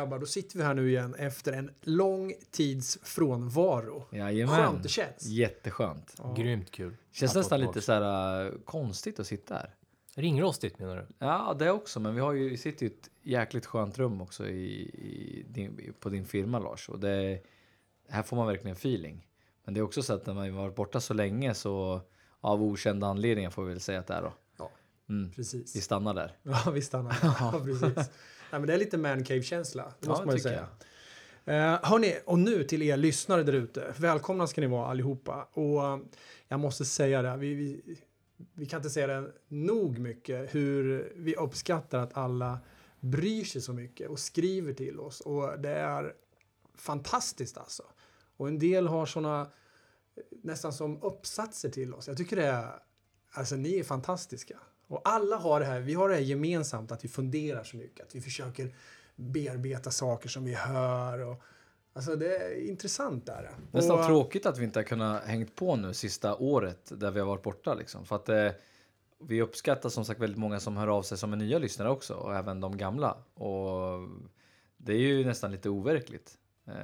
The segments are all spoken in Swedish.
grabbar, då sitter vi här nu igen efter en lång tids frånvaro. Jajamän. Skönt det känns. Jätteskönt. Ja. Grymt kul. Känns nästan lite så här äh, konstigt att sitta här. Ringrostigt menar du? Ja, det också. Men vi har ju, vi sitter ju i ett jäkligt skönt rum också i, i din, på din firma Lars. Och det, här får man verkligen feeling. Men det är också så att när man varit borta så länge så av okända anledningar får vi väl säga att det är då. Ja. Mm. Precis. Vi stannar där. Ja, vi stannar. ja, precis. Nej, men det är lite man cave-känsla, det Ja, måste man ju säga. Eh, hörni, och nu till er lyssnare där ute. Välkomna ska ni vara allihopa. Och eh, jag måste säga det, vi, vi, vi kan inte säga det nog mycket hur vi uppskattar att alla bryr sig så mycket och skriver till oss. Och det är fantastiskt alltså. Och en del har såna nästan som uppsatser till oss. Jag tycker det är, alltså ni är fantastiska. Och alla har det här, vi har det här gemensamt att vi funderar så mycket, att vi försöker bearbeta saker som vi hör. Och, alltså det är intressant där. Nästan och, tråkigt att vi inte har kunnat hängt på nu sista året där vi har varit borta liksom. För att eh, vi uppskattar som sagt väldigt många som hör av sig som är nya lyssnare också och även de gamla. Och det är ju nästan lite overkligt eh,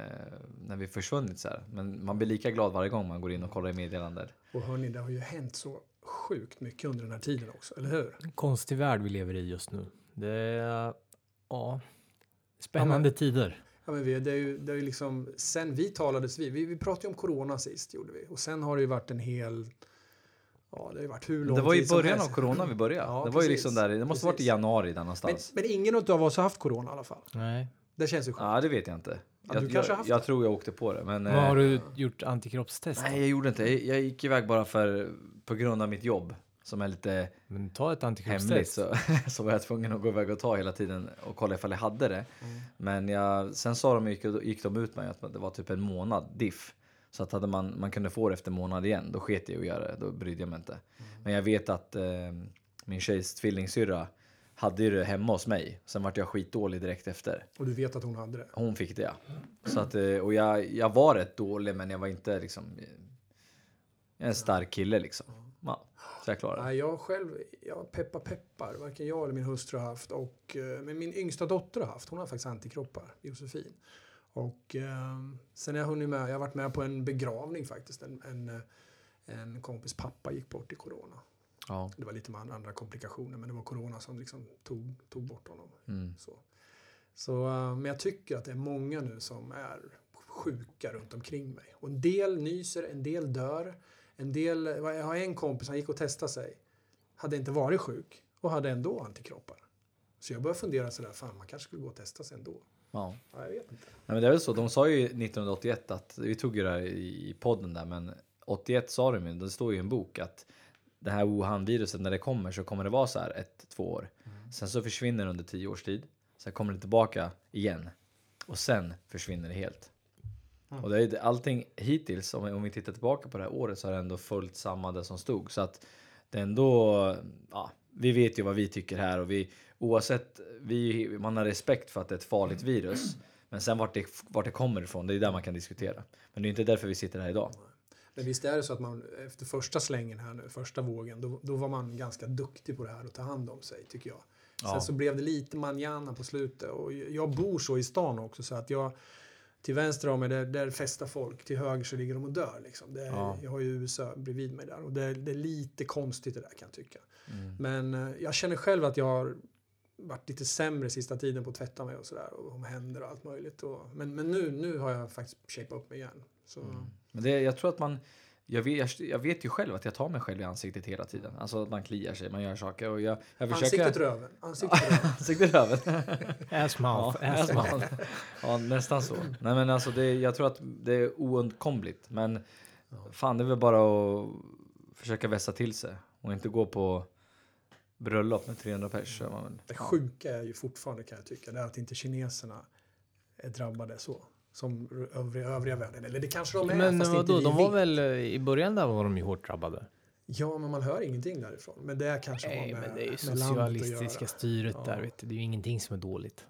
när vi försvunnit så här. Men man blir lika glad varje gång man går in och kollar i meddelanden. och hörni, det har ju hänt så sjukt mycket under den här tiden också, eller hur? En konstig värld vi lever i just nu. Det är, ja, spännande tider. Ja, men vi, det är ju, det är ju liksom, sen vi talades vid, vi, vi pratade ju om corona sist, gjorde vi. Och sen har det ju varit en hel, ja det har ju varit hur lång Det var i början av corona vi började. Ja, det var ju precis. liksom där, det måste varit i Precis. januari där Men, någonstans. men ingen av oss har haft corona i alla fall. Nej. Det känns ju skönt. Ja, det vet jag inte. Ja, jag, du kanske har jag, jag tror jag åkte på det. Men, eh, har du gjort antikroppstest? Nej, jag gjorde inte. Jag, jag gick iväg bara för, på grund av mitt jobb som är lite Men ta ett hemligt så, så var jag tvungen att gå iväg och ta hela tiden och kolla ifall jag hade det. Mm. Men jag, sen sa de, gick, gick de ut med att det var typ en månad diff. Så att hade man, man kunde få det efter en månad igen, då sket jag i att göra det. Då brydde jag mig inte. Mm. Men jag vet att eh, min tjejs tvillingsyrra hade ju det hemma hos mig. Sen vart jag skitdålig direkt efter. Och du vet att hon hade det. Hon fick det ja. Så att, eh, och jag, jag var rätt dålig men jag var inte liksom... Jag är en stark kille liksom. Ja, så jag klarade det. Jag själv, jag peppar peppar, varken jag eller min hustru har haft. Och, eh, men min yngsta dotter har haft, hon har faktiskt antikroppar, Josefin. Och eh, sen har jag hunnit med, jag har varit med på en begravning faktiskt. En, en, eh, en kompis pappa gick bort i corona. Ja. Det var lite med andra komplikationer, men det var corona som liksom tog, tog bort honom. Mm. Så. Så, eh, men jag tycker att det är många nu som är sjuka runt omkring mig. Och en del nyser, en del dör. En del, jag har en kompis, han gick och testade sig. Hade inte varit sjuk och hade ändå antikroppar. Så jag började fundera sådär, fan man kanske skulle gå och testa sig ändå. Ja. Ja, jag vet inte. Nej, men det är väl så. De sa ju 1981 att, vi tog ju det här i podden där, men 81 sa de ju, det står ju i en bok att det här Wuhan-viruset, när det kommer så kommer det vara så här ett, två år. Sen så försvinner det under tio års tid. Sen kommer det tillbaka igen. Och sen försvinner det helt. Och det är allting hittills, om vi, om vi tittar tillbaka på det här året, så har det ändå följt samma det som stod. Så att det är ändå, ja, vi vet ju vad vi tycker här och vi, oavsett, vi, man har respekt för att det är ett farligt virus. Men sen vart det, vart det kommer ifrån, det är där man kan diskutera. Men det är inte därför vi sitter här idag. Men visst är det så att man efter första slängen här nu, första vågen, då, då var man ganska duktig på det här att ta hand om sig, tycker jag. Sen Ja. så blev det lite manjana på slutet och jag bor så i stan också så att jag till vänster om mig där, där festar folk, till höger så ligger de och dör. Liksom. Det är, Ja. Jag har ju USA bredvid mig där och det, är- det är lite konstigt det där kan jag tycka. Mm. Men eh, jag känner själv att jag har varit lite sämre sista tiden på att tvätta mig och sådär och om händer och allt möjligt. Och, men men nu, nu har jag faktiskt shapat upp mig igen. Så, Men det, jag tror att man, jag vet, jag, jag vet ju själv att jag tar mig själv i ansiktet hela tiden. Alltså att man kliar sig, man gör saker och jag, jag försöker... Ansiktet röven. Ansiktet röven. Ansiktet röven. Ass mouth, Ja, ass mouth. ja, nästan så. Nej men alltså det, jag tror att det är oundkomligt. Men fan det är väl bara att försöka vässa till sig och inte gå på bröllop med 300 pers. så är man väl- Det sjuka är ju fortfarande kan jag tycka, det är att inte kineserna är drabbade så. Som övriga, övriga världen. Eller det kanske de är, Men fast inte vadå, vi de var vet. väl, eh, i början där var de ju hårt drabbade. Ja, men man hör ingenting därifrån. Men det kanske Nej, har med, men det är ju med landet att socialistiska göra. styret Ja. där, vet du. Det är ju ingenting som är dåligt.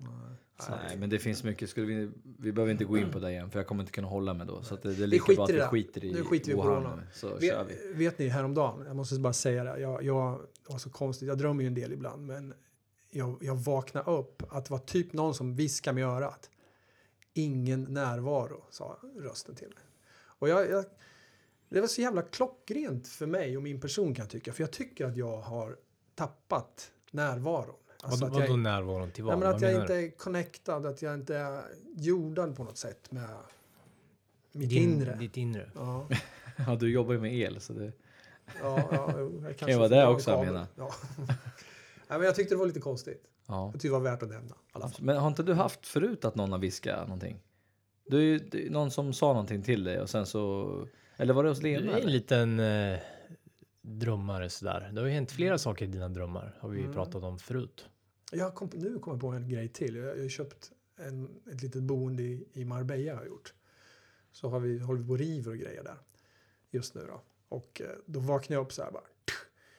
Nej men det finns mycket, skulle vi, vi behöver inte gå in på det igen för jag kommer inte kunna hålla mig då. Så att det, det är lika skiter bra att i vi det. skiter i Nu skiter vi i Wuhan corona. nu, Så Vet, kör vi. vet ni, häromdagen, jag måste bara säga det, jag, jag det var så konstigt, jag drömmer ju en del ibland, men jag, jag vaknade upp att det var typ någon som viskade mig i örat. Ingen närvaro, sa rösten till mig. Och jag, jag, det var så jävla klockrent för mig och min person kan jag tycka. För jag tycker att jag har tappat närvaron. Alltså Vad, vadå närvaron till nej, vad? men att vad jag inte är connectad, att jag inte är jordad på något sätt med mitt Din, inre. Ditt inre. Ja, Ja, du jobbar ju med el så det... ja, ja, jag Kan ju vara det också, jag menar. Ja. nej, men jag tyckte det var lite konstigt. Ja. Jag tyckte det var värt att nämna. Men har inte du haft förut att någon har viskat någonting? Du är ju det är någon som sa någonting till dig och sen så... Eller var det hos Du Lena? är en liten eh, drömmare sådär. Det har ju hänt flera saker i dina drömmar. Har vi ju Mm. pratat om förut. Jag kom, nu kommer jag på en grej till. Jag, har köpt en, ett litet boende i, i Marbella. Har jag gjort. Så har vi, håller vi på och river och grejer där just nu. Då. Och eh, då vaknar jag upp så här bara.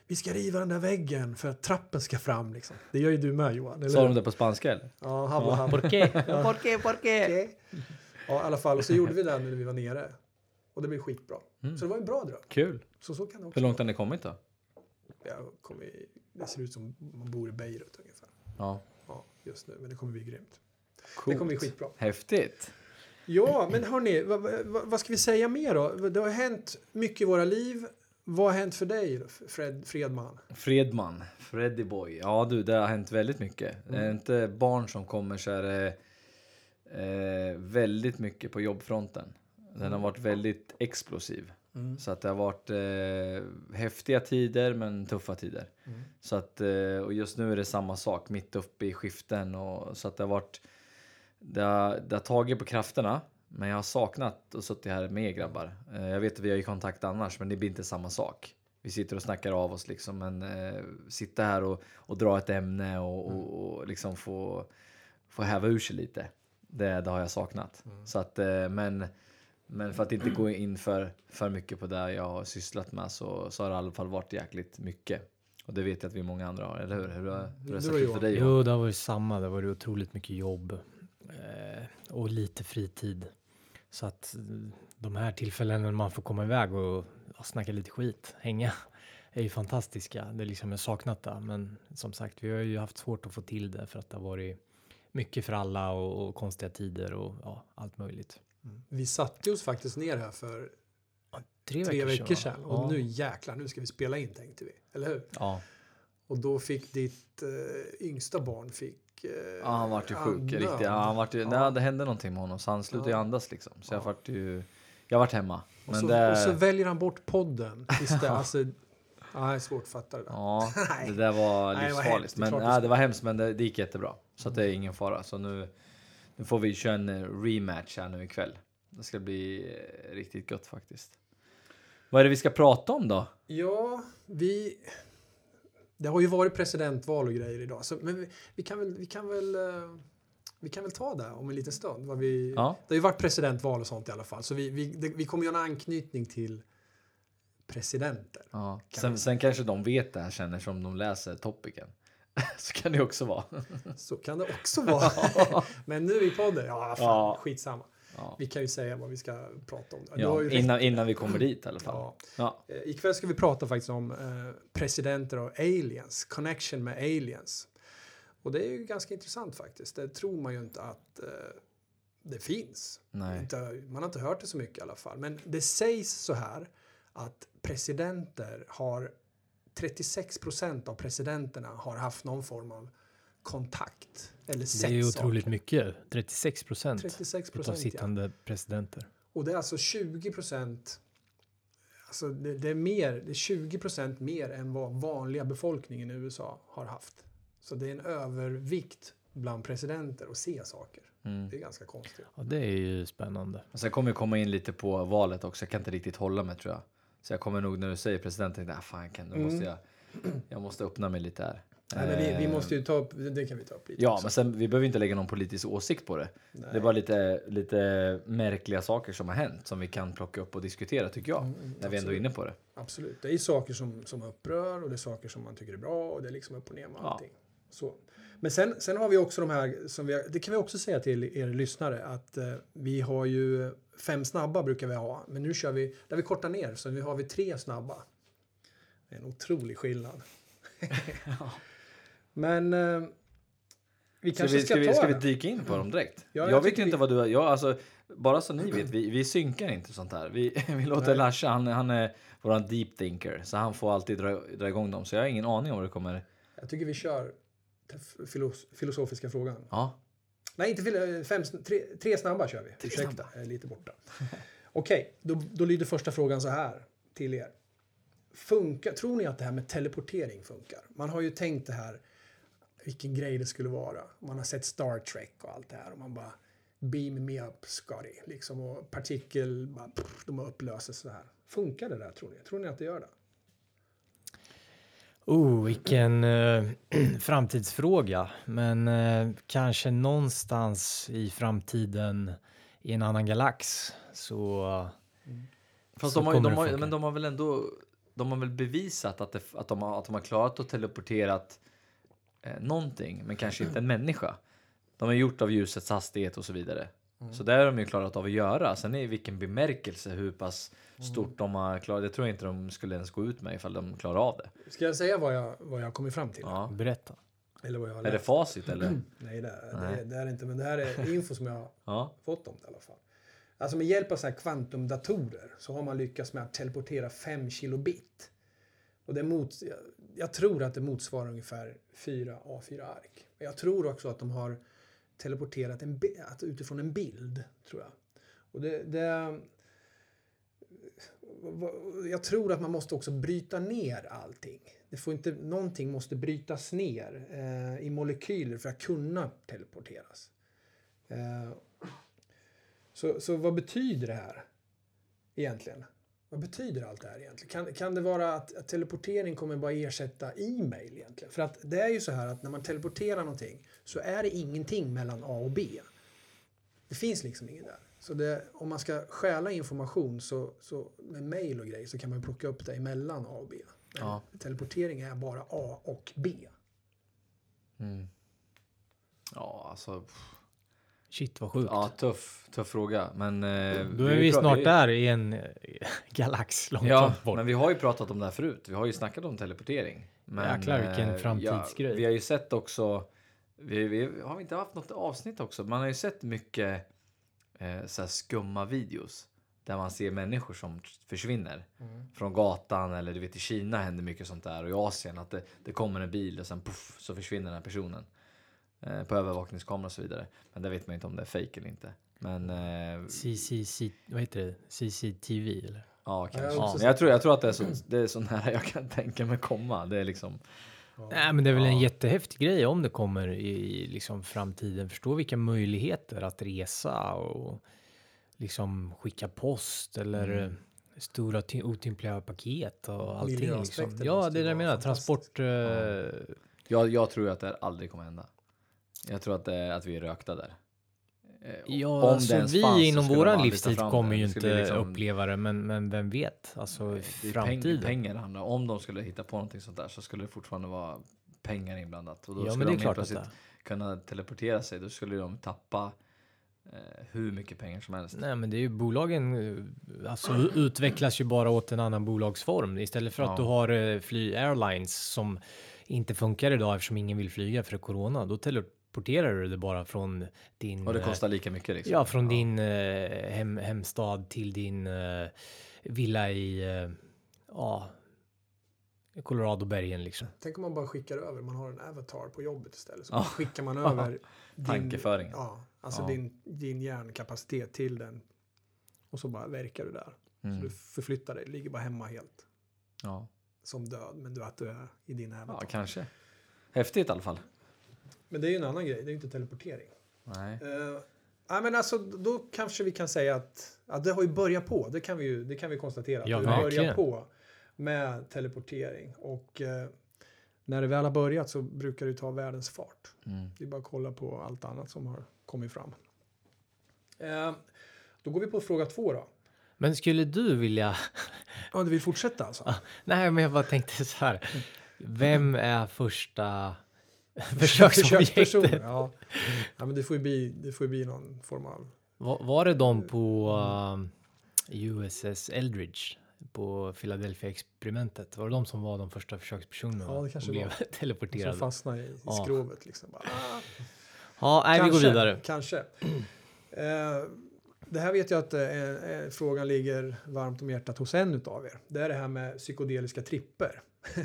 Vi ska riva den där väggen för att trappen ska fram. Liksom. Det gör ju du med Johan. Eller Sa de det på spanska eller? Ja, habla, habla. Por qué? Por qué? Por qué? Ja, i alla fall. Och så gjorde vi det när vi var nere. Och det blev skitbra. Mm. Så det var en bra dröm. Kul. Så så kan det också Hur långt har ni kommit då? Jag kommer, i- det ser ut som man bor i Beirut ungefär. Ja. Ja, just nu. Men det kommer bli grymt. Coolt. Det kommer bli skitbra. Häftigt. Ja, men hörni, vad, vad, vad ska vi säga mer då? Det har hänt mycket i våra liv. Vad har hänt för dig, Fred Fredman? Fredman, Freddy Boy. Ja du, det har hänt väldigt mycket. Det är Mm. inte barn som kommer så är det eh, väldigt mycket på jobbfronten. Den Mm. har varit väldigt explosiv. Så att det har varit eh, häftiga tider men tuffa tider. Mm. Så att, eh, och just nu är det samma sak, mitt uppe i skiften. Och, så att det har varit... Det har, det har tagit på krafterna. Men jag har saknat att suttit här med er grabbar. Eh, jag vet att vi har ju kontakt annars, men det blir inte samma sak. Vi sitter och snackar av oss liksom, men eh, sitta här och, och dra ett ämne och, och, och liksom få, få häva ur sig lite. Det, det har jag saknat. Så att, eh, men, men för att inte gå in för, för mycket på det jag har sysslat med så, så har det i alla fall varit jäkligt mycket. Och det vet jag att vi många andra har, eller hur? Hur har, hur har det sett ut för dig? Jo, det har varit samma. Det har varit otroligt mycket jobb eh, och lite fritid. Så att eh, de här tillfällena när man får komma iväg och, och snacka lite skit, hänga, är ju fantastiska. Det är liksom jag saknat det. Men som sagt, vi har ju haft svårt att få till det för att det har varit mycket för alla och, och konstiga tider och ja, allt möjligt. Vi satte oss faktiskt ner här för Tre, tre veckor sedan. va? Och Ja. nu jäklar, nu ska vi spela in tänkte vi. Eller hur? Ja. Och då fick ditt eh, yngsta barn fick... Eh, Ja, han vart ju sjuk. Riktigt. Ja, han vart ju, Ja. nej, det hände någonting med honom så han slutade Ja. andas liksom. Så jag Ja. vart ju... Jag vart hemma. Och, så, det... och så väljer han bort podden istället. alltså, ja, är svårt att fatta det där. Ja, det där var livsfarligt. men, det nej, ska- det var hemskt men det, det gick jättebra. Så det är ingen fara. Så nu, nu får vi köra en eh, rematch här nu ikväll. Det ska bli eh, riktigt gött faktiskt. Vad är det vi ska prata om då? Ja, vi... Det har ju varit presidentval och grejer idag. Så, men vi, vi, kan väl, vi, kan väl, eh, vi kan väl ta det om en liten stund. Vad vi, Ja. Det har ju varit presidentval och sånt i alla fall. Så vi, vi, det, vi kommer göra en anknytning till presidenter. Ja. Kan Sen, sen kanske de vet det här sen eftersom de läser topicen. Så kan det också vara. Så kan det också vara. men nu i podden, ja fan, Ja. skitsamma. Ja. Vi kan ju säga vad vi ska prata om. Ja, innan, innan vi kommer dit i alla fall. Ja. Ja. Eh, Ikväll ska vi prata faktiskt om eh, presidenter och aliens, connection med aliens. Och det är ju ganska intressant faktiskt. Det tror man ju inte att eh, det finns. Nej. Man har inte hört det så mycket i alla fall. Men det sägs så här att presidenter har 36 procent av presidenterna har haft någon form av kontakt eller Det sett är ju saker. otroligt mycket. 36 procent 36 av procent ja. sittande presidenter. Och det är alltså 20 procent. Alltså det, det är mer, det är 20 procent mer än vad vanliga befolkningen i USA har haft. Så det är en övervikt bland presidenter att se saker. Mm. Det är ganska konstigt. Ja, det är ju spännande. Och sen kommer jag komma in lite på valet också. Jag kan inte riktigt hålla mig tror jag. Så jag kommer nog när du säger presidenten, ah, fan, kan, nu Mm. måste jag, jag måste öppna mig lite här. Nej, men vi, vi Eh, måste ju ta upp, det kan vi ta upp lite Ja, också. men sen, vi behöver inte lägga någon politisk åsikt på det. Nej. Det är bara lite, lite märkliga saker som har hänt som vi kan plocka upp och diskutera tycker jag. Mm, när vi ändå är absolut. inne på det. Absolut. Det är saker som, som upprör och det är saker som man tycker är bra och det är liksom upp och ner med Ja. allting. Så. Men sen, sen har vi också de här, som vi, har- det kan vi också säga till er lyssnare, att eh, vi har ju fem snabba brukar vi ha, men nu kör vi, där vi kortar ner, så nu har vi tre snabba. Det är en otrolig skillnad. Men eh, Vi kanske vi, ska, ska, vi, ta ska vi dyka in på dem direkt? Ja, jag jag vet inte vi- vad du... Jag, alltså, bara så ni vet, vi, vi synkar inte sånt här. Vi, vi låter Nej. Larsa, han, han är våran deep thinker, så han får alltid dra, dra igång dem. Så jag har ingen aning om vad det kommer... Jag tycker vi kör den filos filosofiska frågan. Ja, Nej, inte fil- fem, tre, tre snabba kör vi. Tre Ursäkta, snabba. jag är lite borta. Okej, då, då lyder första frågan så här till er. Funkar, tror ni att det här med teleportering funkar? Man har ju tänkt det här, vilken grej det skulle vara. Man har sett Star Trek och allt det här och man bara beam me up, Scotty. Liksom, och partikel, bara, pff, de upplöses så här. Funkar det där tror ni? Tror ni att det gör det? Oh, vilken eh, framtidsfråga. Men eh, kanske någonstans i framtiden i en annan galax så... Fast Så de har, de har, men de har väl ändå de har väl bevisat att, det, att, de, har, att de har klarat att teleporterat eh, någonting, men kanske inte en människa. De har gjort av ljusets hastighet och så vidare. Så där har de ju klarat av att göra. Sen är i vilken bemärkelse, hur pass stort de har klarat. Det tror jag inte de skulle ens gå ut med ifall de klarar av det. Ska jag säga vad jag, vad jag har kommit fram till? Ja. Berätta. Eller vad jag har Är det facit eller? Nej, det, är- Nej. Det, det är det inte. Men det här är info som jag har Ja. fått om det i alla fall. Alltså med hjälp av så här kvantumdatorer så har man lyckats med att teleportera 5 kilobit. Och det mot, jag, tror att det motsvarar ungefär fyra A4-ark. Jag tror också att de har teleporterat en, att utifrån en bild, tror jag. Och det, det, jag tror att man måste också bryta ner allting. Det får inte, någonting måste brytas ner eh, i molekyler för att kunna teleporteras. Eh, så, så vad betyder det här egentligen? Vad betyder allt det här egentligen? Kan, kan det vara att, att teleportering kommer bara ersätta e-mail egentligen? För att det är ju så här att när man teleporterar någonting så är det ingenting mellan A och B. Det finns liksom inget där. Så det, om man ska stjäla information så, så med mail och grejer så kan man plocka upp det emellan A och B. Ja. teleportering är bara A och B. Mm. Ja, alltså. pff. Shit vad sjukt. Ja, tuff, tuff fråga. Men... Eh, Då är vi pra- snart där i en eh, galax långt Ja, långt bort. men vi har ju pratat om det här förut. Vi har ju snackat om teleportering. Men, Jäklar, vilken eh, framtidsgrej. Ja, vi har ju sett också. Vi, vi har vi inte haft något avsnitt också. Man har ju sett mycket eh, så här skumma videos där man ser människor som försvinner från gatan eller du vet i Kina händer mycket sånt där och i Asien att det, det kommer en bil och sen puff, så försvinner den här personen eh, på övervakningskamera och så vidare. Men det vet man ju inte om det är fake eller inte. Men eh, CCC, vad heter det? CCTV eller? Ja, kanske. också Men jag tror, jag tror att det är, så, det är så nära jag kan tänka mig komma. Det är liksom... Nej, men det är väl en Ja. jättehäftig grej om det kommer i liksom framtiden. Förstå vilka möjligheter att resa och liksom skicka post eller Mm. stora ty- otympliga paket och allting. Liksom. Ja, det är det jag menar. Transport. Eh, Jag, jag tror att det här aldrig kommer hända. Jag tror att, det, att vi är rökta där. Eh, Ja, alltså vi inom ta livstid kommer ju inte liksom- uppleva det, men, men vem vet? Alltså Det är framtiden. Peng, pengar det handlar om. De skulle hitta på någonting sånt där så skulle det fortfarande vara pengar inblandat. Och då ja, skulle de plötsligt kunna teleportera sig. Då skulle de tappa eh, hur mycket pengar som helst. Nej, men det är ju bolagen eh, alltså, utvecklas ju bara åt en annan bolagsform. Istället för att Ja. du har eh, fly airlines som inte funkar idag eftersom ingen vill flyga för corona. Då teleporterar du det bara från din... Och det eh, kostar lika mycket liksom. Ja, från din eh, hem, hemstad till din eh, villa i eh, ja, Coloradobergen liksom. Tänk om man bara skickar över, man har en avatar på jobbet istället. Så Ja. skickar man över din, Tankeföringen. ja, alltså Ja. Din, din hjärnkapacitet till den. Och så bara verkar du där. Så Mm. du förflyttar dig, ligger bara hemma helt. Ja. Som död, men du att du är i din ja, avatar. kanske. Häftigt i alla fall. Men det är ju en annan grej, det är ju inte teleportering. Nej. Uh, ja, men alltså, då kanske vi kan säga att, att det har ju börjat på. Det kan vi ju det kan vi konstatera. Ja, det har börjat på med teleportering. Och eh, när det väl har börjat så brukar det ta världens fart. Mm. Det är bara att kolla på allt annat som har kommit fram. Eh, då går vi på fråga två då. Men skulle du vilja... Ja, du vill fortsätta alltså? Nej, men jag bara tänkte så här. Vem är första försöksobjektet? Ja. ja, men det får ju bli, det får ju bli någon form av... Var, var det de på um, USS Eldridge på Philadelphia-experimentet? Var det de som var de första försökspersonerna Ja, det kanske blev var. Som teleporterade? fastnar i, i Ja. skrovet liksom. Bara, ah. Ja, nej, vi går vidare. Kanske. Eh, det här vet jag att eh, eh, frågan ligger varmt om hjärtat hos en av er. Det är det här med psykodeliska tripper.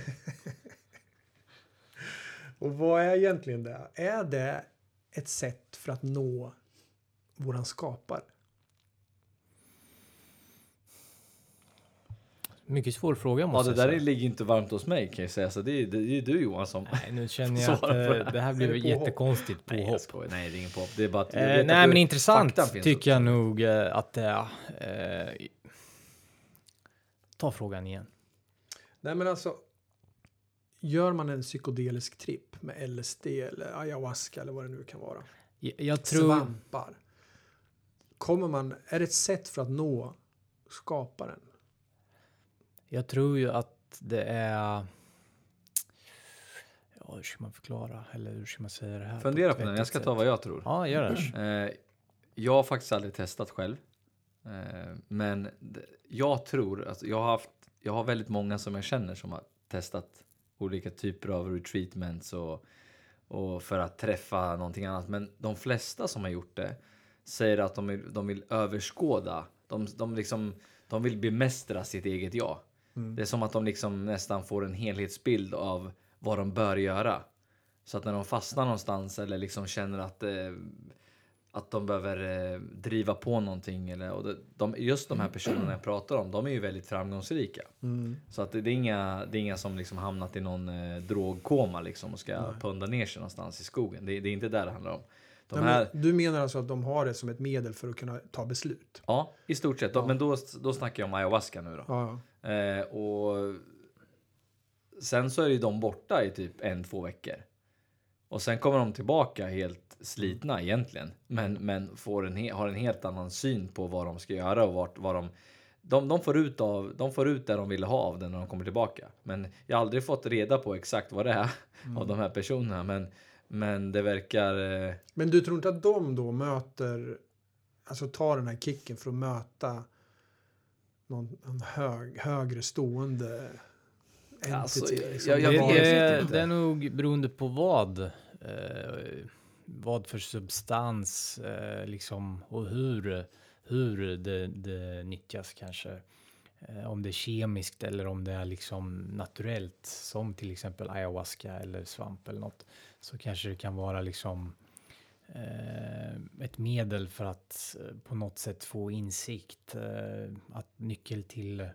Och vad är egentligen det? Är det ett sätt för att nå våran skapare? Mycket svår fråga Ja, måste det jag där säga. ligger inte varmt hos mig kan jag säga. Så det är, det är du Johan som... Nej, nu känner jag att det eh, här. det här Är blir det påhopp? jättekonstigt Nej, jag påhopp. skojar. Nej, det är ingen påhopp. Det är bara att... Eh, vet att nej, men intressant tycker jag nog eh, att det är. Eh, ta frågan igen. Nej men alltså. Gör man en psykodelisk tripp med LSD eller ayahuasca eller vad det nu kan vara. Jag, jag tror. Svampar. Kommer man, är det ett sätt för att nå skaparen? Jag tror ju att det är. Ja, hur ska man förklara? Eller hur ska man säga det här? Fundera ett på den. Jag ska sätt? ta vad jag tror. Ja, gör det. Eh, jag har faktiskt aldrig testat själv. Eh, men jag tror, alltså jag har haft, jag har väldigt många som jag känner som har testat olika typer av retreatments och, och för att träffa någonting annat. Men de flesta som har gjort det säger att de vill, de vill överskåda. De, de, liksom, de vill bemästra sitt eget jag. Det är som att de liksom nästan får en helhetsbild av vad de bör göra. Så att när de fastnar någonstans eller liksom känner att, eh, att de behöver eh, driva på någonting. Eller, och det, de, just de här personerna jag pratar om, de är ju väldigt framgångsrika. Så att det, det, är inga, det är inga som liksom hamnat i någon eh, drogkoma liksom och ska punda ner sig någonstans i skogen. Det, det är inte där det handlar om. De Nej, här, men du menar alltså att de har det som ett medel för att kunna ta beslut? ja, i stort sett. Men då, då snackar jag om ayahuasca nu då. Ja, Eh, och sen så är ju de borta i typ en, två veckor. Och sen kommer de tillbaka helt slitna egentligen. Men, men får en, har en helt annan syn på vad de ska göra och vart, vad de... De, de, får ut av, de får ut det de ville ha av det när de kommer tillbaka. Men jag har aldrig fått reda på exakt vad det är av de här personerna. Men, men det verkar... Eh, Men du tror inte att de då möter, alltså tar den här kicken för att möta någon, någon hög, högre stående entity? Alltså, liksom? jag- jag vet det, inte. det är nog beroende på vad. Vad för substans eh, liksom och hur, hur det, det nyttjas kanske. Eh, om det är kemiskt eller om det är liksom naturellt som till exempel ayahuasca eller svamp eller något så kanske det kan vara liksom eh, ett medel för att eh, på något sätt få insikt, eh, att nyckel till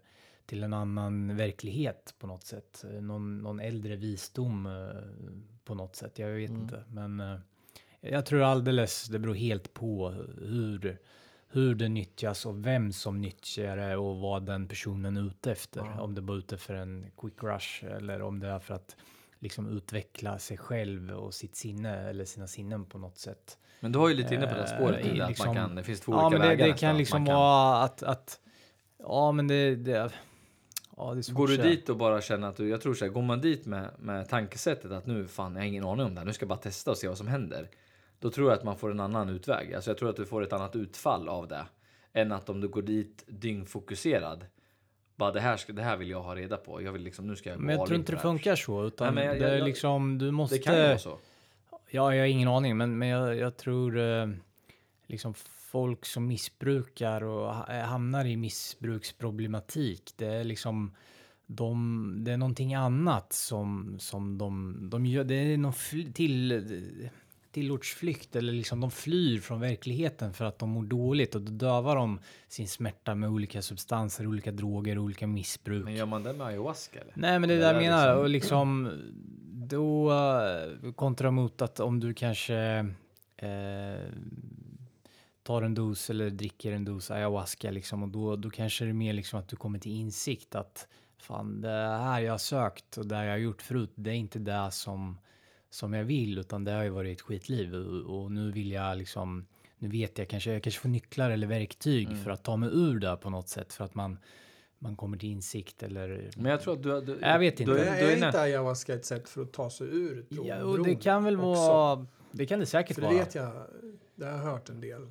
till en annan verklighet på något sätt. Någon, någon äldre visdom på något sätt. Jag vet inte, men jag tror alldeles. Det beror helt på hur hur det nyttjas och vem som nyttjar det och vad den personen är ute efter. Om det är ute för en quick rush eller om det är för att liksom utveckla sig själv och sitt sinne eller sina sinnen på något sätt. men du har ju lite inne på det här spåret Eh, att liksom- man kan, det finns två Ja, olika men det, vägar det kan liksom kan- vara att, att ja, men det, det ja, Går du dit och bara känner att du, jag tror så här, går man dit med, med tankesättet att nu fan, jag har ingen aning om det här, nu ska jag bara testa och se vad som händer. Då tror jag att man får en annan utväg. Alltså jag tror att du får ett annat utfall av det. Än att om du går dit dyngfokuserad. Bara det här, ska, det här vill jag ha reda på. Jag vill liksom, nu ska jag Men jag tror in inte det funkar så, utan Nej, jag- det är jag- liksom, du måste... Det kan ju vara så. Ja, jag har ingen aning, men, men jag, jag tror eh, liksom folk som missbrukar och eh, hamnar i missbruksproblematik, det är liksom de, det är någonting annat som, som de, de gör. Det är någon till, tillortsflykt eller liksom de flyr från verkligheten för att de mår dåligt och då dövar de sin smärta med olika substanser, olika droger, olika missbruk. Men gör man det med ayahuasca eller? Nej, men det är Det där jag menar. liksom- Och liksom då eh, kontra mot att om du kanske eh, tar en dos eller dricker en dos ayahuasca liksom och då, då kanske det är mer liksom att du kommer till insikt att fan det här jag har sökt och det jag har gjort förut, det är inte det som som jag vill, utan det har ju varit ett skitliv och, och nu vill jag liksom nu vet jag kanske, jag kanske får nycklar eller verktyg för att ta mig ur det på något sätt för att man man kommer till insikt eller Men jag tror att du... du Jag vet inte. Du, är, du är är inte ayahuasca ett sätt för att ta sig ur Ja, och det kan väl också? vara... Det kan det säkert För det vara. vet jag, det har jag hört en del.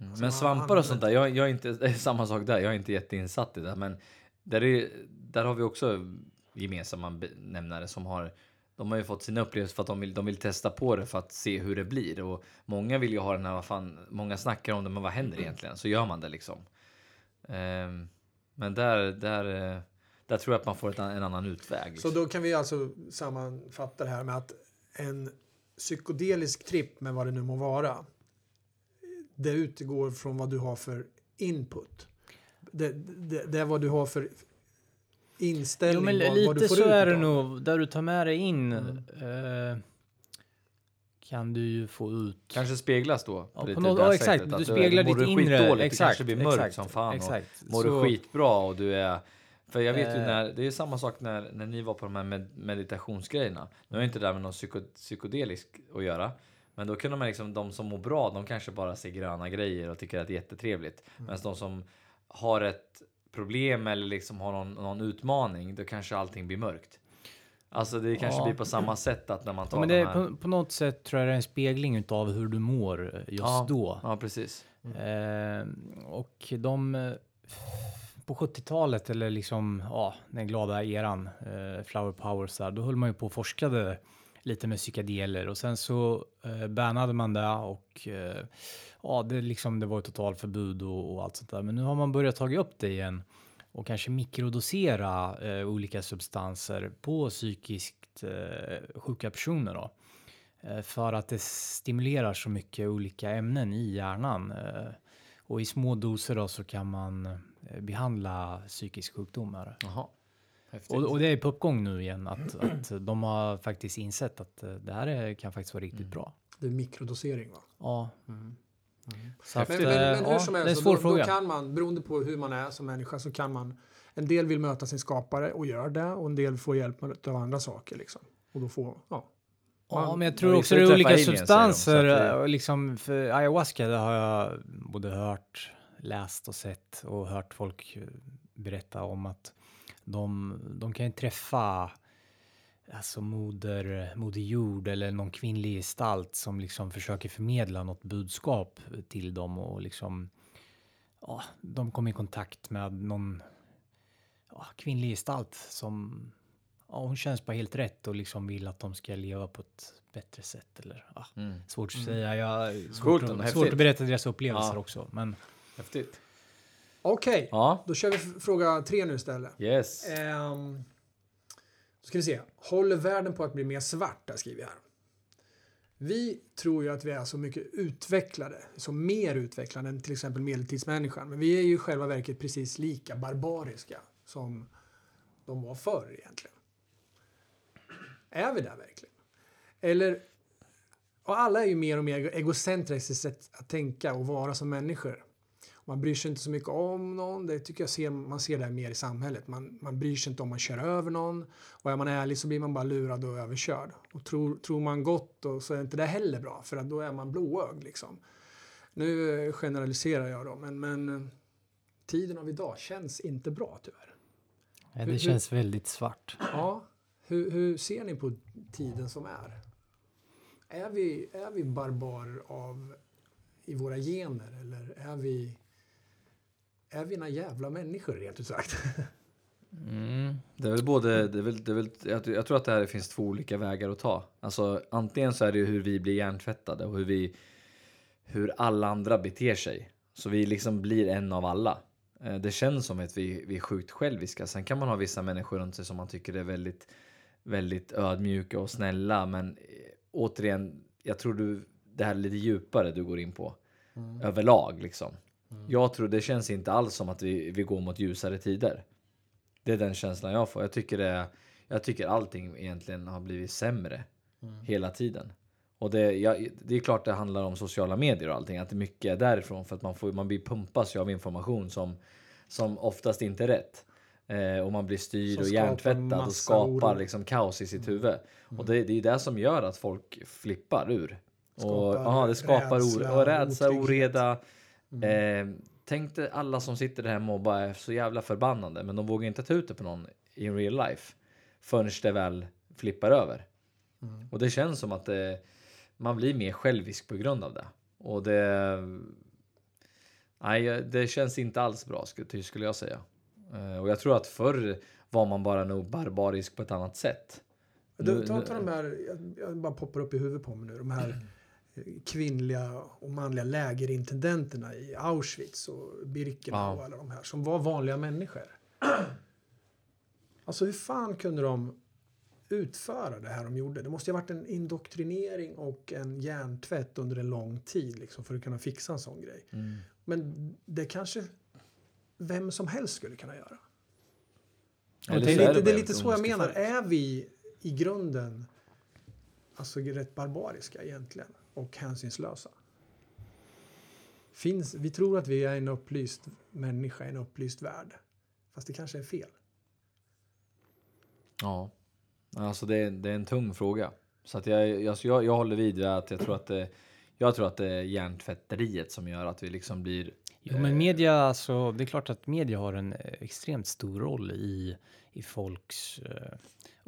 Alltså, Men svampar och sånt där, jag, jag är inte, det är samma sak där, jag är inte jätteinsatt i det. Men där, är, där har vi också gemensamma nämnare som har de har ju fått sina upplevelser för att de vill, de vill testa på det för att se hur det blir. Och många vill ju ha den här, vad fan, många snackar om det, men vad händer egentligen? Så gör man det liksom. Ehm, men där, där, där tror jag att man får ett, en annan utväg. Så då kan vi alltså sammanfatta det här med att en psykodelisk tripp med vad det nu må vara. Det utgår från vad du har för input. Det, det, det är vad du har för inställning. Jo, men vad, lite vad du får så är det nog. Där du tar med dig in Mm. eh, kan du ju få ut. Kanske speglas då. Ja, på något, det ja, exakt. sättet, att Du speglar mår ditt du inre. Exakt, du kanske blir mörk exakt, som fan. Och Exakt. mår Så- du skitbra och du är... För jag vet ju Eh. när, det är samma sak när, när ni var på de här med, meditationsgrejerna. Nu är inte det där med någon psyko, psykodelisk att göra. Men då kunde man liksom, de som mår bra, de kanske bara ser gröna grejer och tycker att det är jättetrevligt. Mm. Medan de som har ett problem eller liksom har någon, någon utmaning, då kanske allting blir mörkt. Alltså det kanske Ja. blir på samma sätt att när man tar Ja, men de det är här... på, på något sätt tror jag det är en spegling av hur du mår just Ja. då. Ja, precis. Eh, och de eh, på 70-talet eller liksom ja, den glada eran, eh, flower power så här, då höll man ju på och forskade lite med psykedeler och sen så eh, bannade man det och eh, ja, det liksom det var totalförbud och, och allt sånt där. Men nu har man börjat ta upp det igen och kanske mikrodosera eh, olika substanser på psykiskt eh, sjuka personer då. Eh, för att det stimulerar så mycket olika ämnen i hjärnan. Eh, och i små doser då så kan man eh, behandla psykisk sjukdom. Jaha. Och, och det är på uppgång nu igen att, att de har faktiskt insett att eh, det här är, kan faktiskt vara riktigt bra. Det är mikrodosering va? Ja. Mm. Så att, Men, men, men eh, hur ja, som det är en helst, svår då, då kan man, beroende på hur man är som människa, så kan man en del vill möta sin skapare och gör det och en del får hjälp med- av andra saker liksom. Och då får, ja. Ja, Man- men jag tror Ja, också det är olika de, substanser. att det- och Liksom för ayahuasca, det har jag både hört, läst och sett och hört folk eh, berätta om att de, de kan ju träffa alltså moder, moder jord eller någon kvinnlig gestalt som liksom försöker förmedla något budskap till dem och liksom ja, de kommer i kontakt med någon ja, kvinnlig gestalt som ja, hon känns bara helt rätt och liksom vill att de ska leva på ett bättre sätt eller ja, Mm. svårt att säga. Jag, svårt, Coolt, svårt att berätta deras upplevelser också. Men Häftigt. Okej, Ja. då kör vi fråga tre nu istället. Yes. Ehm, då ska vi se. Håller världen på att bli mer svart? Där skriver jag här. Vi tror ju att vi är så mycket utvecklade, så mer utvecklade än till exempel medeltidsmänniskan. Men vi är ju i själva verket precis lika barbariska som de var förr egentligen. Är vi där verkligen? Eller, och alla är ju mer och mer egocentriska i sätt att tänka och vara som människor. Man bryr sig inte så mycket om någon. Det tycker jag ser, man ser det mer i samhället. Man, man bryr sig inte om man kör över någon. Och är man ärlig så blir man bara lurad och överkörd. Och tror, tror man gott och så är inte det heller bra. För att då är man blåögd liksom. Nu generaliserar jag då. Men, men eh, tiden av idag känns inte bra tyvärr. Hur- det hur- känns väldigt svart. Ja, hur, hur ser ni på tiden som är? Är vi, är vi barbarer av i våra gener eller är vi är vi några jävla människor rent ut sagt? Mm. Det är väl både, det är väl, det är väl, jag, jag tror att det här finns två olika vägar att ta. Alltså antingen så är det hur vi blir hjärntvättade och hur vi, hur alla andra beter sig. Så vi liksom blir en av alla. Eh, Det känns som att vi, vi är sjukt själviska. Sen kan man ha vissa människor runt sig som man tycker är väldigt, väldigt ödmjuka och snälla. Men eh, återigen, jag tror du, det här är lite djupare du går in på. Överlag liksom. Jag tror det känns inte alls som att vi, vi går mot ljusare tider. Det är den känslan jag får. Jag tycker, det, jag tycker allting egentligen har blivit sämre hela tiden. Och det, jag, det är klart det handlar om sociala medier och allting, att det mycket är därifrån för att man, får, man blir pumpas av information som, som oftast inte är rätt. Eh, och man blir styrd och hjärntvättad och skapar oro. liksom kaos i sitt huvud. Och det, det är det som gör att folk flippar ur. och, Skapar ja, det skapar rädsla, rädsla, och rädsla otrygghet. Oreda. Eh, tänk dig alla som sitter där hemma och bara är så jävla förbannade, men de vågar inte ta ut det på någon i real life förrän det väl flippar över. Och det känns som att det, man blir mer självisk på grund av det. Och det... Nej, det känns inte alls bra skulle, jag säga. Eh, och jag tror att förr var man bara nog barbarisk på ett annat sätt. Du, ta, ta de här, jag, jag bara poppar upp i huvudet på mig nu, de här eh, kvinnliga och manliga lägerintendenterna i Auschwitz och Birkenau Ja. och alla de här som var vanliga människor. Alltså hur fan kunde de utföra det här de gjorde? Det måste ju ha varit en indoktrinering och en hjärntvätt under en lång tid liksom, för att kunna fixa en sån grej. Mm. Men det kanske vem som helst skulle kunna göra. Eller Det är lite, bara det är lite så jag menar. Är vi i grunden alltså rätt barbariska egentligen och hänsynslösa? Finns, vi tror att vi är en upplyst människa i en upplyst värld. Fast det kanske är fel. Ja, alltså det är, det är en tung fråga. Så att jag, jag, jag, jag håller vid att jag tror att det, jag tror att det är hjärntvätteriet som gör att vi liksom blir... Jo, men media, alltså, det är klart att media har en eh, extremt stor roll i, i folks eh,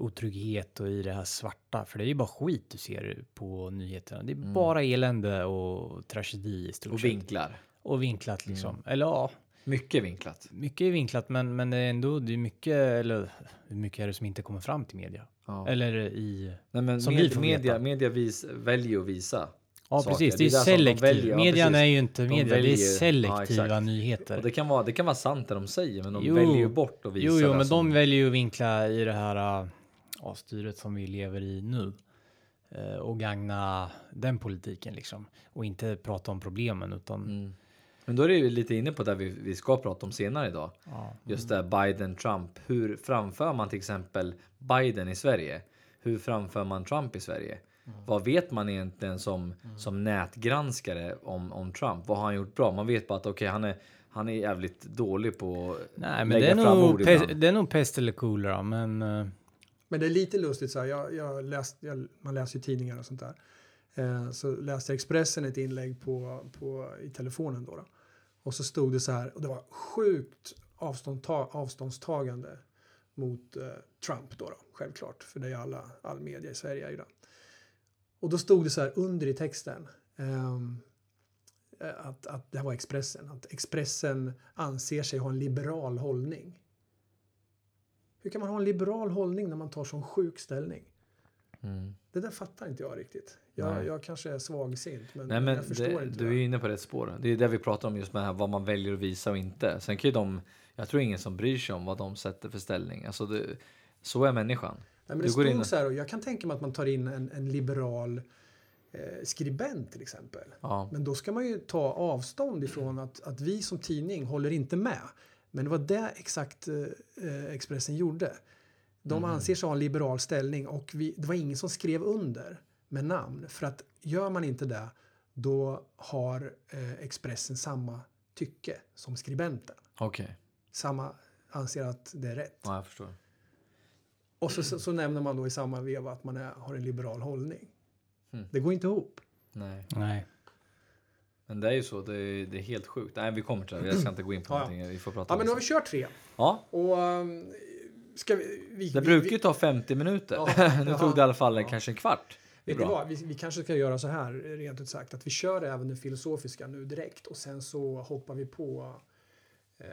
otrygghet och i det här svarta. För det är ju bara skit du ser på nyheterna. Det är bara elände och tragedi i stort Och sett. vinklar. Och vinklat liksom. Eller ja, Mycket vinklat. mycket är vinklat, men, men det är ändå det är mycket, eller hur mycket är det som inte kommer fram till media? Ja. Eller i... Nej, men som vi med, får media, veta. media vis, väljer att visa. Ja, saker. precis. Det Det är är därför de selektivt. ja, Median är ju inte De media, det väljer- är ja, selektiva exakt. nyheter. Och det kan, vara, det kan vara sant det de säger, men de Jo. väljer ju bort att visa Jo, jo, det men som- de väljer ju att vinkla i det här ja, styret som vi lever i nu eh, och gagna den politiken liksom och inte prata om problemen utan Mm. Men då är ju lite inne på det vi, vi ska prata om senare idag. ja, Just det, Biden-Trump. Hur framför man till exempel Biden i Sverige? Hur framför man Trump i Sverige? Vad vet man egentligen som, som nätgranskare om, om Trump? Vad har han gjort bra? Man vet bara att okej, han, är, han är jävligt dålig på att Nej, men lägga det är, fram nog ord det är nog pest eller kolera, men eh, men det är lite lustigt så här. Jag, jag läst, jag, man läser ju tidningar och sånt där. Eh, så läste Expressen ett inlägg på, på, i telefonen då, då. Och så stod det så här. Och det var sjukt avståndta, avståndstagande mot eh, Trump då, då. Självklart. För det är alla, all media i Sverige är ju det. Och då stod det så här under i texten. Ehm, eh, att, att det här var Expressen. Att Expressen anser sig ha en liberal hållning. Hur kan man ha en liberal hållning när man tar sån sjuk ställning? Mm. Det där fattar inte jag riktigt. Jag, jag kanske är svagsynt, men, Nej, men jag förstår det, inte. du är inne på rätt spår. Det är det vi pratar om just med här, vad man väljer att visa och inte. Sen kan ju de, jag tror ingen som bryr sig om vad de sätter för ställning. Alltså det, så är människan. Nej, men du det går stod in- så här, och jag kan tänka mig att man tar in en, en liberal eh, skribent till exempel. Ja. Men då ska man ju ta avstånd ifrån att, att vi som tidning håller inte med. Men det var det exakt eh, eh, Expressen gjorde. De Mhm. anser sig ha en liberal ställning och vi, det var ingen som skrev under med namn. För att gör man inte det, då har eh, Expressen samma tycke som skribenten. Okej, Samma anser att det är rätt. ja, jag förstår. Och så, så, så nämner man då i samma veva att man är, har en liberal hållning. Mm. Det går inte ihop. Nej. nej. Men det är ju så, det är, det är helt sjukt. Nej, vi kommer till det. Jag ska inte gå in på Ja, någonting. Vi får prata Ja, men nu har vi kört tre. Ja, Och um, ska vi... vi det vi, brukar ju ta 50 minuter. Ja, nu tog det i alla fall Ja. kanske en kvart. Vet ni vad? Vi, vi kanske ska göra så här, rent ut sagt, att vi kör även det filosofiska nu direkt och sen så hoppar vi på eh,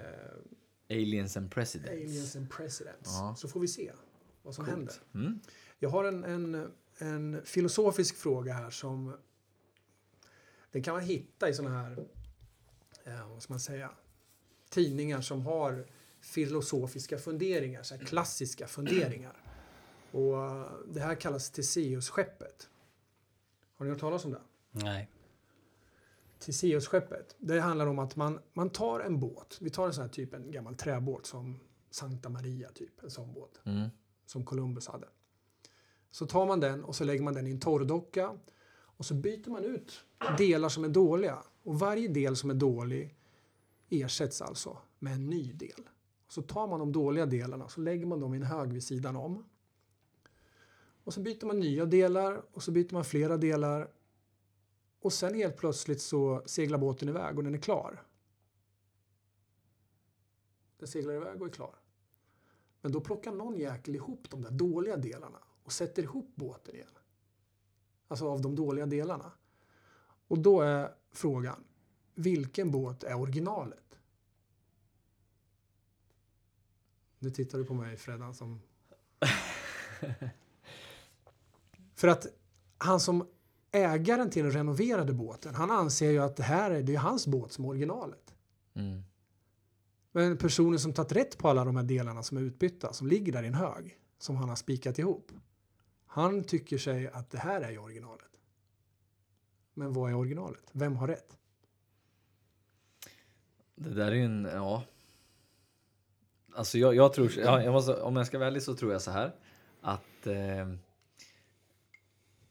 Aliens and presidents. Aliens and Presidents. Ja. Så får vi se vad som händer. Mm. Jag har en, en, en filosofisk fråga här som den kan man hitta i såna här, eh, vad ska man säga, tidningar som har filosofiska funderingar, så klassiska funderingar. Och det här kallas Theseus-skeppet. Har ni hört talas om det? nej. Theseus-skeppet. Det handlar om att man, man tar en båt. Vi tar en sån här typ en gammal träbåt som Santa Maria, typ en sån båt Mm. som Columbus hade. Så tar man den och så lägger man den i en torrdocka och så byter man ut delar som är dåliga. Och varje del som är dålig ersätts alltså med en ny del. Så tar man de dåliga delarna och så lägger man dem i en hög vid sidan om. Och så byter man nya delar och så byter man flera delar. Och sen helt plötsligt så seglar båten iväg och den är klar. Den seglar iväg och är klar. Men då plockar någon jäkel ihop de där dåliga delarna och sätter ihop båten igen. Alltså av de dåliga delarna. Och då är frågan, vilken båt är originalet? Nu tittar du på mig Freddan som... För att han som ägaren till den renoverade båten, han anser ju att det här är, det är hans båt som är originalet. Mm. Men personen som tagit rätt på alla de här delarna som är utbytta, som ligger där i en hög, som han har spikat ihop. Han tycker sig att det här är ju originalet. Men vad är originalet? Vem har rätt? Det där är ju en, ja. Alltså jag, jag tror, ja, jag måste, om jag ska ärlig så tror jag så här. Att eh,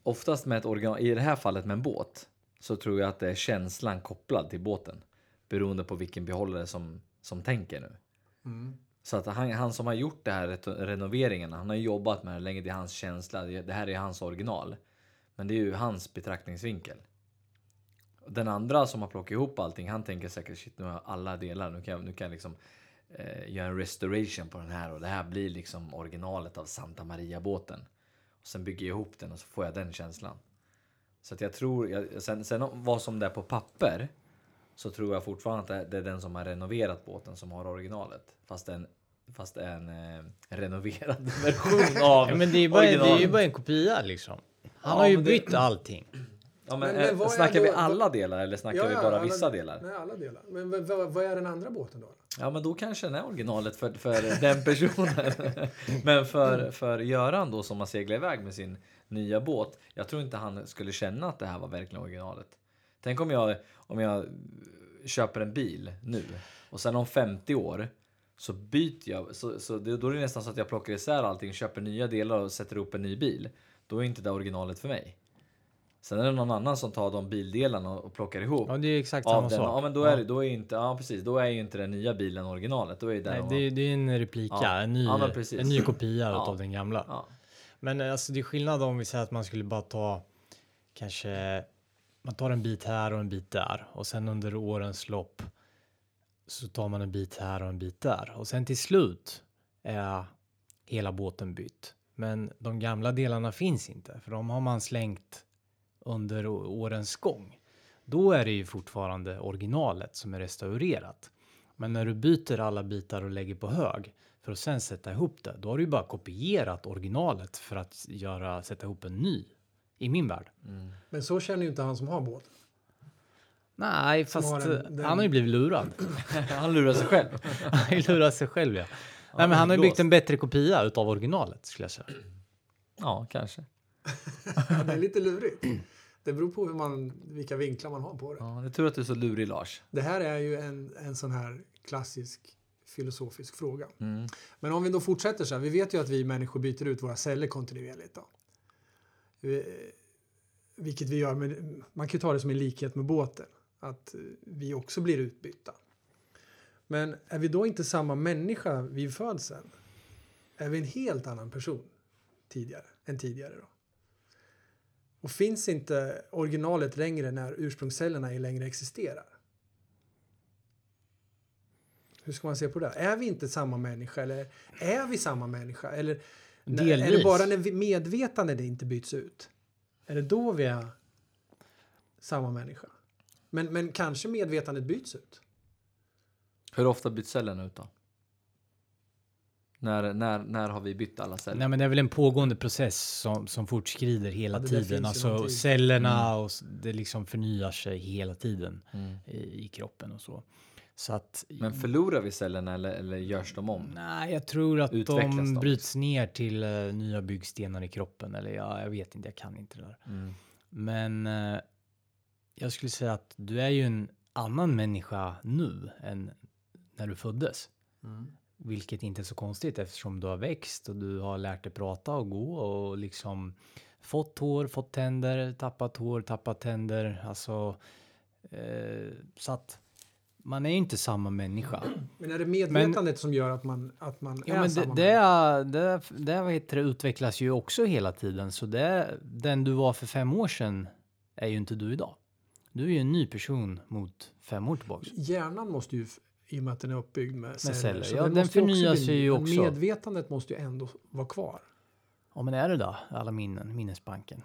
oftast med ett original, i det här fallet med en båt, så tror jag att det är känslan kopplad till båten. Beroende på vilken behållare som, som tänker nu. Så att han, han som har gjort det här renoveringen, han har jobbat med det länge, det är hans känsla, det här är hans original. Men det är ju hans betraktningsvinkel. Den andra som har plockat ihop allting, han tänker säkert shit nu har jag alla delar, nu kan jag, nu kan jag liksom eh, göra en restoration på den här och det här blir liksom originalet av Santa Maria-båten. Och sen bygger jag ihop den och så får jag den känslan. Så att jag tror, jag, sen, sen vad som det är på papper, så tror jag fortfarande att det- det är den som har renoverat båten som har originalet. Fast det är en, fast en eh, renoverad version av Ja, men det är, bara, det är ju bara en kopia liksom. Han Ja, har ju men det- bytt allting. Ja, men, Men- men eh, snackar vi då- alla delar eller snackar vi bara alla- vissa delar? Nej, alla delar. Men vad, vad, vad är den andra båten då? Ja, men då kanske den är originalet för, för den personen. men för, för Göran då som har seglat iväg med sin nya båt. Jag tror inte han skulle känna att det här var verkligen originalet. Tänk om jag, om jag köper en bil nu och sen om 50 år så byter jag. Så, så det, då är det nästan så att jag plockar isär allting, köper nya delar och sätter upp en ny bil. Då är inte det originalet för mig. Sen är det någon annan som tar de bildelarna och plockar ihop. Ja, det är exakt samma sak. Ja men då är det, då är inte, ja precis, då är ju inte den nya bilen originalet. Då är det Nej, det, är- det är en replika, Ja. en, ny, Ja, en ny kopia Ja. av den gamla. ja. Men alltså, det är skillnad om vi säger att man skulle bara ta kanske man tar en bit här och en bit där och sen under årens lopp så tar man en bit här och en bit där och sen till slut är hela båten bytt. Men de gamla delarna finns inte för de har man slängt under årens gång. Då är det ju fortfarande originalet som är restaurerat. Men när du byter alla bitar och lägger på hög för att sen sätta ihop det, då har du ju bara kopierat originalet för att göra, sätta ihop en ny. I min värld. Mm. Men så känner ju inte han som har båten. Nej, fast har den- eh, den- han har ju blivit lurad. Han lurar sig själv. han lurat sig själv, ja. Nej, men han har ju byggt en bättre kopia utav originalet skulle jag säga. Ja, kanske. Ja, det är lite lurigt. Det beror på hur man, vilka vinklar man har på det. Ja, det är tur att du är så lurig Lars. Det här är ju en, en sån här klassisk filosofisk fråga. Mm. Men om vi då fortsätter så här. Vi vet ju att vi människor byter ut våra celler kontinuerligt. Då. Vi, vilket vi gör med, man kan ju ta det som en likhet med båten. Att vi också blir utbytta. Men är vi då inte samma människa vid födseln? Är vi en helt annan person tidigare än tidigare då? Och finns inte originalet längre när ursprungscellerna ej längre existerar? Hur ska man se på det? Är vi inte samma människa eller är vi samma människa? Eller när, är det bara när medvetandet inte byts ut? Är det då vi är samma människa? Men, men kanske medvetandet byts ut? Hur ofta byts cellerna ut då? När, när, när har vi bytt alla celler? Nej, men det är väl en pågående process som, som fortskrider hela Ja, tiden. Alltså cellerna och s- det liksom förnyar sig hela tiden Mm. i, i kroppen och så. Så att Men förlorar vi cellerna eller, eller görs de om? Nej, jag tror att Utvecklas de de? bryts ner till eh, nya byggstenar i kroppen. Eller ja, jag vet inte, jag kan inte det där. Mm. Men eh, jag skulle säga att du är ju en annan människa nu än när du föddes. Vilket inte är så konstigt eftersom du har växt och du har lärt dig prata och gå och liksom fått hår, fått tänder, tappat hår, tappat tänder. Alltså, eh, så att man är ju inte samma människa. Men är det medvetandet som gör att man, att man Ja, är men samma det, det, är, det, det vad heter det, utvecklas ju också hela tiden. Så det, den du var för fem år sedan är ju inte du idag. Du är ju en ny person mot fem år tillbaka. Hjärnan måste ju, i och med att den är uppbyggd med celler, celler. så Ja, den ju bli sig ny. ju Men också. Medvetandet måste ju ändå vara kvar. Ja, men är det då? Alla minnen, minnesbanken.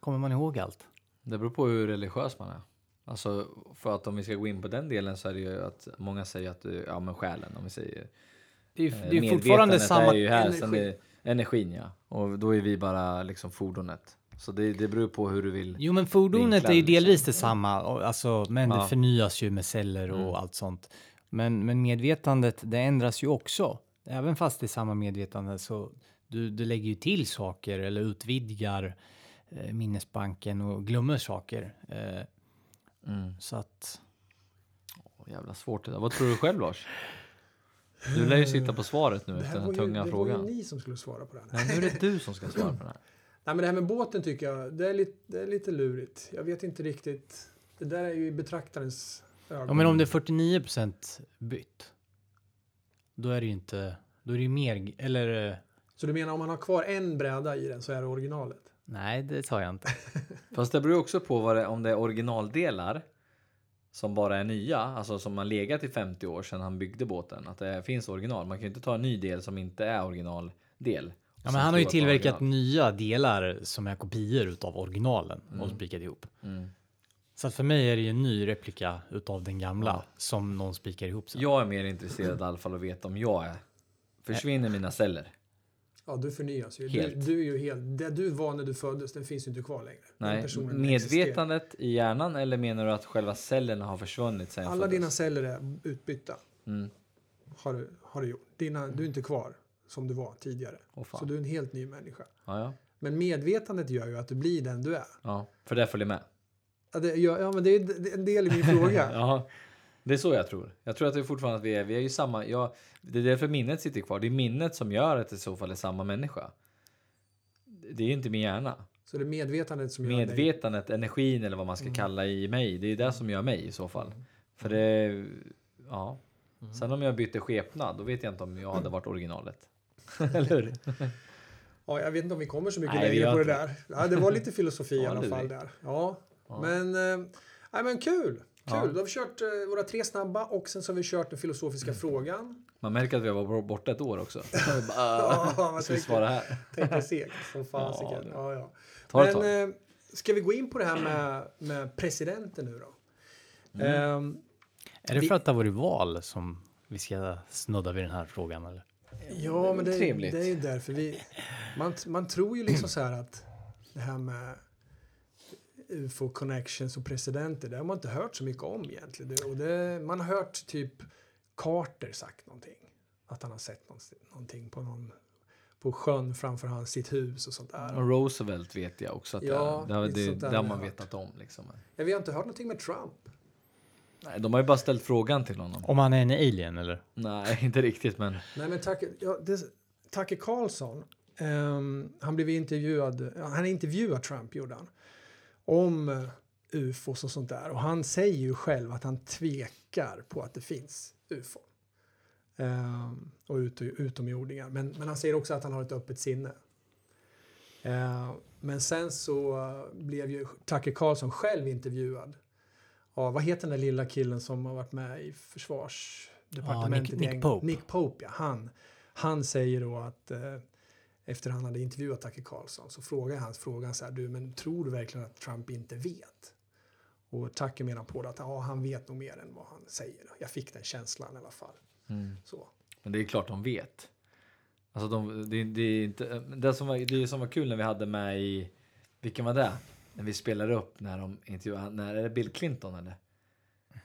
Kommer man ihåg allt? Det beror på hur religiös man är. Alltså, för att om vi ska gå in på den delen så är det ju att många säger att du, ja men själen, om vi säger Det är, Eh, det är fortfarande samma... är ju här, sen energi. det, energin ja. Och då är vi bara liksom fordonet. Så det, det beror på hur du vill. Jo, men fordonet vinklar, är ju liksom. delvis detsamma, och- alltså, men Ja. det förnyas ju med celler och Mm. allt sånt. Men, men medvetandet, det ändras ju också. Även fast det är samma medvetande så du, du lägger ju till saker eller utvidgar eh, minnesbanken och glömmer saker. Eh, Mm. så att... Åh, jävla svårt det där. Vad tror du själv Lars? Du lär ju sitta på svaret nu Det efter den här ju, tunga det frågan. var ju ni som skulle svara på den. Nej, nu är det du som ska svara på den här. Nej, men det här med båten tycker jag, det är, lite, det är lite lurigt. Jag vet inte riktigt. Det där är ju i betraktarens ögon. Ja, men om det är 49% bytt, då är det ju inte... Då är det ju mer... Eller... eh, Så du menar om man har kvar en bräda i den så är det originalet? Nej, det sa jag inte. Fast det beror ju också på vad det, om det är originaldelar som bara är nya, alltså som har legat i 50 år sedan han byggde båten. Att det finns original. Man kan ju inte ta en ny del som inte är originaldel. Och Ja, men han har ju tillverkat original. nya delar som är kopior utav originalen och Mm. spikat ihop. Mm. Så att för mig är det ju en ny replika utav den gamla som någon spikar ihop sen. Jag är mer intresserad i alla fall att veta om jag är. Försvinner mina celler? Ja, du förnyas ju. Du, Helt. du är ju helt... Det du var när du föddes, den finns ju inte kvar längre. Nej, personen existerar. medvetandet i hjärnan eller menar du att själva cellerna har försvunnit sen Alla föddes? dina celler är utbytta. Mm. Har du, har du gjort. Dina, du är inte kvar som du var tidigare. Fan. Så du är en helt ny människa. Ja, ja. Men medvetandet gör ju att du blir den du är. ja, för det följer med. Ja, det, gör- ja men det är en del i min fråga. Ja, det är så jag tror. Jag tror att det är fortfarande att vi är, vi är ju samma. Ja, det är därför minnet sitter kvar. Det är minnet som gör att det i så fall är samma människa. Det är ju inte min hjärna. Så det är medvetandet som gör dig. Medvetandet, energin eller vad man ska kalla i mig. Det är det som gör mig i så fall. För det, ja. Sen om jag byter skepnad, då vet jag inte om jag hade varit originalet. eller hur? Ja, jag vet inte om vi kommer så mycket Nej, längre på det där. Ja, det var lite filosofi i Ja, alla fall där. Ja, Ja. men, nej, men kul. Kul. Ja. Då har vi kört eh, våra tre snabba och sen så har vi kört den filosofiska frågan. Man märker att vi har varit borta ett år också. Ja, man ska vi svara här? Tänker segt som fasiken. det- Ja, ja. Ta det ett tag. Men eh, ska vi gå in på det här med, med presidenten nu då? Mm. Ehm, Är det Vi- för att det har varit val som vi ska snudda vid den här frågan? Eller? Ja, men det, Trevligt. det är ju därför vi... Man, man tror ju liksom så här att det här med UFO connections och presidenter, det har man inte hört så mycket om egentligen. Det, och det, man har hört typ Carter sagt någonting. Att han har sett någonting, på någon på sjön framför hans, sitt hus och sånt där. Och Roosevelt vet jag också att Ja, det, det, det, det har man vetat om. Liksom. Ja, vi har inte hört någonting med Trump. Nej, de har ju bara ställt frågan till honom. Om han är en alien eller? Nej, inte riktigt, men Nej, men Tucker, ja, det, Tucker Carlson, ehm, han blev intervjuad, han intervjuade Trump gjorde han, om uh, ufos och sånt där. Och han säger ju själv att han tvekar på att det finns ufo. Ehm, och ut, utomjordingar. Men, men han säger också att han har ett öppet sinne. Ehm, men sen så eh, blev ju Tucker Carlson själv intervjuad. Av vad heter den där lilla killen som har varit med i försvarsdepartementet Ja, Nick- Nick? Pope. Nick Pope, ja. Han, han säger då att eh, efter han hade intervjuat Tucker Carlson så frågar han frågan så här, du men tror du verkligen att Trump inte vet? Och Tucker menar på det att ja, han vet nog mer än vad han säger. Jag fick den känslan i alla fall. Mm. Så. Men det är klart de vet. Alltså de, det, det, är inte, det, som var, det som var kul när vi hade med i, vilken var det? När vi spelade upp när de intervjuade, när är det Bill Clinton eller?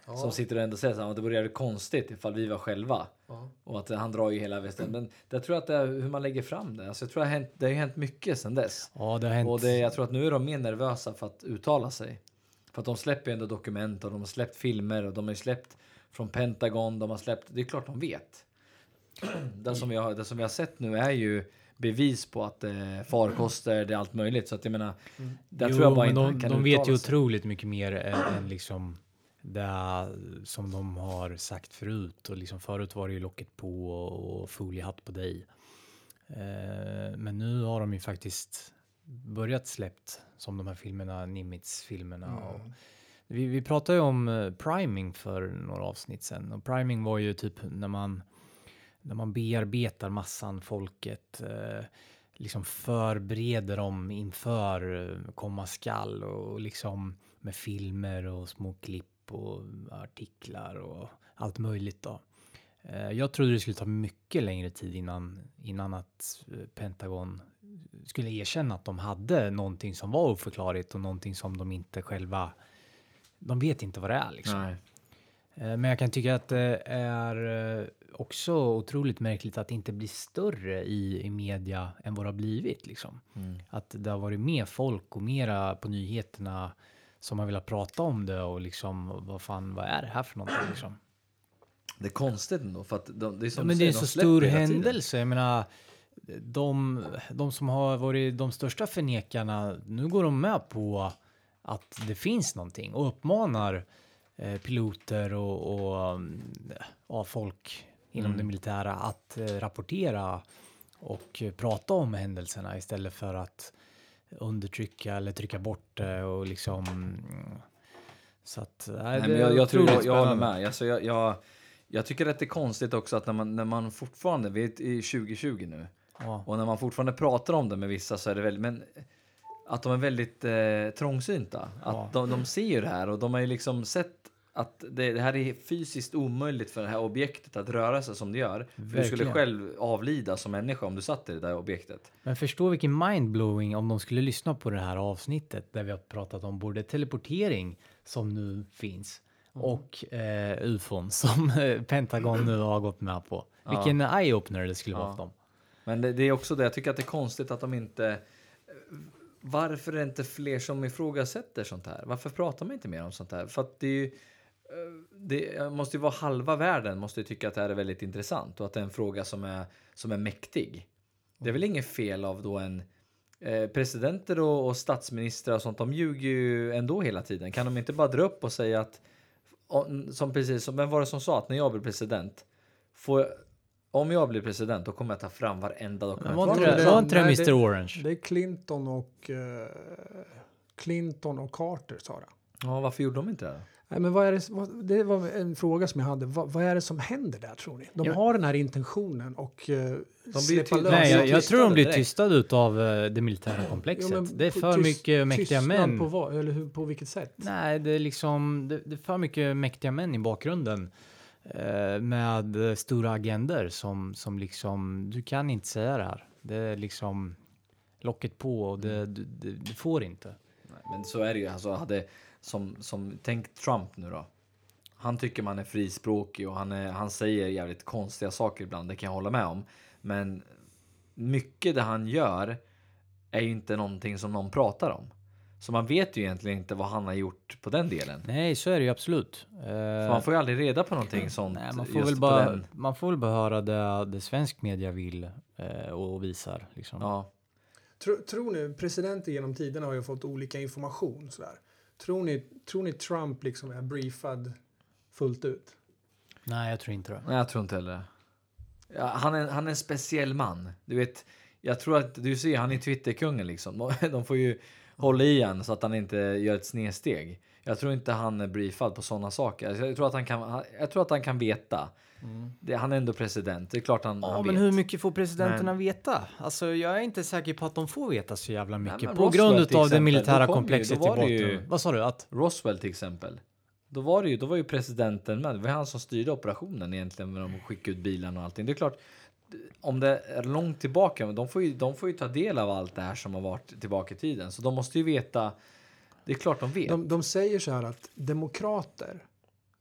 Ja, Som sitter och ändå säger så här, "Ja, det vore jävligt konstigt ifall vi var själva. ja. Och att han drar ju hela västen. Men jag tror att det är hur man lägger fram det. Alltså jag tror att det har hänt, det har ju hänt mycket sedan dess. Ja, det har hänt. Och det, jag tror att nu är de mer nervösa för att uttala sig. För att de släpper ju ändå dokument och de har släppt filmer och de har ju släppt från Pentagon. De har släppt, det är klart de vet. Det som vi har, det som vi har sett nu är ju bevis på att det är farkoster, det är allt möjligt. Så att jag menar, där Jo, tror jag bara inte de, kan de vet ju otroligt mycket mer än, än liksom det som de har sagt förut. Och liksom förut var det ju locket på och, och foliehatt på dig. Eh, men nu har de ju faktiskt börjat släppt som de här filmerna, Nimitz-filmerna. Och vi, vi pratade ju om eh, priming för några avsnitt sedan och priming var ju typ när man när man bearbetar massan, folket, eh, liksom förbereder dem inför eh, komma skall och liksom med filmer och små klipp och artiklar och allt möjligt då. Eh, jag trodde det skulle ta mycket längre tid innan, innan att Pentagon skulle erkänna att de hade någonting som var oförklarligt och någonting som de inte själva. De vet inte vad det är liksom. Nej. Men jag kan tycka att det är också otroligt märkligt att det inte blir större i, i media än vad det har blivit. Liksom. Mm. Att det har varit mer folk och mera på nyheterna som har velat prata om det och liksom vad fan, vad är det här för någonting liksom? Det är konstigt ändå för att de, det är som Ja, men det är en så stor händelse. Jag menar, de, de som har varit de största förnekarna, nu går de med på att det finns någonting och uppmanar eh, piloter och, och mm, ja, folk inom Mm. det militära att eh, rapportera och eh, prata om händelserna istället för att undertrycka eller trycka bort det och liksom. Så att nej, Nej, men jag, jag, tror, jag, håller med. Alltså, jag, jag, jag tycker att det är konstigt också att när man, när man fortfarande, vi är i 2020 nu, Ja. och när man fortfarande pratar om det med vissa så är det väldigt, men att de är väldigt eh, trångsynta. Att Ja. de, de ser ju det här och de har ju liksom sett att det, det här är fysiskt omöjligt för det här objektet att röra sig som det gör. För du skulle själv avlida som människa om du satt i det där objektet. Men förstå vilken mindblowing om de skulle lyssna på det här avsnittet där vi har pratat om både teleportering som nu finns och eh, ufon som eh, Pentagon nu har gått med på. Ja. Vilken eye-opener det skulle Ja. vara för dem. Men det, det är också det, jag tycker att det är konstigt att de inte... Varför är det inte fler som ifrågasätter sånt här? Varför pratar man inte mer om sånt här? För att det är ju... Det måste ju vara halva världen måste ju tycka att det här är väldigt intressant och att det är en fråga som är, som är mäktig. Det är väl inget fel av då en... Eh, presidenter och, och statsministrar och sånt, de ljuger ju ändå hela tiden. Kan de inte bara dra upp och säga att... Som precis som, vem var det som sa att när jag blir president, får jag, om jag blir president då kommer jag ta fram varenda Men dokument. var inte det det, var Mr Orange? Det är Clinton och eh, Clinton och Carter sa det. Ja, varför gjorde de inte det? Nej, men vad är det, vad, det var en fråga som jag hade. Vad, vad är det som händer där tror ni? De Ja. har den här intentionen och eh, blir släppa ty- lös. Nej, jag, jag tror de blir direkt. tystade utav eh, det militära komplexet. Men det är för tyst- mycket mäktiga män. På, vad, eller hur, på vilket sätt? Nej, det är liksom det, det är för mycket mäktiga män i bakgrunden eh, med stora agender som som liksom du kan inte säga det här. Det är liksom locket på och det, du, du, du får inte. Nej, men så är det ju. Alltså, hade, som, som, tänk Trump nu då. Han tycker man är frispråkig och han, är, han säger jävligt konstiga saker ibland. Det kan jag hålla med om. Men mycket det han gör är ju inte någonting som någon pratar om. Så man vet ju egentligen inte vad han har gjort på den delen. Nej, så är det ju absolut. För man får ju aldrig reda på någonting sånt. nej, man får väl bara den. man får väl bara höra det, det svensk media vill eh, och visar liksom. Ja. Tro, tror ni, presidenter genom tiderna har ju fått olika information sådär. Tror ni, tror ni Trump liksom är briefad fullt ut? Nej, jag tror inte det. Nej, jag tror inte heller ja, han, är, han är en speciell man. Du vet, jag tror att du ser, han är Twitterkungen liksom. De, får ju hålla i han så att han inte gör ett snedsteg. Jag tror inte han är briefad på sådana saker. Jag tror att han kan, jag tror att han kan veta. Det, han är ändå president. Det är klart han, Ja, han men vet. hur mycket får presidenterna Men- veta? Alltså, jag är inte säker på att de får veta så jävla mycket men på Roswell grund av det militära ju- komplexet i det ju-. Vad sa du? Att? Roswell till exempel. Då var, det ju, då var ju presidenten med. Det var han som styrde operationen egentligen. Med de skickade ut bilarna och allting. Det är klart, om det är långt tillbaka, men de får, ju, de får ju ta del av allt det här som har varit tillbaka i tiden. Så de måste ju veta. Det är klart de vet. De, de säger så här att demokrater,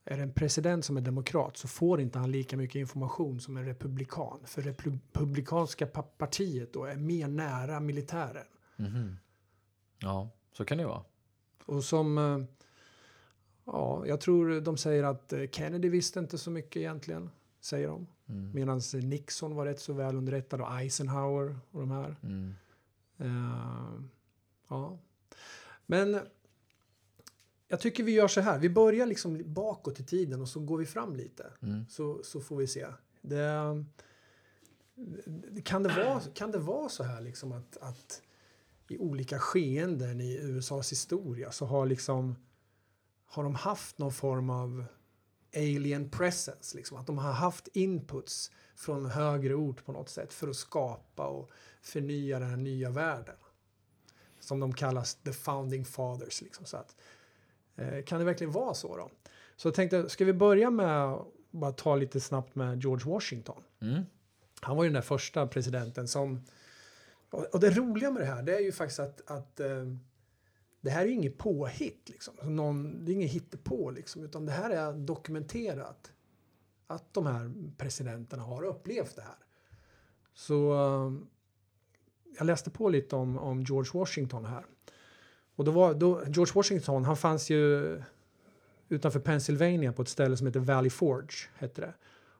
är det en president som är demokrat så får inte han lika mycket information som en republikan. För republikanska pa- partiet då är mer nära militären. Mhm. Ja, så kan det vara. Och som, eh, ja, jag tror de säger att eh, Kennedy visste inte så mycket egentligen, säger de. Mm. Medan Nixon var rätt så väl underrättad och Eisenhower och de här. Mm. Eh, ja. Men jag tycker vi gör så här. Vi börjar liksom bakåt i tiden och så går vi fram lite. Mm. Så, så får vi se. Det, kan, det vara, kan det vara så här liksom att, att i olika skeenden i USAs historia så har liksom har de haft någon form av alien presence, liksom att de har haft inputs från högre ort på något sätt för att skapa och förnya den här nya världen. Som de kallas the founding fathers. Liksom, så att, kan det verkligen vara så då? Så jag tänkte, ska vi börja med att bara ta lite snabbt med George Washington. Mm. Han var ju den där första presidenten som... Och det roliga med det här, det är ju faktiskt att, att eh, det här är ju inget påhitt, liksom. Någon, det är inget hittepå, liksom, utan det här är dokumenterat. Att de här presidenterna har upplevt det här. Så eh, jag läste på lite om, om George Washington här. Och då var, då, George Washington, han fanns ju utanför Pennsylvania på ett ställe som heter Valley Forge. Hette det.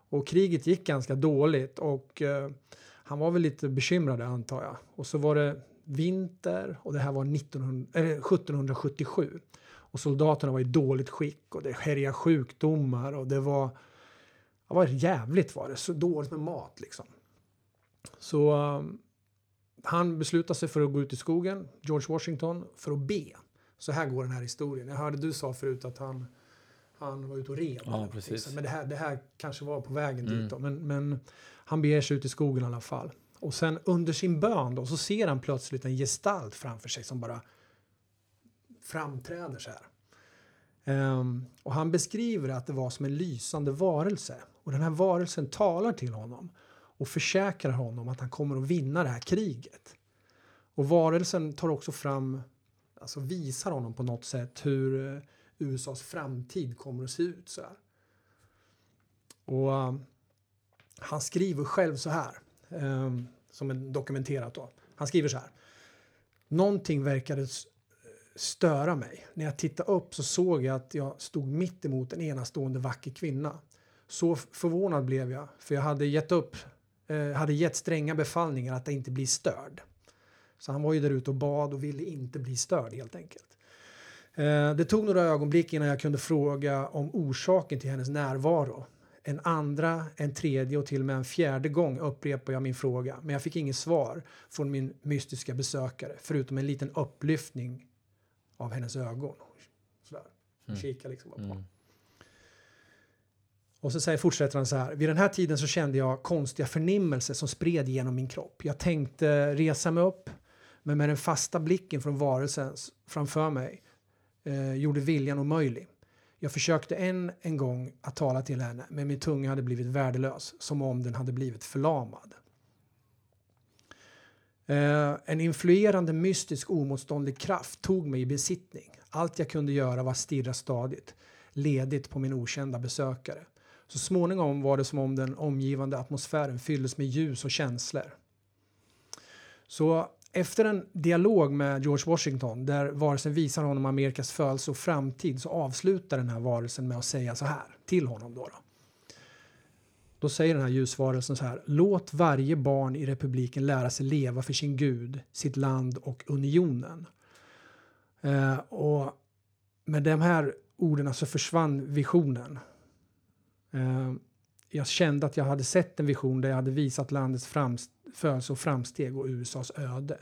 Och kriget gick ganska dåligt och eh, han var väl lite bekymrad antar jag. Och så var det vinter och det här var 1900, eller 1777. Och soldaterna var i dåligt skick och det härjade sjukdomar och det var, det var jävligt var det, så dåligt med mat liksom. Så eh, han beslutade sig för att gå ut i skogen, George Washington, för att be. Så här går den här historien. Jag hörde du sa förut att han, han var ute och red. Ja, precis. Men det här, det här kanske var på vägen Mm. dit. Då. Men, men han beger sig ut i skogen i alla fall. Och sen under sin bön då, så ser han plötsligt en gestalt framför sig som bara framträder så här. Ehm, och han beskriver att det var som en lysande varelse. Och den här varelsen talar till honom och försäkrar honom att han kommer att vinna det här kriget. Och varelsen tar också fram, alltså visar honom på något sätt hur eh, USAs framtid kommer att se ut. Så här. Och um, han skriver själv så här, um, som är dokumenterat då. Han skriver så här. Någonting verkade störa mig. När jag tittade upp så såg jag att jag stod mitt emot en enastående vacker kvinna. Så förvånad blev jag, för jag hade gett upp, eh, hade gett stränga befallningar att inte bli störd. Så han var ju där ute och bad och ville inte bli störd helt enkelt. Eh, det tog några ögonblick innan jag kunde fråga om orsaken till hennes närvaro. En andra, en tredje och till och med en fjärde gång upprepade jag min fråga. Men jag fick inget svar från min mystiska besökare. Förutom en liten upplyftning av hennes ögon. Sådär. Mm. kikade liksom på. Mm. Och så säger, fortsätter han så här. Vid den här tiden så kände jag konstiga förnimmelser som spred genom min kropp. Jag tänkte resa mig upp. Men med den fasta blicken från varelsen framför mig eh, gjorde viljan omöjlig. Jag försökte än en gång att tala till henne, men min tunga hade blivit värdelös, som om den hade blivit förlamad. Eh, en influerande mystisk omotståndlig kraft tog mig i besittning. Allt jag kunde göra var att stirra stadigt, ledigt på min okända besökare. Så småningom var det som om den omgivande atmosfären fylldes med ljus och känslor. Så efter en dialog med George Washington där varelsen visar honom Amerikas födelse och framtid så avslutar den här varelsen med att säga så här till honom. Då, då. då säger den här ljusvarelsen så här. Låt varje barn i republiken lära sig leva för sin Gud, sitt land och unionen. Eh, och med de här orden så försvann visionen. Ehm, jag kände att jag hade sett en vision där jag hade visat landets födelse och framsteg och USAs öde.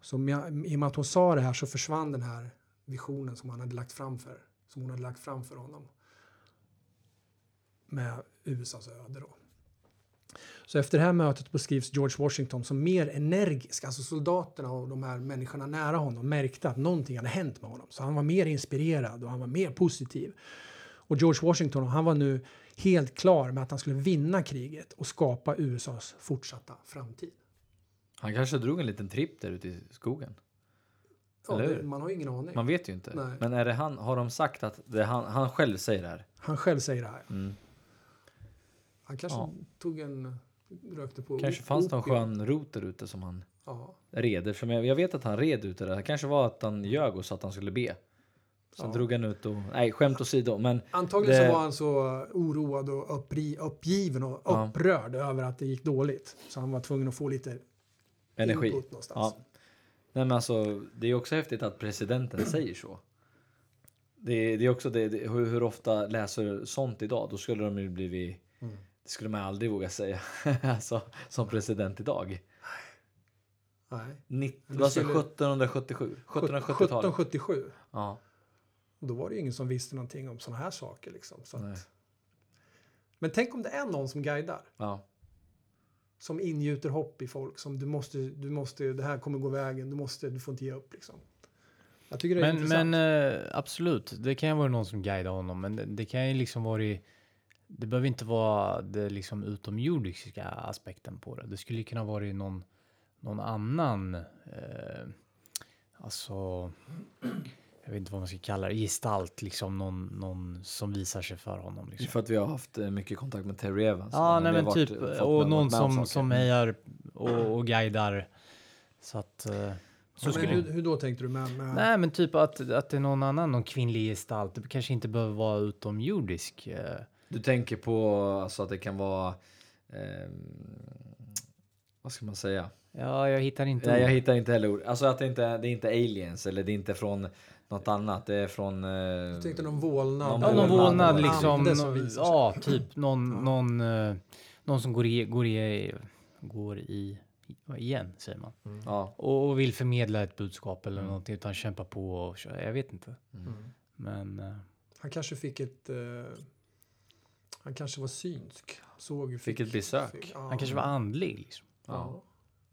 Så jag, I och med att hon sa det här så försvann den här visionen som, han hade lagt fram för, som hon hade lagt fram för honom. Med USAs öde då. Så efter det här mötet beskrivs George Washington som mer energisk. Alltså soldaterna och de här människorna nära honom märkte att någonting hade hänt med honom. Så han var mer inspirerad och han var mer positiv. Och George Washington han var nu helt klar med att han skulle vinna kriget och skapa USAs fortsatta framtid. Han kanske drog en liten tripp där ute i skogen. Ja, det, man har ingen aning. Man vet ju inte. Nej. Men är det han, har de sagt att det han, han själv säger det här? Han själv säger det här. Mm. Han kanske Ja. tog en... Rökte på Kanske fanns det någon opium. skön rot där ute som han Ja. red. Jag, jag vet att han red ute där. Det kanske var att han ljög och sa att han skulle be. Sen Ja. drog han ut och... Nej, skämt åsido. Men Antagligen Det- så var han så oroad och uppri, uppgiven och Ja. upprörd över att det gick dåligt. Så han var tvungen att få lite energi. input någonstans. Ja. Nej, men alltså, det är också häftigt att presidenten säger så. Det, är- det är också det, det, hur, hur ofta läser sånt idag? Då skulle de ju blivit... Mm. Det skulle man aldrig våga säga alltså, som president idag. Nej. Nitt, Men det alltså skulle- 1777? 1770-talet? 1777. Ja. Och då var det ju ingen som visste någonting om sådana här saker. Liksom. Så att... Men tänk om det är någon som guidar. ja. Som ingjuter hopp i folk. Som du måste, du måste, det här kommer gå vägen. Du, måste, du får inte ge upp. Liksom. Jag tycker det är Men, intressant. men eh, absolut, det kan ju vara någon som guidar honom, men det, det kan ju liksom vara i, det behöver inte vara det liksom utomjordiska aspekten på det. Det skulle kunna vara någon, någon annan, eh, alltså, jag vet inte vad man ska kalla det, gestalt, liksom någon, någon som visar sig för honom. Liksom. för att vi har haft eh, mycket kontakt med Terry Evans. Ja, nej men varit- typ, fått och med- någon varit som, som hejar och, och guidar. Så att, eh, så Men skulle hur, hur då tänkte du? Med, med, Nej, men typ att, att det är någon annan, någon kvinnlig gestalt. Det kanske inte behöver vara utomjordisk. eh. Du tänker på alltså, att det kan vara... ehm, vad ska man säga? Ja, jag hittar inte Nej, jag hittar inte heller ord. Alltså att det inte det är inte aliens eller det är inte från något annat. Det är från... eh, Jag tänkte någon vålnad. Någon Ja, någon vålnad, liksom. som Någon, ja, typ någon, någon, eh, någon som går i, går i, går i, igen, säger man. Ja. Och, och vill förmedla ett budskap eller Mm. någonting utan kämpa på och köra. Jag vet inte. Mm. Men eh, Han kanske fick ett... eh, han kanske var synsk. Såg, Fick ett besök. ja. han kanske var andlig. Liksom. Ja.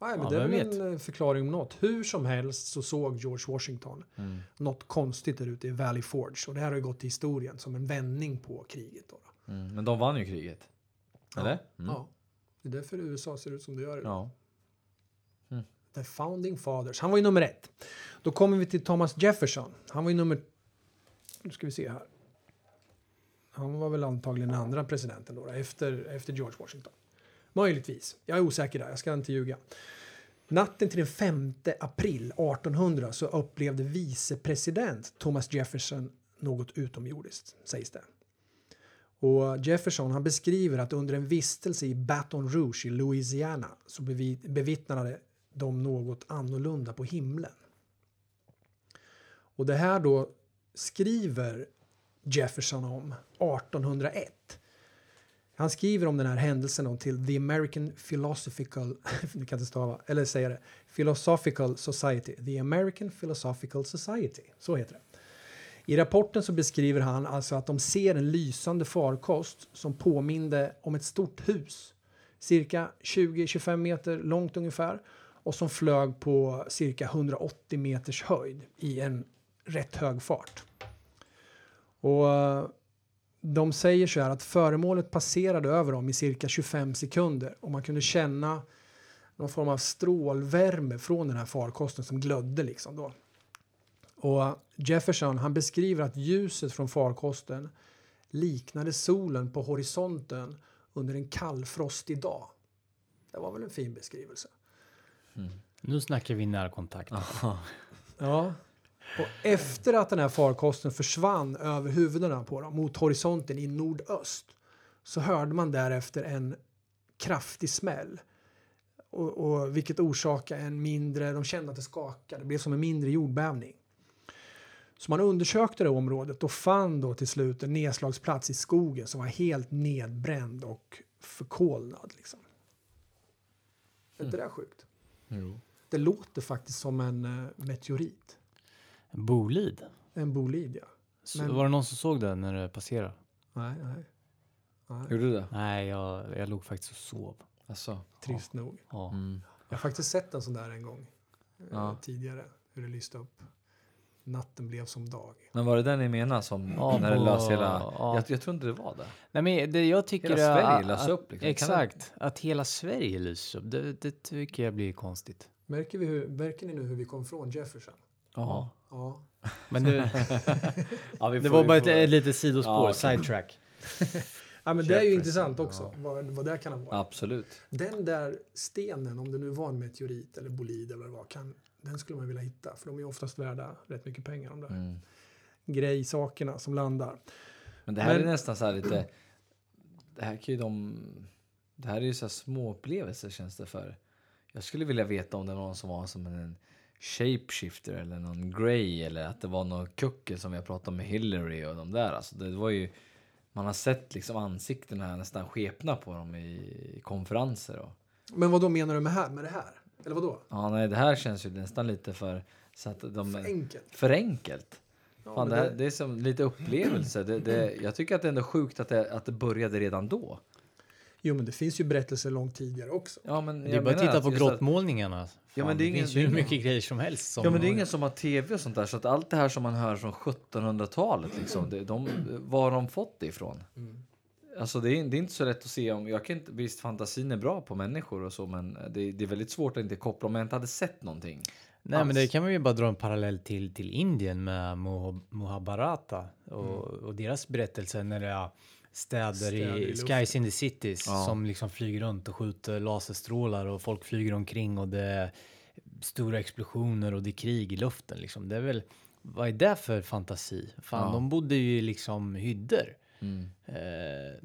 Nej, men Ja, det är väl vet? en eh, förklaring om något. Hur som helst så såg George Washington Mm. något konstigt där ute i Valley Forge. Och det här har ju gått till historien som en vändning på kriget. Då. Mm. Men de vann ju kriget. Eller? Mm. Ja. Det är därför USA ser ut som det gör idag. Ja. The Founding Fathers. Han var ju nummer ett. Då kommer vi till Thomas Jefferson. Han var ju nummer... Nu ska vi se här. Han var väl antagligen den andra presidenten då, då efter, efter George Washington. Möjligtvis. Jag är osäker där, jag ska inte ljuga. Natten till den 5 april 1800 så upplevde vicepresident Thomas Jefferson något utomjordiskt, sägs det. Och Jefferson han beskriver att under en vistelse i Baton Rouge i Louisiana så bevittnade de något annorlunda på himlen. Och det här då skriver Jefferson om 1801. Han skriver om den här händelsen då till The American Philosophical, jag kan inte stava, eller säga det, Philosophical Society, The American Philosophical Society, så heter det. I rapporten så beskriver han alltså att de ser en lysande farkost som påminde om ett stort hus, cirka 20-25 meter långt ungefär, och som flög på cirka 180 meters höjd i en rätt hög fart. Och eh, de säger så här att föremålet passerade över dem i cirka 25 sekunder och man kunde känna någon form av strålvärme från den här farkosten som glödde liksom då. Och Jefferson han beskriver att ljuset från farkosten liknade solen på horisonten under en kallfrostig dag. Det var väl en fin beskrivelse. Nu snackar vi närkontakt. Ja. Och efter att den här farkosten försvann över huvudena på dem mot horisonten i nordöst så hörde man därefter en kraftig smäll. Och, och vilket orsakade en mindre, de kände att det skakade, det blev som en mindre jordbävning. Så man undersökte det området och fann då till slut en nedslagsplats i skogen som var helt nedbränd och förkolnad. Liksom. Är inte det där sjukt? Jo. Det låter faktiskt som en uh, meteorit. Bolid. En bolid, ja. Så Men- Var det någon som såg det när det passerade? Nej, nej. nej. Gjorde du det? Nej, jag, jag låg faktiskt och sov. Alltså. Trist nog. Ja. Mm. Jag har faktiskt sett en sån där en gång eh, Ja. tidigare. Hur det lyste upp. Natten blev som dag. Men var det den ni menar som Ja, när det lös hela... ja. Jag, jag tror inte det var det. Nej, men det jag tycker Hela Sverige att- lös upp, liksom. Kan Exakt, att hela Sverige lyser upp. Det, det tycker jag blir konstigt. Märker, vi hur, märker ni nu hur vi kom från Jefferson? Ja. Ja. Men det, ja vi det var bara ett, ett litet sidospår, Ja, sidetrack. ja men det är ju intressant också. ja. Vad, vad det kan ha varit. Absolut. Den där stenen, om det nu var en meteorit eller bolid eller vad det var, kan, den skulle man vilja hitta. För de är oftast värda rätt mycket pengar, de där Mm. grejsakerna som landar. Men det här Men- är nästan så här lite... Det här kan ju de... Det här är ju så här små upplevelser känns det för. Jag skulle vilja veta om det var någon som var som en shapeshifter eller någon grey eller att det var någon kuckel som jag pratade med Hillary och de där. Alltså det var ju... Man har sett liksom ansiktena nästan skepna på dem i konferenser och... Men vad då menar du med, här, med det här? Eller vad då? Ja, nej, det här känns ju nästan lite för... Så att de, För enkelt. för enkelt. Ja, Fan, det, här, det- det är som lite upplevelse. Det, det, jag tycker att det är ändå sjukt att det, att det började redan då. Jo, men det finns ju berättelser långt tidigare också. Ja, men Det är bara att titta på grottmålningarna. Ja, men det är det ingen- finns ju hur mycket grejer som helst. Som Ja, men det är ingen som har tv och sånt där. Så att allt det här som man hör från 1700-talet, liksom, det, de, var har de fått det ifrån? Alltså det är, det är inte så lätt att se om, jag kan inte, visst fantasin är bra på människor och så men det, det är väldigt svårt att inte koppla om jag inte hade sett någonting. Nej, men alls. det kan man ju bara dra en parallell till, till Indien med Moh- Mahabharata och, Mm. och deras berättelse när det är städer, Städer i i. Skies in the Cities Ja. som liksom flyger runt och skjuter laserstrålar och folk flyger omkring och det är stora explosioner och det är krig i luften liksom. Det är väl, vad är det för fantasi? Fan, Ja. de bodde ju i liksom hyddor. Mm. Eh,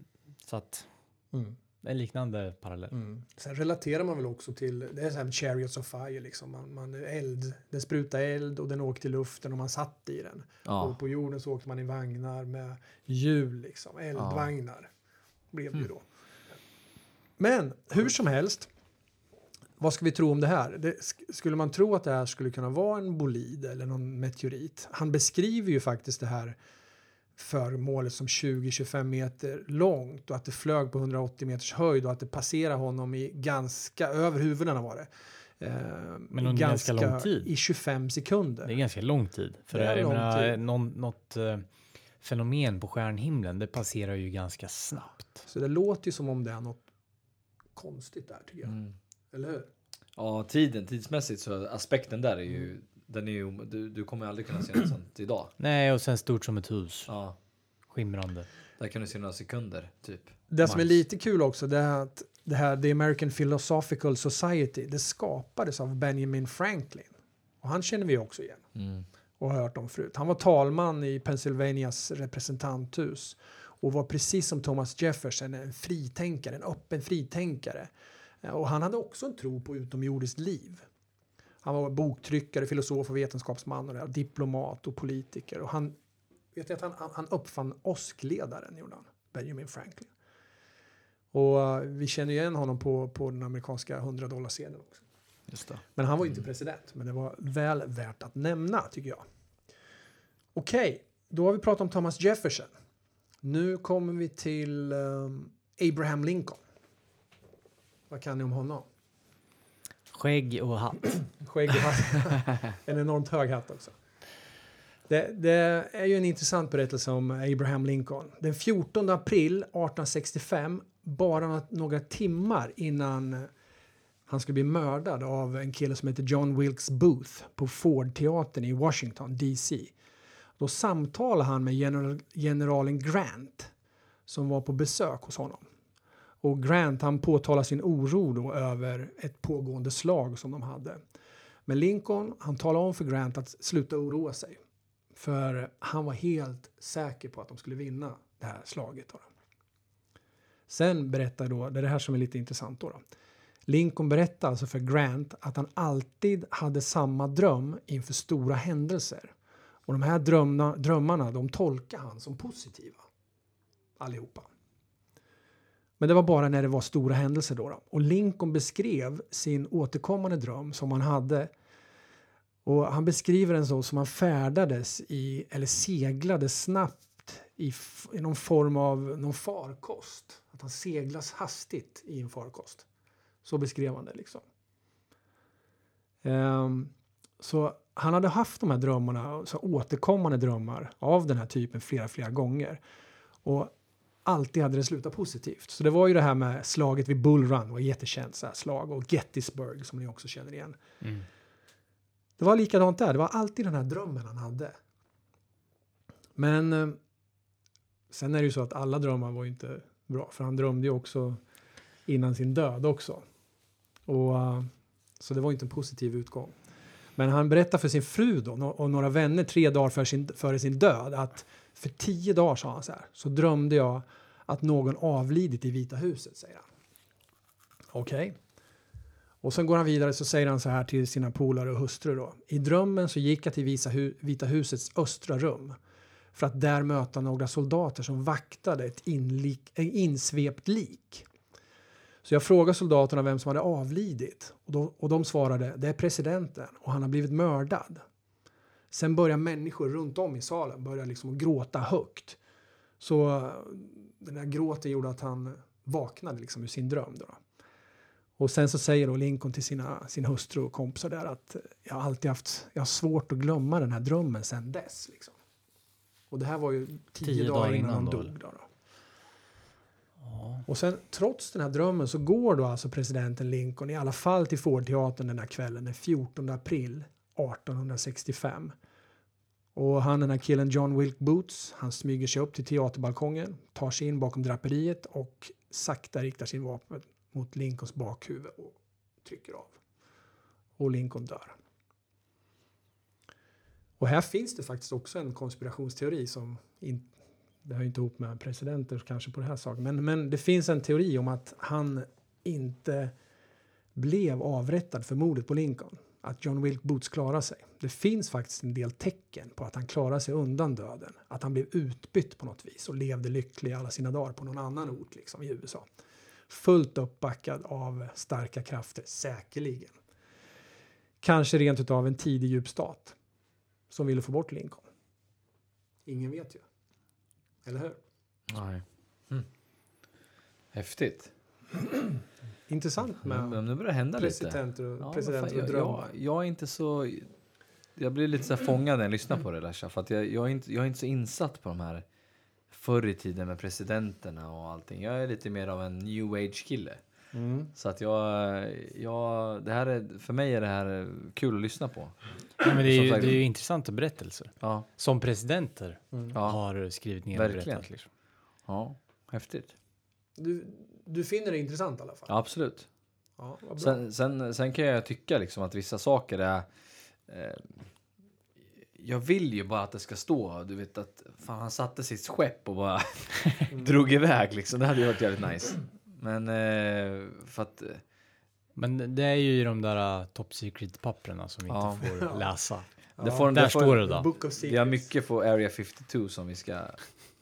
så att, Mm. En liknande parallell. Mm. Sen relaterar man väl också till, det är så här med Chariots of Fire liksom. Man, man eld, den sprutar eld och den åkte i luften och man satt i den. Ja. Och på jorden så åkte man i vagnar med hjul liksom, eldvagnar. Blev det ju då. Men hur som helst, vad ska vi tro om det här? Det, sk- skulle man tro att det här skulle kunna vara en bolid eller någon meteorit? Han beskriver ju faktiskt det här föremålet som 20-25 meter långt och att det flög på 180 meters höjd och att det passerade honom i ganska, över huvudena var det. Eh, Men under ganska lång tid. I 25 sekunder. Det är ganska lång tid. För Det är jag lång menar, tid. någon, något eh, fenomen på stjärnhimlen, det passerar ju ganska snabbt. Så det låter ju som om det är något konstigt där tycker jag. Mm. Eller hur? Ja, tiden, tidsmässigt så aspekten där är ju, den är ju, du, du kommer aldrig kunna se något sånt idag. Nej, och sen stort som ett hus. Ja, Skimrande. där kan du se några sekunder typ. Det som är lite kul också det är att det här The American Philosophical Society det skapades av Benjamin Franklin. Och han känner vi också igen Mm. och har hört om förut. Han var talman i Pennsylvanias representanthus och var precis som Thomas Jefferson en fritänkare, en öppen fritänkare. Eh, Och han hade också en tro på utomjordiskt liv. Han var boktryckare, filosof och vetenskapsman och det, här, diplomat och politiker. Och han, vet jag att han, han- uppfann åskledaren, gjorde han, Benjamin Franklin. Och eh, vi känner igen honom på, på den amerikanska 100 dollarsedeln också. Just det. Men han var inte president, men det var väl värt att nämna tycker jag. Okej, då har vi pratat om Thomas Jefferson. Nu kommer vi till ehm, Abraham Lincoln. Vad kan ni om honom? Skägg och hatt. Skägg och hatt. en enormt hög hatt också. Det, det är ju en intressant berättelse om Abraham Lincoln. Den 14 april 1865, bara några, timmar innan han skulle bli mördad av en kille som heter John Wilkes Booth på Ford-teatern i Washington DC. Då samtalade han med general, generalen Grant som var på besök hos honom. Och Grant han påtalar sin oro då över ett pågående slag som de hade. Men Lincoln han talar om för Grant att sluta oroa sig. För han var helt säker på att de skulle vinna det här slaget. Då. Sen berättar då, det är det här som är lite intressant då. då. Lincoln berättar alltså för Grant att han alltid hade samma dröm inför stora händelser. Och de här drömna, drömmarna de tolkar han som positiva. Allihopa. Men det var bara när det var stora händelser då. då. Och Lincoln beskrev sin återkommande dröm som han hade. Och han beskriver den så som han färdades i, eller seglade snabbt i, i någon form av någon farkost. Att han seglas hastigt i en farkost. Så beskrev han det liksom. Um, så han hade haft de här drömmarna, så återkommande drömmar av den här typen flera, flera gånger. Och alltid hade det slutat positivt. Så det var ju det här med slaget vid Bull Run, var jättekänt så här slag, och Gettysburg som ni också känner igen. Mm. Det var likadant där, det var alltid den här drömmen han hade. Men eh, sen är det ju så att alla drömmar var ju inte bra, för han drömde ju också innan sin död också. Och, eh, så det var inte en positiv utgång. Men han berättar för sin fru då, och några vänner tre dagar före sin, före sin död att för tio dagar, sa han så här, så drömde jag att någon avlidit i Vita huset, säger han. Okej. Och sen går han vidare så säger han så här till sina polare och hustru då. I drömmen så gick jag till Visa hu- Vita husets östra rum för att där möta några soldater som vaktade ett inlik, en insvept lik. Så jag frågade soldaterna vem som hade avlidit och, då, och de svarade det är presidenten och han har blivit mördad. Sen börjar människor runt om i salen börja liksom gråta högt. Så eh, den där gråten gjorde att han vaknade liksom ur sin dröm. Då. Och sen så säger då Lincoln till sina, sin hustru och kompisar där att jag har alltid haft, jag har svårt att glömma den här drömmen sen dess. Liksom. Och det här var ju tio, dagar innan, han dog. Då, då. Och sen trots den här drömmen så går då alltså presidenten Lincoln i alla fall till Fordteatern den här kvällen den 14 april 1865. Och han den här killen John Wilk Boots, han smyger sig upp till teaterbalkongen, tar sig in bakom draperiet och sakta riktar sin vapen mot Lincolns bakhuvud och trycker av. Och Lincoln dör. Och här finns det faktiskt också en konspirationsteori som in, det hör inte ihop med presidenter kanske på det här saken, men, men det finns en teori om att han inte blev avrättad för mordet på Lincoln. Att John Wilk Boots klarar sig. Det finns faktiskt en del tecken på att han klarar sig undan döden. Att han blev utbytt på något vis och levde lycklig alla sina dagar på någon annan ort liksom, i USA. Fullt uppbackad av starka krafter, säkerligen. Kanske rent utav en tidig djupstat som ville få bort Lincoln. Ingen vet ju. Eller hur? Nej. Mm. Häftigt. Intressant med Men nu börjar det hända presidenter och, Ja, presidenter och drömmar. jag, jag, jag är inte så... Jag blir lite så fångad när jag lyssnar på det Lasha. För att jag, jag, är inte, jag är inte så insatt på de här förr i tiden med presidenterna och allting. Jag är lite mer av en new age kille. Mm. Så att jag, jag, det här är, för mig är det här kul att lyssna på. Nej, men det, är ju, sagt- det är ju intressanta berättelser. Ja, Som presidenter ja, har skrivit ner och Verkligen. berättat. Liksom. ja häftigt. Du, du finner det intressant i alla fall? Ja, absolut. Ja, vad bra. Sen, sen, sen kan jag tycka liksom att vissa saker är... Eh, jag vill ju bara att det ska stå, du vet att fan, han satte sitt skepp och bara drog iväg liksom. Det hade ju varit jävligt nice. Men eh, för att... eh, Men det är ju i de där uh, top secret papperna som vi Ja. inte får läsa. det får, Där det får, står det då. Book of Vi har mycket på Area 52 som vi ska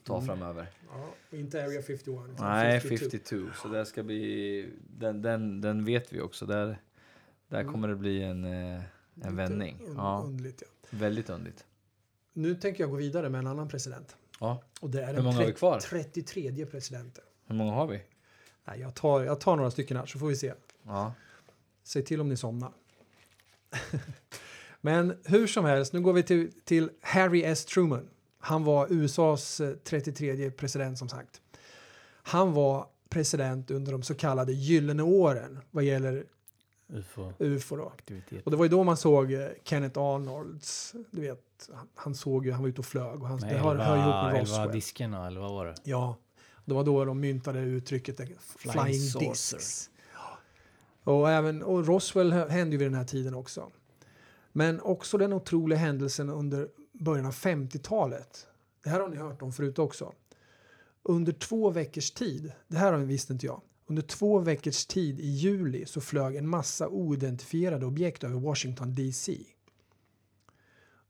ta framöver. Ja, inte Area 51. utan Nej, 52. 52. Så det ska bli... Den, den, den vet vi också. Där, där Mm. kommer det bli en, eh, en Lite vändning. un- Ja, Underligt, ja. väldigt underligt. Nu tänker jag gå vidare med en annan president. Ja. Och det är Hur den många har vi kvar? 33 presidenten. Hur många har vi? Nej, jag, tar, jag tar några stycken här så får vi se. Ja. Säg till om ni somnar. Men hur som helst, nu går vi till, till Harry S. Truman. Han var USAs eh, 33 president som sagt. Han var president under de så kallade gyllene åren vad gäller UFO. Då. UFO-aktivitet. Och det var ju då man såg eh, Kenneth Arnolds, du vet, han, han såg ju, han var ute och flög och han, det hör, hör ihop med elva Roswell. diskerna, eller vad var det? Ja, det var då de myntade uttrycket eh, flying, Flying discs. Ja. Och, även, och Roswell hä- hände ju vid den här tiden också. Men också den otroliga händelsen under början av 50-talet. Det här har ni hört om förut också. Under två veckors tid, det här visste inte jag. Under två veckors tid i juli så flög en massa oidentifierade objekt över Washington DC.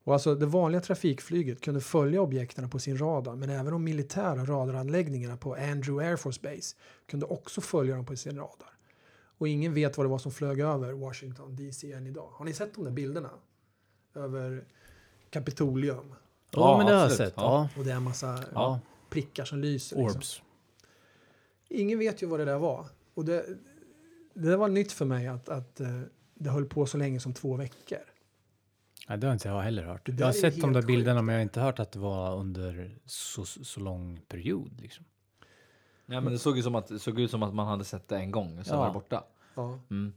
Och alltså det vanliga trafikflyget kunde följa objekten på sin radar men även de militära radaranläggningarna på Andrew Air Force Base kunde också följa dem på sin radar. Och ingen vet vad det var som flög över Washington DC än idag. Har ni sett de där bilderna? Över Kapitolium. Ja, Ja, men det har jag absolut. sett. Ja. Ja. Och det är en massa ja. prickar som lyser. Liksom. Orbs. Ingen vet ju vad det där var. Och det, det var nytt för mig att, att eh, det höll på så länge som två veckor. Nej, det har inte jag heller hört. Där Jag har sett de där bilderna, sjukt. men jag har inte hört att det var under så, så lång period. Liksom. Nej, men det såg, ju som att, det såg ut som att man hade sett det en gång sen Ja. var det borta. Ja. Mm.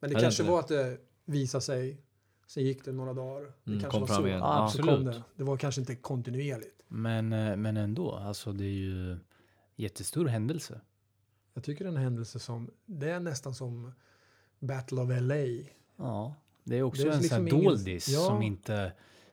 Men det det kanske var att det visade sig. Sen gick det några dagar. Det Mm, kanske kom var fram så. igen. Ja, Ja. Så kom absolut. det. det var kanske inte kontinuerligt. Men, eh, men ändå, alltså det är ju jättestor händelse. Jag tycker det är en händelse som, det är nästan som Battle of LA. Ja, det är också Det är en sån här liksom ingen- doldis Ja. som inte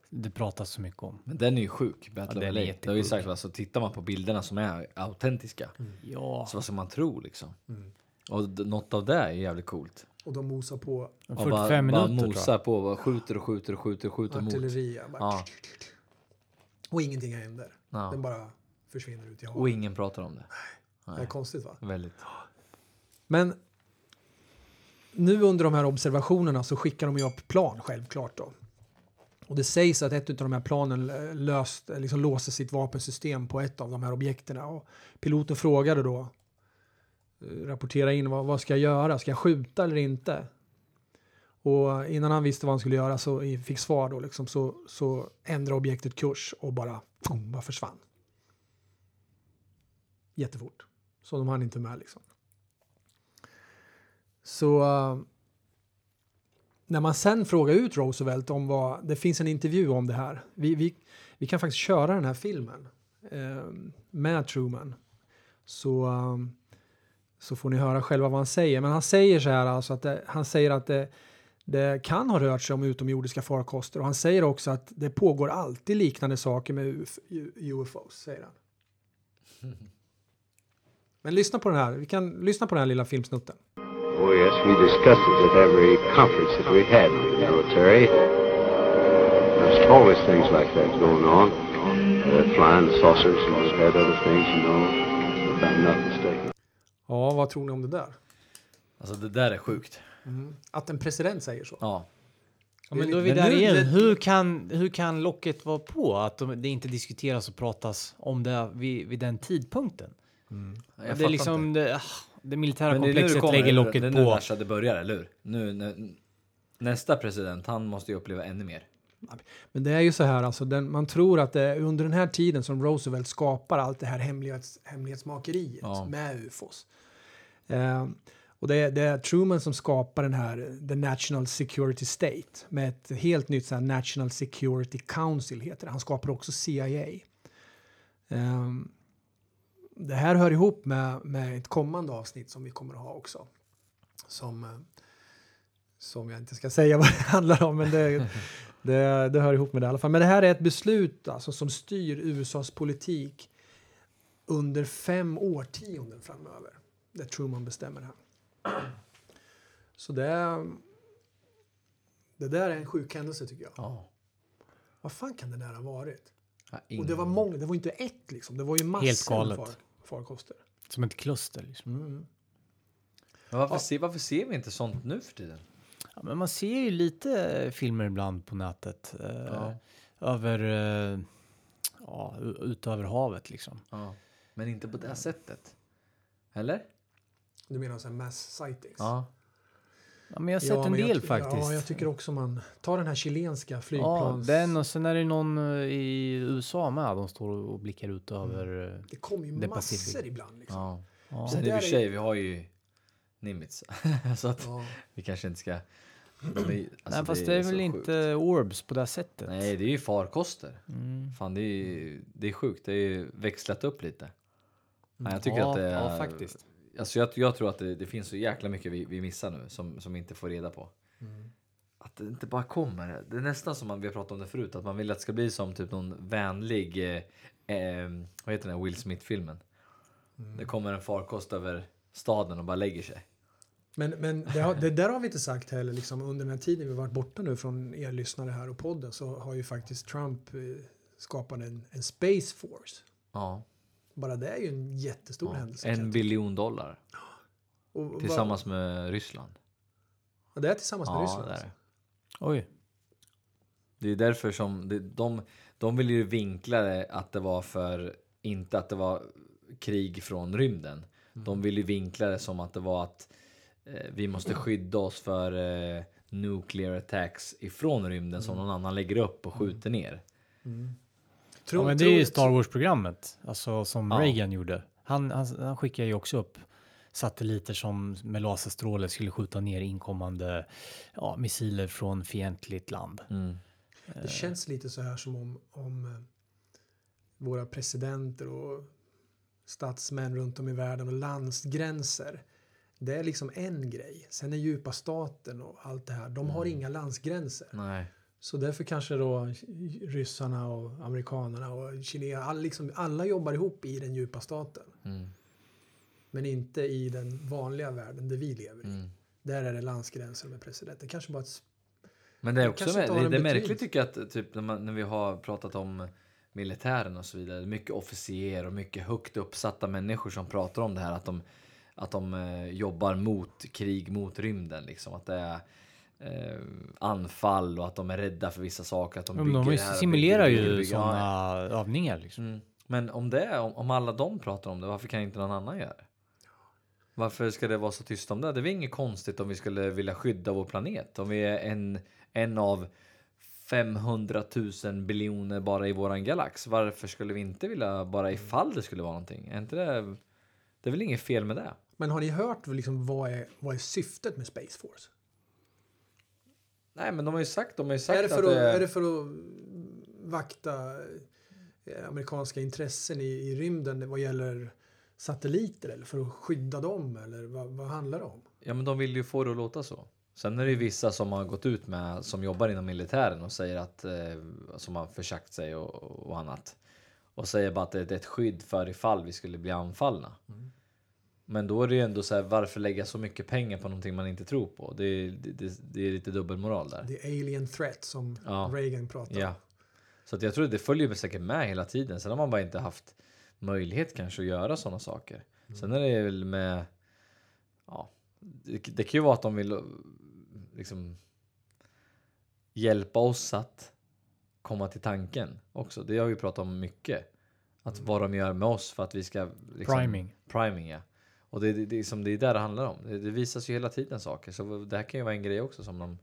det pratas så mycket om. Men den är ju sjuk, Battle Ja, of LA. Det har ju sagt, alltså, tittar man på bilderna som är autentiska, Ja, så vad ska man tro liksom? Mm. Och något av det är jävligt coolt. Och de mosar på Och 45 bara, bara minuter mosar på, bara skjuter och skjuter och skjuter och skjuter mot. artilleri. Bara, Ja. Och ingenting händer. Den Ja. bara försvinner ut i Och havet. ingen pratar om det. Det är Nej. konstigt va? Väldigt. Men nu under de här observationerna så skickar de ju upp plan självklart då. Och det sägs att ett av de här planen eh, löst, eh, liksom låste sitt vapensystem på ett av de här objekten. Och piloten frågade då, rapportera in vad, vad ska jag göra, ska jag skjuta eller inte? Och innan han visste vad han skulle göra så fick svar då liksom, så, så ändrade objektet kurs och bara, boom, bara försvann. Jättefort. Så de hann inte med liksom. Så eh, när man sen frågar ut Roosevelt om vad, det finns en intervju om det här. Vi, vi, vi kan faktiskt köra den här filmen eh, med Truman. Så, um, så får ni höra själva vad han säger. Men han säger så här alltså att det, han säger att det, det kan ha rört sig om utomjordiska farkoster och han säger också att det pågår alltid liknande saker med UF, UFOs, säger han. Men lyssna på den här, vi kan lyssna på den här lilla filmsnutten. Oh, yes, we discussed it at every conference that we had in the military. There's always things like that going on. Uh, flying saucers, and we've had other things, you know, about nothing. Ja, vad tror ni om det där? Alltså det där är sjukt. Att en president säger så? Ja. Ja, men då är vi där nu- igen. det- Hur kan, hur kan locket vara på att de, det inte diskuteras och pratas om det vid, vid den tidpunkten? Jag det är liksom inte. det, ah, det militära Men nu det komplexet kommer, lägger locket det är nu på. det börjar, eller hur? Nu, när- nästa president, han måste ju uppleva ännu mer. Men det är ju så här, alltså, den, man tror att det är under den här tiden som Roosevelt skapar allt det här hemlighets, hemlighetsmakeriet Ja. med ufos. Eh, och det är, det är Truman som skapar den här The National Security State med ett helt nytt så här, National Security Council heter det. Han skapar också CIA. Eh, det här hör ihop med, med ett kommande avsnitt som vi kommer att ha också. Som, eh, som jag inte ska säga vad det handlar om, men det, det, det hör ihop med det i alla fall. Men det här är ett beslut alltså, som styr USAs politik under fem årtionden framöver. Där Truman bestämmer det här. Så det, det där är en sjuk händelse tycker jag. Ja. Vad fan kan det där ha varit? Ja, Och det var många, det var inte ett liksom. Det var ju massor Helt galet. med far, farkoster. Som ett kluster. Liksom. Mm. Varför, ser, varför ser vi inte sånt nu för tiden? Ja, men man ser ju lite filmer ibland på nätet. Eh, Ja. Över, eh, ja, u- ut över havet liksom. Ja. Men inte på det här sättet. Eller? Du menar så här mass sightings? Ja. Ja, men jag har sett en men jag del ty- faktiskt. Ja, jag tycker också man tar den här chilenska Ja, flygplans... den och sen är det någon eh, i USA med. De står och blickar ut Mm. över... eh, Det kommer ju massor Pacific. ibland. Liksom. ja. Ja. Sen Det i och för sig, vi har ju Nimitz. så att Ja. vi kanske inte ska... de är- alltså, Nej, fast det är, så väl sjukt. inte orbs på det sättet. Nej, det är ju farkoster. Mm. Fan, det är, det är sjukt. Det är ju växlat upp lite. Nej, jag tycker ja, att det är... ja, faktiskt. Alltså jag, jag tror att det, det finns så jäkla mycket vi, vi missar nu som, som vi inte får reda på. Mm. Att det inte bara kommer. Det är nästan som man, vi har pratat om det förut, att man vill att det ska bli som typ någon vänlig, eh, eh, vad heter den här Will Smith-filmen? Mm. Det kommer en farkost över staden och bara lägger sig. Men, men det, har, det där har vi inte sagt heller. Liksom, under den här tiden vi varit borta nu från er lyssnare här och podden så har ju faktiskt Trump eh, skapat en, en Space Force. Ja. Bara det är ju en jättestor ja. händelse. En biljon dollar. Och vad- tillsammans med Ryssland. Ja, det är tillsammans med Ja, Ryssland. det är alltså. Oj. Det är därför som det, de, de vill ju vinkla det att det var för, inte att det var krig från rymden. De vill ju vinkla det som att det var att vi måste skydda oss för eh, nuclear attacks ifrån rymden som någon annan lägger upp och skjuter ner. Tror- Ja, men det är ju Star Wars-programmet, alltså som Ja. Reagan gjorde. Han, han, han skickar ju också upp satelliter som med laserstråle skulle skjuta ner inkommande ja, missiler från fientligt land. Mm. Det känns lite så här som om, om eh, våra presidenter och statsmän runt om i världen och landsgränser. Det är liksom en grej. Sen är djupa staten och allt det här. De har inga landsgränser. Nej. Så därför kanske då ryssarna och amerikanerna och kineserna, all, liksom, alla jobbar ihop i den djupa staten. Mm. Men inte i den vanliga världen där vi lever i. Mm. Där är det landsgränser med presidenten. Kanske bara ett Men det är också det, det är märkligt tycker jag att typ när, man, när vi har pratat om militären och så vidare. Mycket officer och mycket högt uppsatta människor som pratar om det här att de, att de eh, jobbar mot krig mot rymden. Liksom. Att det är eh, anfall och att de är rädda för vissa saker. Att de, bygger de det här simulerar bygger, ju bygger. sådana Ja, övningar. Liksom. Mm. Men om det om, om alla de pratar om det, varför kan inte någon annan göra det? Varför ska det vara så tyst om det? Det är väl inget konstigt om vi skulle vilja skydda vår planet. Om vi är en, en av 500 000 biljoner bara i våran galax. Varför skulle vi inte vilja, bara ifall det skulle vara någonting? Är inte det Det är väl inget fel med det? Men har ni hört liksom vad, är, vad är syftet med Space Force? Nej, men de har ju sagt, de har sagt Är det, för att att, det är det för att vakta eh, amerikanska intressen i, i rymden vad gäller satelliter eller för att skydda dem eller vad, vad handlar det om? Ja, men de vill ju få det att låta så. Sen är det ju vissa som har gått ut med, som jobbar inom militären och säger att, eh, som har försagt sig och, och annat. Och säger bara att det är ett skydd för ifall vi skulle bli anfallna. Men då är det ju ändå så här, varför lägga så mycket pengar på någonting man inte tror på? Det är, det, det, det är lite dubbelmoral där. The alien threat som Ja. Reagan pratar Ja. om. Så att jag tror att det följer med säkert med hela tiden. Sen har man bara inte haft möjlighet kanske att göra sådana saker. Sen är det väl med... Ja, det, det kan ju vara att de vill liksom hjälpa oss att komma till tanken också. Det har vi pratat om mycket. Att vad de gör med oss för att vi ska... Liksom, Priming. Priming, ja. Och det, det, det, som det är där det handlar om. Det, det visas ju hela tiden saker. Så det här kan ju vara en grej också som de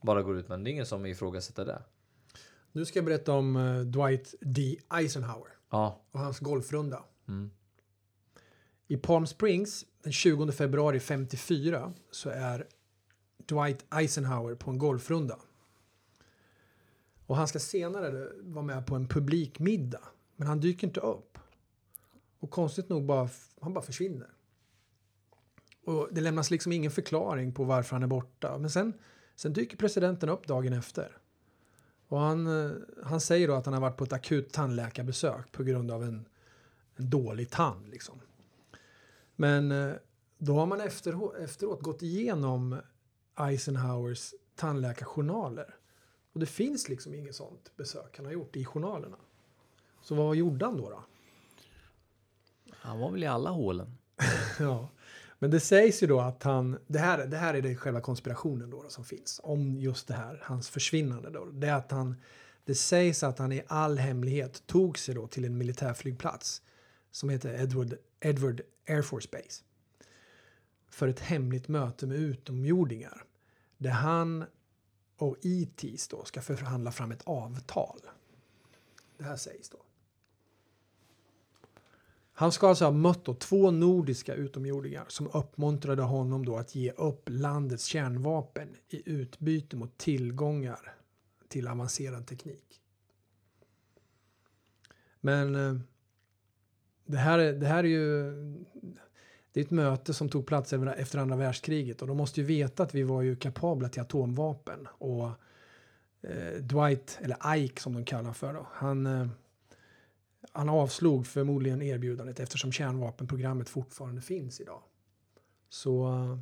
bara går ut med. Det är ingen som ifrågasätter det. Nu ska jag berätta om eh, Dwight D. Eisenhower Ja. och hans golfrunda. Mm. I Palm Springs den 20 februari 54 så är Dwight Eisenhower på en golfrunda. Och han ska senare vara med på en publikmiddag. Men han dyker inte upp. Och konstigt nog bara, han bara försvinner. Och det lämnas liksom ingen förklaring på varför han är borta. Men sen, sen dyker presidenten upp dagen efter. Och han, eh, han säger då att han har varit på ett akut tandläkarbesök på grund av en, en dålig tand. Liksom. Men eh, då har man efter, efteråt gått igenom Eisenhowers tandläkarjournaler. Och det finns liksom inget sånt besök han har gjort i journalerna. Så vad gjorde han då? då? Han var väl i alla hålen. Ja. Men det sägs ju då att han, det här, det här är det själva konspirationen då, då som finns om just det här, hans försvinnande då. Det är att han, det sägs att han i all hemlighet tog sig då till en militärflygplats som heter Edward, Edward Air Force Base. För ett hemligt möte med utomjordingar. Där han och ETs då ska förhandla fram ett avtal. Det här sägs då. Han ska alltså ha mött då två nordiska utomjordingar som uppmuntrade honom då att ge upp landets kärnvapen i utbyte mot tillgångar till avancerad teknik. Men eh, det här, är- det här är ju det är ett möte som tog plats efter andra världskriget och de måste ju veta att vi var ju kapabla till atomvapen och eh, Dwight, eller Ike som de kallar för då, han eh, han avslog förmodligen erbjudandet eftersom kärnvapenprogrammet fortfarande finns idag. Så eh,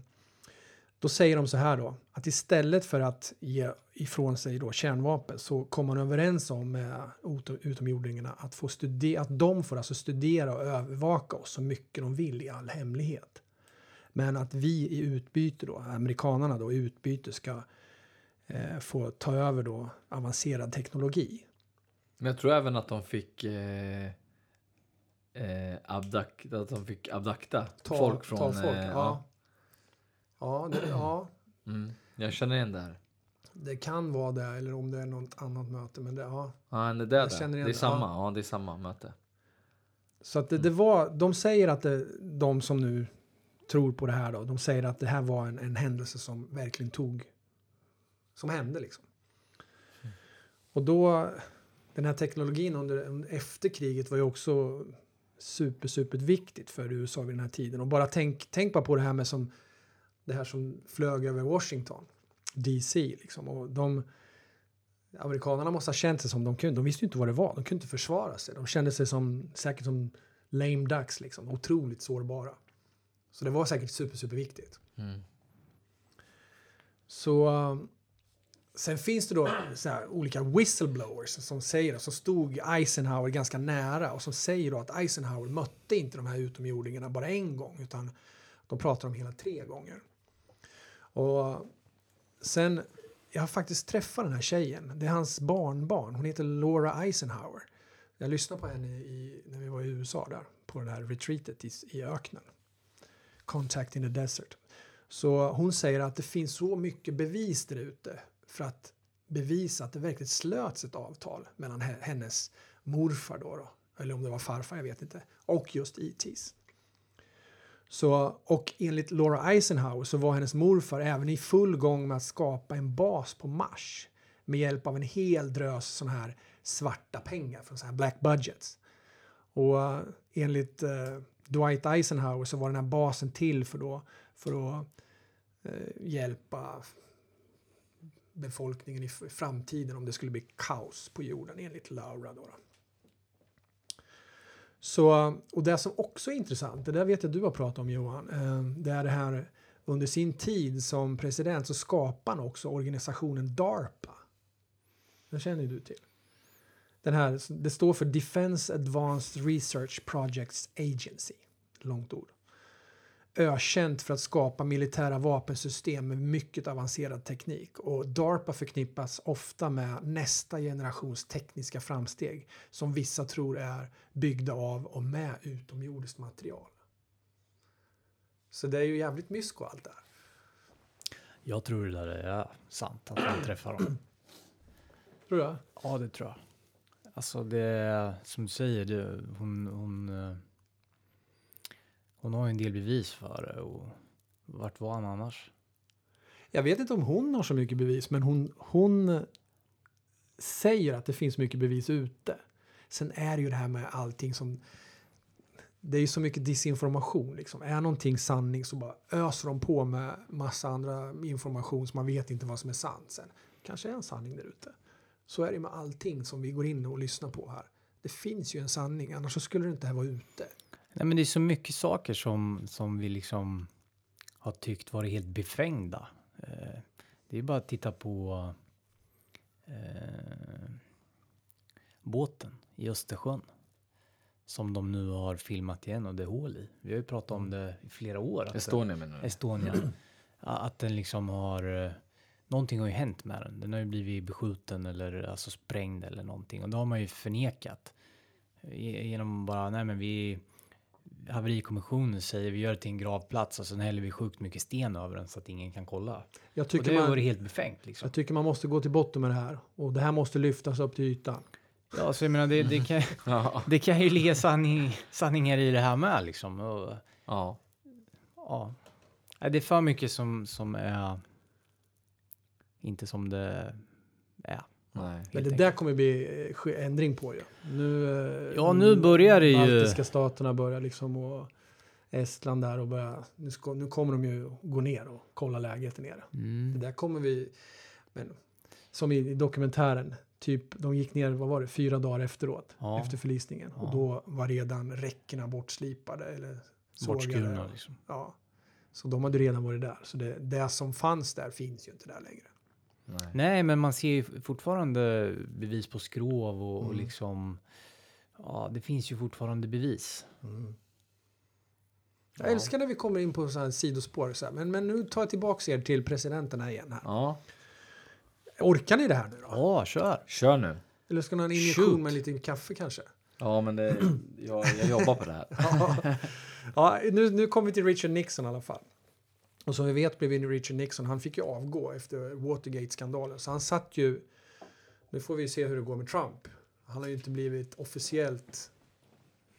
då säger de så här då, att istället för att ge ifrån sig då kärnvapen så kom man överens om eh, med utomjordingarna att, få studera, att de får alltså studera och övervaka oss så mycket de vill i all hemlighet. Men att vi i utbyte då, amerikanarna då i utbyte ska eh, få ta över då avancerad teknologi. Men jag tror även att de fick eh, eh, abduct, att de fick abdakta Ta- folk från... ta folk, eh, ja. Ja, det, ja, Mm, jag känner igen det här. det kan vara det eller om det är något annat möte. Men det, ja. Ja, det, är det, Jag där. känner igen det är samma. ja. Ja. det är samma möte. Så att det, det var, de säger att det, de som nu tror på det här då, de säger att det här var en, en händelse som verkligen tog, som hände liksom. Och då, den här teknologin under, efter kriget var ju också super, super viktigt för USA vid den här tiden. Och bara tänk, tänk bara på det här med som, det här som flög över Washington, DC liksom. Och de, amerikanerna måste ha känt sig som de kunde. De visste ju inte vad det var. De kunde inte försvara sig. De kände sig som, säkert som lame ducks liksom. Otroligt sårbara. Så det var säkert super, super viktigt. Mm. Så um, sen finns det då så här, olika whistleblowers som säger, som stod Eisenhower ganska nära och som säger då att Eisenhower mötte inte de här utomjordingarna bara en gång utan de pratar om hela tre gånger. Och sen, jag har faktiskt träffat den här tjejen. Det är hans barnbarn. Hon heter Laura Eisenhower. Jag lyssnade på henne i, när vi var i USA där på det här retreatet i, i öknen. Contact in the desert. Så hon säger att det finns så mycket bevis där ute för att bevisa att det verkligen slöts ett avtal mellan hennes morfar då, då eller om det var farfar, jag vet inte, och just ETs. Så, och enligt Laura Eisenhower så var hennes morfar även i full gång med att skapa en bas på Mars med hjälp av en hel drös sådana här svarta pengar från sådana här black budgets. Och eh, enligt eh, Dwight Eisenhower så var den här basen till för, då, för att eh, hjälpa befolkningen i framtiden om det skulle bli kaos på jorden enligt Laura. Då, då. Så, och det som också är intressant, det där vet jag du har pratat om Johan, eh, det är det här under sin tid som president så skapade han också organisationen DARPA. Den känner ju du till. Den här, det står för Defense Advanced Research Projects Agency. Långt ord. Ökänt för att skapa militära vapensystem med mycket avancerad teknik. Och DARPA förknippas ofta med nästa generations tekniska framsteg som vissa tror är byggda av och med utomjordiskt material. Så det är ju jävligt mysko allt det här. Jag tror det där är sant, att man träffar dem. Tror du? Ja, det tror jag. Alltså det som du säger, det, hon, hon, eh, hon har ju en del bevis för det och vart var han annars? Jag vet inte om hon har så mycket bevis, men hon, hon eh, säger att det finns mycket bevis ute. Sen är det ju det här med allting som... Det är ju så mycket disinformation. Liksom. Är någonting sanning så bara öser de på med massa andra information så man vet inte vad som är sant sen. Kanske är en sanning där ute. Så är det med allting som vi går in och lyssnar på här. Det finns ju en sanning, annars så skulle det inte här vara ute. Nej, men det är så mycket saker som, som vi liksom har tyckt varit helt befängda. Eh, det är bara att titta på eh, båten i Östersjön som de nu har filmat igen och det är hål i. Vi har ju pratat om det i flera år. Estonia menar du? Estonia. Att den liksom har... eh, Någonting har ju hänt med den. Den har ju blivit beskjuten eller alltså sprängd eller någonting. Och det har man ju förnekat. Ge- Genom bara, nej men vi... Haverikommissionen säger vi gör det till en gravplats och sen häller vi sjukt mycket sten över den så att ingen kan kolla. Jag Och tycker, det har man, varit helt befängt liksom. jag tycker man måste gå till botten med det här. Och det här måste lyftas upp till ytan. Ja, så jag menar det, det, kan, det kan ju ligga sanning, sanningar i det här med liksom. Och, ja. ja. Det är för mycket som, som är inte som det är. Nej. Men det där kommer bli eh, ändring på ju. Nu, eh, Ja, nu börjar det ju- Baltiska staterna börjar liksom och Estland där och börja, nu, ska, nu kommer de ju gå ner och kolla läget där nere. Mm. Det där kommer vi, men som i dokumentären, typ de gick ner, vad var det, fyra dagar efteråt, Ja. efter förlisningen. Ja. Och då var redan räckena bortslipade eller sågade. liksom. Ja. Så de hade redan varit där. Så det, det som fanns där finns ju inte där längre. Nej. Nej, men man ser ju fortfarande bevis på skrov och, och Mm. liksom... Ja, det finns ju fortfarande bevis. Jag älskar när vi kommer in på så här sidospår. Så här. Men, men nu tar jag tillbaka er till presidenterna igen här. Ja, Orkar ni det här nu då? Ja, kör! kör nu. Eller ska ni ha en injektion Shoot. med lite kaffe kanske? Ja, men det, jag, jag jobbar på det här. ja, ja nu, nu kommer vi till Richard Nixon i alla fall. Och som vi vet blev Richard Nixon, han fick ju avgå efter Watergate-skandalen. Så han satt ju, nu får vi se hur det går med Trump. Han har ju inte blivit officiellt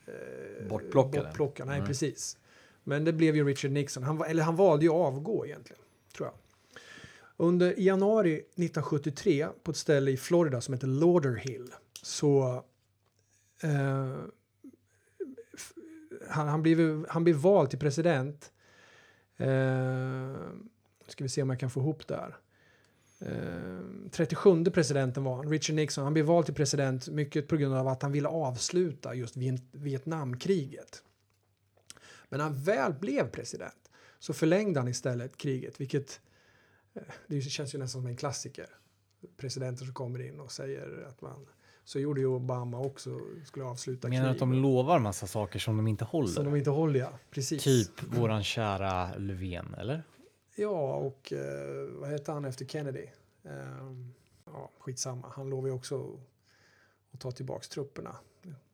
eh, Bortplockad bortplockad. Nej, Nej. precis. Men det blev ju Richard Nixon. Han, eller han valde ju att avgå egentligen, tror jag. Under i januari 1973 på ett ställe i Florida som heter Lauderhill så eh, han, han, blev, han blev vald till president. Eh, ska vi se om jag kan få ihop det här. Eh, 37 presidenten var han, Richard Nixon. Han blev vald till president mycket på grund av att han ville avsluta just Vietnamkriget. Men när han väl blev president så förlängde han istället kriget, vilket eh, det känns ju nästan som en klassiker. Presidenter som kommer in och säger att man... Så gjorde ju Obama också, skulle avsluta Menar du att de lovar massa saker som de inte håller? Som de inte håller, ja. Precis. Typ våran kära Löfven, eller? Ja, och eh, vad hette han efter Kennedy? Ehm, ja, skitsamma. Han lovade ju också att ta tillbaka trupperna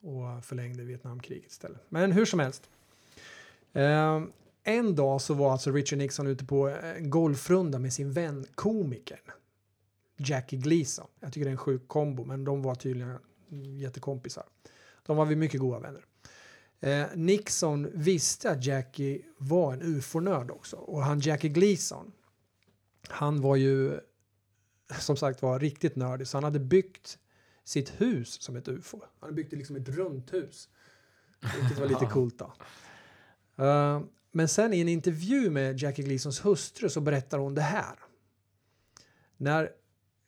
och förlängde Vietnamkriget istället. Men hur som helst. Ehm, en dag så var alltså Richard Nixon ute på en golfrunda med sin vän komikern Jackie Gleason. Jag tycker det är en sjuk kombo, men de var tydligen jättekompisar. De var vi mycket goda vänner. Eh, Nixon visste att Jackie var en ufo-nörd också. Och han Jackie Gleason, han var ju som sagt var riktigt nördig. Så han hade byggt sitt hus som ett ufo. Han hade byggt det liksom ett runt hus. Vilket var lite coolt då. Uh, men sen i en intervju med Jackie Gleasons hustru så berättar hon det här. När,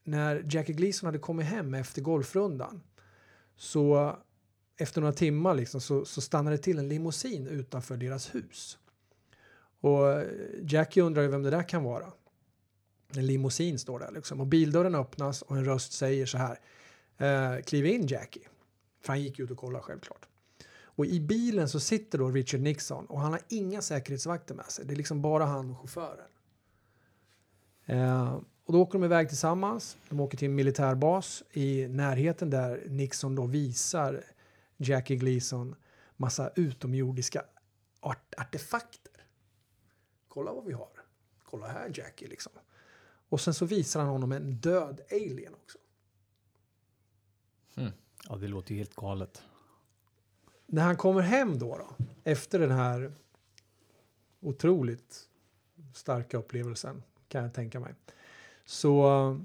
när Jackie Gleason hade kommit hem efter golfrundan så efter några timmar liksom, så, så stannade det till en limousin utanför deras hus. Och Jackie undrar ju vem det där kan vara. En limousin står där liksom. Och bildörren öppnas och en röst säger så här. Eh, kliv in Jackie. För han gick ut och kollade självklart. Och i bilen så sitter då Richard Nixon och han har inga säkerhetsvakter med sig. Det är liksom bara han och chauffören. Eh, och då åker de iväg tillsammans. De åker till en militärbas i närheten där Nixon då visar Jackie Gleason massa utomjordiska art artefakter. Kolla vad vi har. Kolla här Jackie liksom. Och sen så visar han honom en död alien också. Mm. Ja, det låter ju helt galet. När han kommer hem då, då efter den här otroligt starka upplevelsen kan jag tänka mig. Så eh,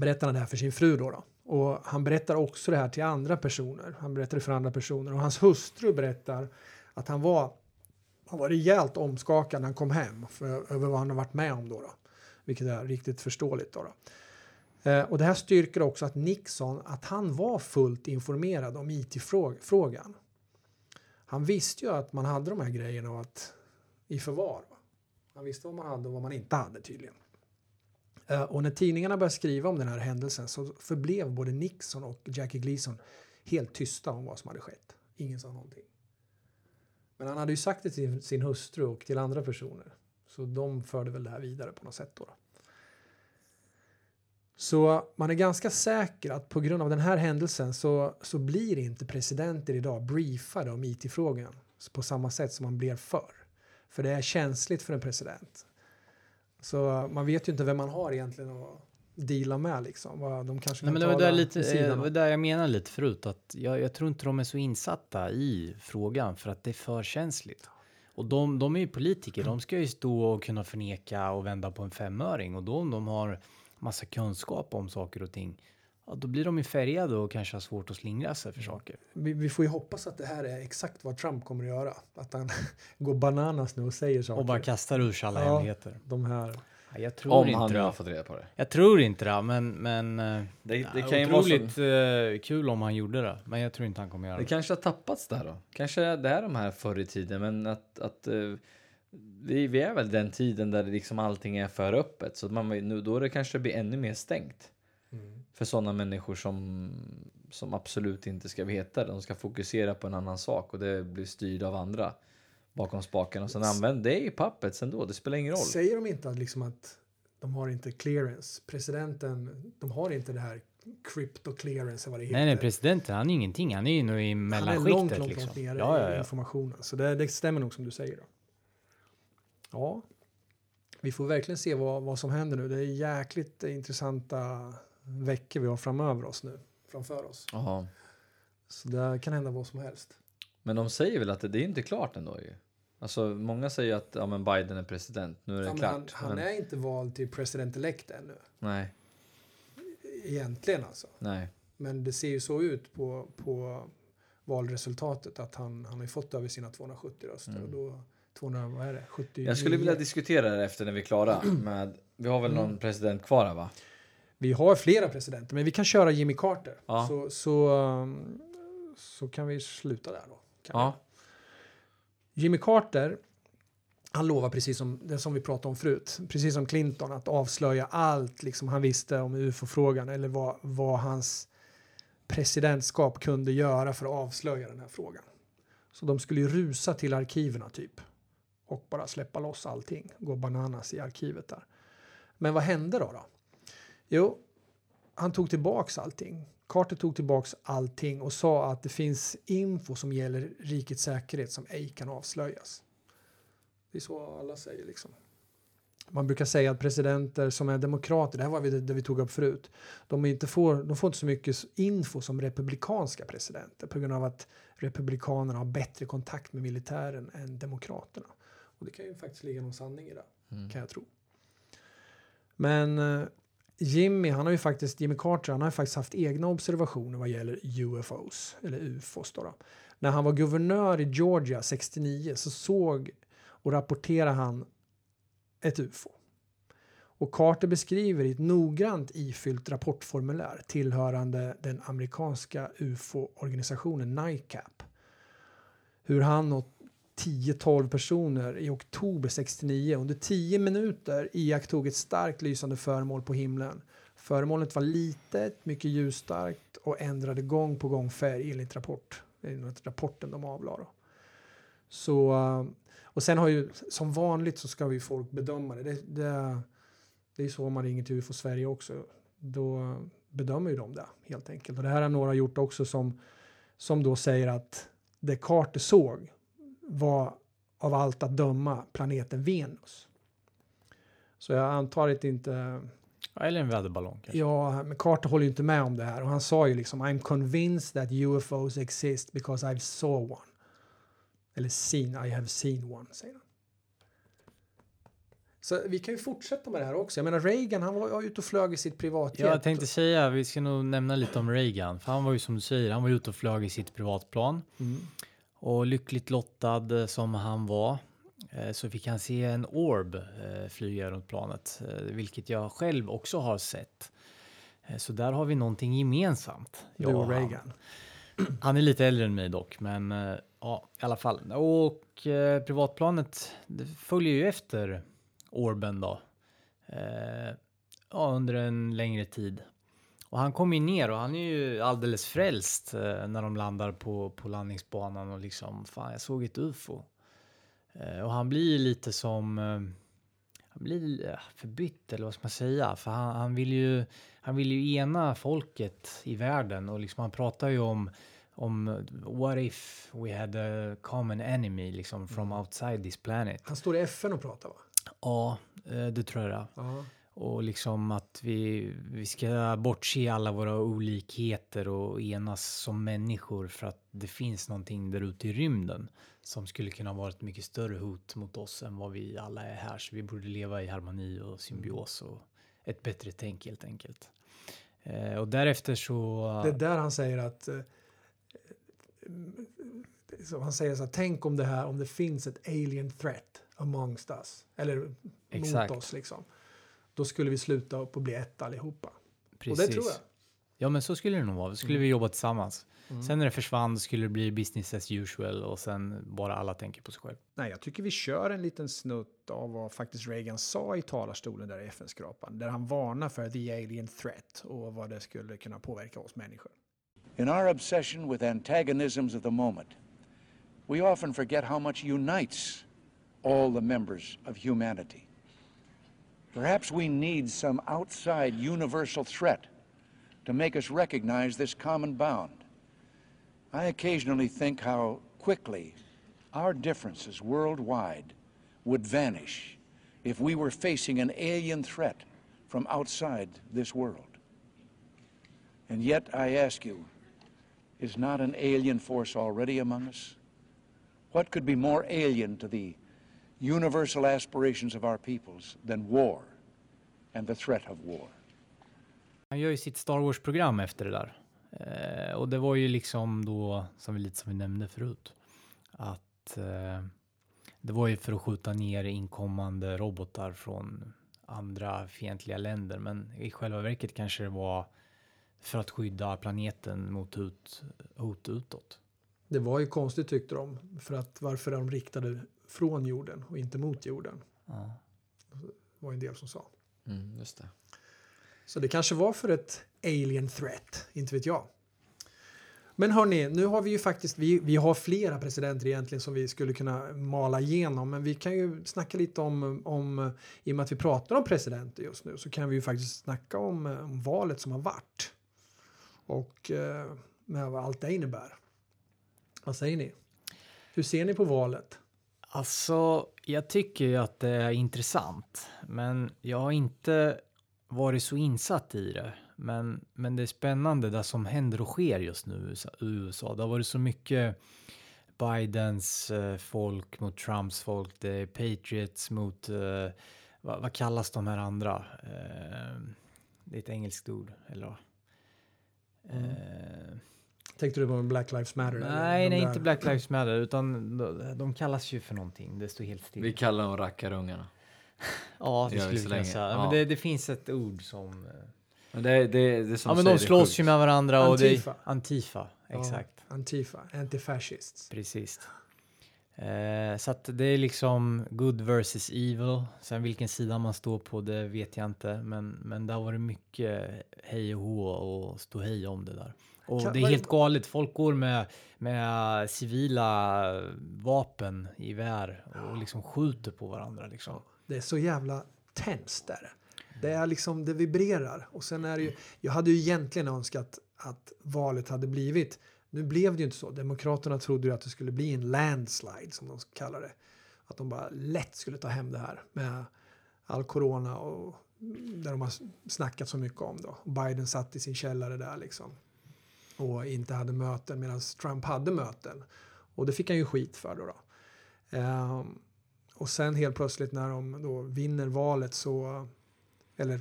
berättar han det här för sin fru då. då. Och han berättar också det här till andra personer. Han berättar det för andra personer och hans hustru berättar att han var, han var rejält omskakad när han kom hem för, över vad han har varit med om då. då vilket är riktigt förståeligt. Då, då. Eh, och det här styrker också att Nixon, att han var fullt informerad om IT-frågan. Han visste ju att man hade de här grejerna och att, i förvar. Han visste vad man hade och vad man inte hade tydligen. Eh, och när tidningarna började skriva om den här händelsen så förblev både Nixon och Jackie Gleason helt tysta om vad som hade skett. Ingen sa någonting. Men han hade ju sagt det till sin hustru och till andra personer. Så de förde väl det här vidare på något sätt då. Så man är ganska säker att på grund av den här händelsen så, så blir inte presidenter idag briefade om IT-frågan på samma sätt som man blev förr. För det är känsligt för en president. Så man vet ju inte vem man har egentligen att deala med liksom. De kanske Nej, men det var där, lite, det var där jag menade lite förut att jag, jag tror inte de är så insatta i frågan för att det är för känsligt. Och de, de är ju politiker, de ska ju stå och kunna förneka och vända på en femöring och då om de har massa kunskap om saker och ting, ja, då blir de ju färgade och kanske har svårt att slingra sig för saker. Vi, vi, får ju hoppas att det här är exakt vad Trump kommer att göra. Att han går bananas nu och säger saker. Och bara kastar ur sig alla ja, hemligheter. De här jag tror Om inte han nu har fått reda på det. Jag tror inte det, men, men eh, det, det kan ju otroligt vara så... Eh, kul om han gjorde det. Men jag tror inte han kommer göra det. Det kanske har tappats där då. Kanske det är de här förr i tiden, men att, att uh, vi, vi är väl den tiden där liksom allting är för öppet. Så man, nu, då det kanske blir ännu mer stängt. Mm. För sådana människor som, som absolut inte ska veta det. De ska fokusera på en annan sak och det blir styrd av andra bakom spaken och sen använd det i pappet ändå. Det spelar ingen roll. Säger de inte att, liksom att de har inte clearance? Presidenten, de har inte det här crypto clearance vad det heter. Nej, nej, presidenten, han är ingenting. Han är ju nog i mellanskiktet. Han är långt, långt, liksom. långt nere ja, ja, ja. i informationen. Så det, det stämmer nog som du säger. Då. Ja, vi får verkligen se vad, vad som händer nu. Det är jäkligt intressanta veckor vi har framöver oss nu. Framför oss. Aha. Så det kan hända vad som helst. Men de säger väl att det, det är inte klart ändå ju? Alltså många säger att ja, men Biden är president, nu är det ja, klart. Han, han men... är inte vald till president elect ännu. Nej. Egentligen alltså. Nej. Men det ser ju så ut på, på valresultatet att han, han har fått över sina 270 röster. Mm. Och då 200, vad är det? 79. Jag skulle vilja diskutera det efter när vi är klara. Med, vi har väl mm. någon president kvar här va? Vi har flera presidenter, men vi kan köra Jimmy Carter. Ja. Så, så, um, så kan vi sluta där då. Ja. Jimmy Carter, han lovar precis som det som vi pratade om förut, precis som Clinton, att avslöja allt liksom han visste om ufo-frågan eller vad, vad hans presidentskap kunde göra för att avslöja den här frågan. Så de skulle ju rusa till arkiverna typ och bara släppa loss allting, gå bananas i arkivet där. Men vad hände då? då? Jo, han tog tillbaks allting. Carter tog tillbaks allting och sa att det finns info som gäller rikets säkerhet som ej kan avslöjas. Det är så alla säger liksom. man brukar säga att presidenter som är demokrater, det här var vi, det vi tog upp förut, de, inte får, de får inte så mycket info som republikanska presidenter på grund av att republikanerna har bättre kontakt med militären än demokraterna. Och det kan ju faktiskt ligga någon sanning i det, Mm. kan jag tro. Men eh, Jimmy, han har ju faktiskt, Jimmy Carter, han har ju faktiskt haft egna observationer vad gäller UFOs, eller UFOs då. då. När han var guvernör i Georgia 69 så såg och rapporterade han ett UFO. Och Carter beskriver i ett noggrant ifyllt rapportformulär tillhörande den amerikanska UFO-organisationen NICAP hur han och 10-12 personer i oktober 69 under 10 minuter iakttog ett starkt lysande föremål på himlen. Föremålet var litet, mycket ljusstarkt och ändrade gång på gång färg enligt rapport, enligt rapporten de avlade. Så, och sen har ju, som vanligt så ska vi folk bedöma det. Det, det, det är så man ringer till UFO Sverige också. Då bedömer ju de det helt enkelt. Och det här har några gjort också som, som då säger att det Carter såg var av allt att döma planeten Venus. Så jag antar att inte... Eller en väderballong kanske. Ja, men Carter håller ju inte med om det här och han sa ju liksom I'm convinced that UFOs exist because I've saw one. Eller seen, I have seen one, säger han. Så vi kan ju fortsätta med det här också. Jag menar Reagan, han var ju ute och flög i sitt privatjet. Ja, jag tänkte säga, vi ska nog nämna lite om Reagan. För han var ju som du säger, han var ute och flög i sitt privatplan. Mm. Och lyckligt lottad eh, som han var eh, så fick han se en orb eh, flyga runt planet, vilket jag själv också har sett. Så där har vi någonting gemensamt. Du och han. Reagan. Han är lite äldre än mig dock, men ja, i alla fall. Och eh, privatplanet följer ju efter Orben då. Eh, ja, under en längre tid. Och han kommer ner och han är ju alldeles frälst eh, när de landar på, på landningsbanan och liksom, fan jag såg ett ufo. Eh, och han blir ju lite som, eh, han blir förbytt eller vad ska man säga? För han, han vill ju, han vill ju ena folket i världen och liksom han pratar ju om om what if we had a common enemy liksom from outside this planet. Han står i FN och pratar va? Ja, det tror jag. Ja. Och liksom att vi, vi ska bortse alla våra olikheter och enas som människor för att det finns någonting där ute i rymden som skulle kunna vara ett mycket större hot mot oss än vad vi alla är här. Så vi borde leva i harmoni och symbios och ett bättre tänk helt enkelt. Eh, och därefter så... Det är där han säger att eh, så han säger så här, tänk om det här, om det finns ett alien threat amongst us, eller Exakt. mot oss liksom. Då skulle vi sluta upp och bli ett allihopa. Precis. Och det tror jag. Ja, men så skulle det nog vara. Då skulle vi jobba tillsammans. Mm. Sen när det försvann skulle det bli business as usual och sen bara alla tänker på sig själv. Nej, jag tycker vi kör en liten snutt av vad faktiskt Reagan sa i talarstolen där i FN-skrapan, där han varnar för the alien threat och vad det skulle kunna påverka oss människor. In our obsession with antagonisms of the moment, we often forget how much unites all the members of humanity. Perhaps we need some outside universal threat to make us recognize this common bound. I occasionally think how quickly our differences worldwide would vanish if we were facing an alien threat from outside this world. And yet, I ask you, is not an alien force already among us? What could be more alien to the universal aspirations of our peoples than war and the threat of war? Han gör ju sitt Star Wars-program efter det där. Eh, och det var ju liksom då, som vi, lite som vi nämnde förut, att eh, det var ju för att skjuta ner inkommande robotar från andra fientliga länder. Men i själva verket kanske det var för att skydda planeten mot hot, hot utåt. Det var ju konstigt tyckte de, för att varför är de riktade från jorden och inte mot jorden? Ja. Det var en del som sa. Mm, just det. Så det kanske var för ett alien threat, inte vet jag. Men hörni, nu har vi ju faktiskt, vi, vi har flera presidenter egentligen som vi skulle kunna mala igenom, men vi kan ju snacka lite om, om i och med att vi pratar om presidenter just nu, så kan vi ju faktiskt snacka om, om valet som har varit. Och eh, med vad allt det innebär. Vad säger ni? Hur ser ni på valet? Alltså, jag tycker ju att det är intressant. men jag har inte varit så insatt i det. Men, men det är spännande det som händer och sker just nu i USA-. Det har varit så mycket Bidens eh, folk mot Trumps folk. Det är Patriots mot, eh, vad, vad kallas de här andra? Eh, det är ett engelskt ord, eller vad? Eh, Tänkte du på Black Lives Matter? nej, De nej, där- inte Black Lives Matter, utan de, de kallas ju för någonting. Det står helt still. Vi kallar dem rackarungarna. Ja, det skulle vi kunna säga. Ja. Men det, det finns ett ord som... eh, Men det, det, det som Ja, men de det slåss ju med varandra och Antifa. det... Antifa, Ja, exakt. Antifa, antifascists. Precis. Eh, så att det är liksom good versus evil. Sen vilken sida man står på, det vet jag inte. Men, men det har varit mycket hej och hå och stå hej om det där. Och Kan- det är helt galet. Folk går med, med civila vapen i vär och liksom skjuter på varandra. Liksom. Det är så jävla tenst där. Det är liksom, det vibrerar. Och sen är ju, jag hade ju egentligen önskat att valet hade blivit, nu blev det ju inte så. Demokraterna trodde ju att det skulle bli en landslide som de kallar det. Att de bara lätt skulle ta hem det här med all corona och där de har snackat så mycket om då. Biden satt i sin källare där liksom. Och inte hade möten medan Trump hade möten. Och det fick han ju skit för då. då. Ehm, och sen helt plötsligt när de då vinner valet så, eller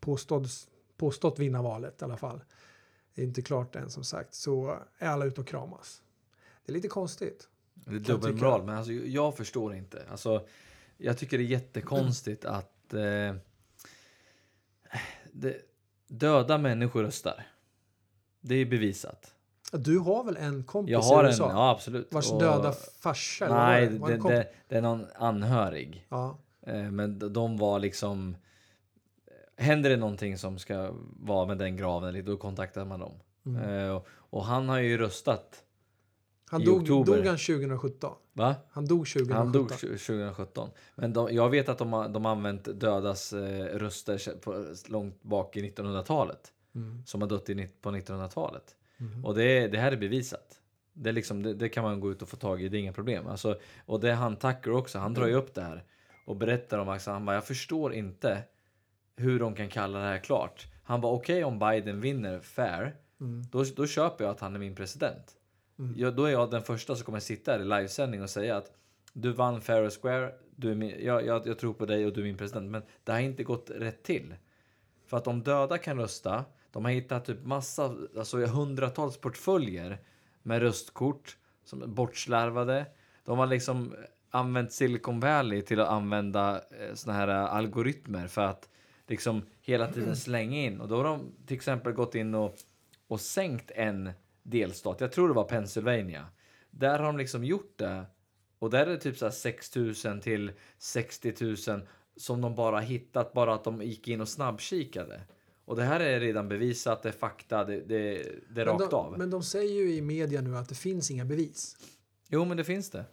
påstått, påstått vinna valet i alla fall, det är inte klart än som sagt, så är alla ute och kramas. Det är lite konstigt. Det är dubbelmoral, men alltså, jag förstår inte. Alltså, jag tycker det är jättekonstigt att eh, det, döda människor röstar. Det är bevisat. Du har väl en kompis Jag har i en, USA ja absolut. vars Och- döda farsa? eller Nej, var det, det, en det, är någon anhörig. ja. Eh, Men de var liksom... Händer det någonting som ska vara med den graven, då kontaktar man dem. Mm. Eh, och- han har ju röstat. Han i dog, oktober. dog han 2017? Va? Han dog 2017. Han dog 2017. Men de, jag vet att de har, de använt dödas eh, röster på, långt bak i 1900-talet. Mm. Som har dött i, på 1900-talet. Mhm. Och det, det här är bevisat. Det, är liksom, det, det kan man gå ut och få tag i, det är inga problem. Alltså, och det är han Tucker också, han drar ju upp det här. Och berättar om att han bara, jag förstår inte hur de kan kalla det här klart. Han var okej om Biden vinner fair, Mm. då, då köper jag att han är min president. Mm. Jag, då är jag den första som kommer sitta här i livesändning och säga att du vann fair och square, du är min, jag, jag, jag tror på dig och du är min president. Men det har inte gått rätt till. För att de döda kan rösta, de har hittat typ massa, alltså hundratals portföljer med röstkort som är bortslarvade. De har liksom använt Silicon Valley till att använda eh, såna här eh, algoritmer för att liksom hela tiden slänga in. Och då har de till exempel gått in och, och sänkt en delstat. Jag tror det var Pennsylvania. Där har de liksom gjort det. Och där är det typ så här 6 000 till 60 000 som de bara hittat bara att de gick in och snabbkikade. Och det här är redan bevisat, det är fakta, det, det, det är rakt de, av. men de säger ju i media nu att det finns inga bevis. Jo, men det finns det.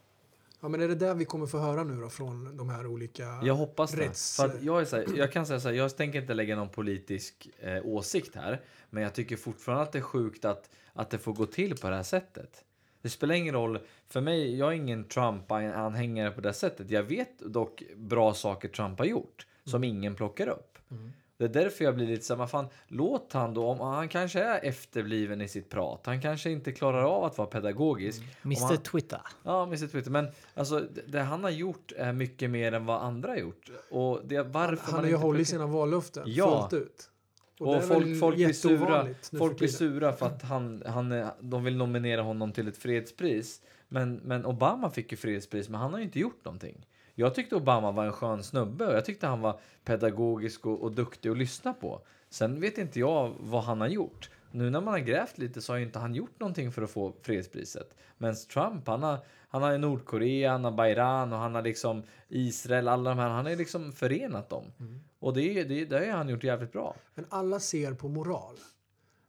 Ja, men är det där vi kommer få höra nu då från de här olika... Jag hoppas det. rätts- För jag, är så här, jag kan säga så här, jag tänker inte lägga någon politisk eh, åsikt här. Men jag tycker fortfarande att det är sjukt att, att det får gå till på det här sättet. Det spelar ingen roll. För mig, jag är ingen Trump-anhängare på det sättet. Jag vet dock bra saker Trump har gjort som ingen plockar upp. Det är därför jag blir lite så här, "Men fan, låt han då, om han kanske är efterbliven i sitt prat, han kanske inte klarar av att vara pedagogisk. Om Mr han- Twitter. Ja, Mr Twitter. Men alltså, det, det han har gjort är mycket mer än vad andra har gjort. Och det, varför Han man har ju inte hållit sina vallöften Ja. fullt ut. Och, är folk, folk blir sura, folk för blir sura för att han, han, är- de vill nominera honom till ett fredspris. Men, men Obama fick ju fredspris, men han har ju inte gjort någonting. Jag tyckte Obama var en skön snubbe och jag tyckte han var pedagogisk och, och duktig att lyssna på. Sen vet inte jag vad han har gjort. Nu när man har grävt lite så har inte han gjort någonting för att få fredspriset. Men Trump, han har, han har Nordkorea, han har Bayran och han har liksom Israel, alla de här, han har liksom förenat dem. Och det, det, det har han gjort jävligt bra. Men alla ser på moral.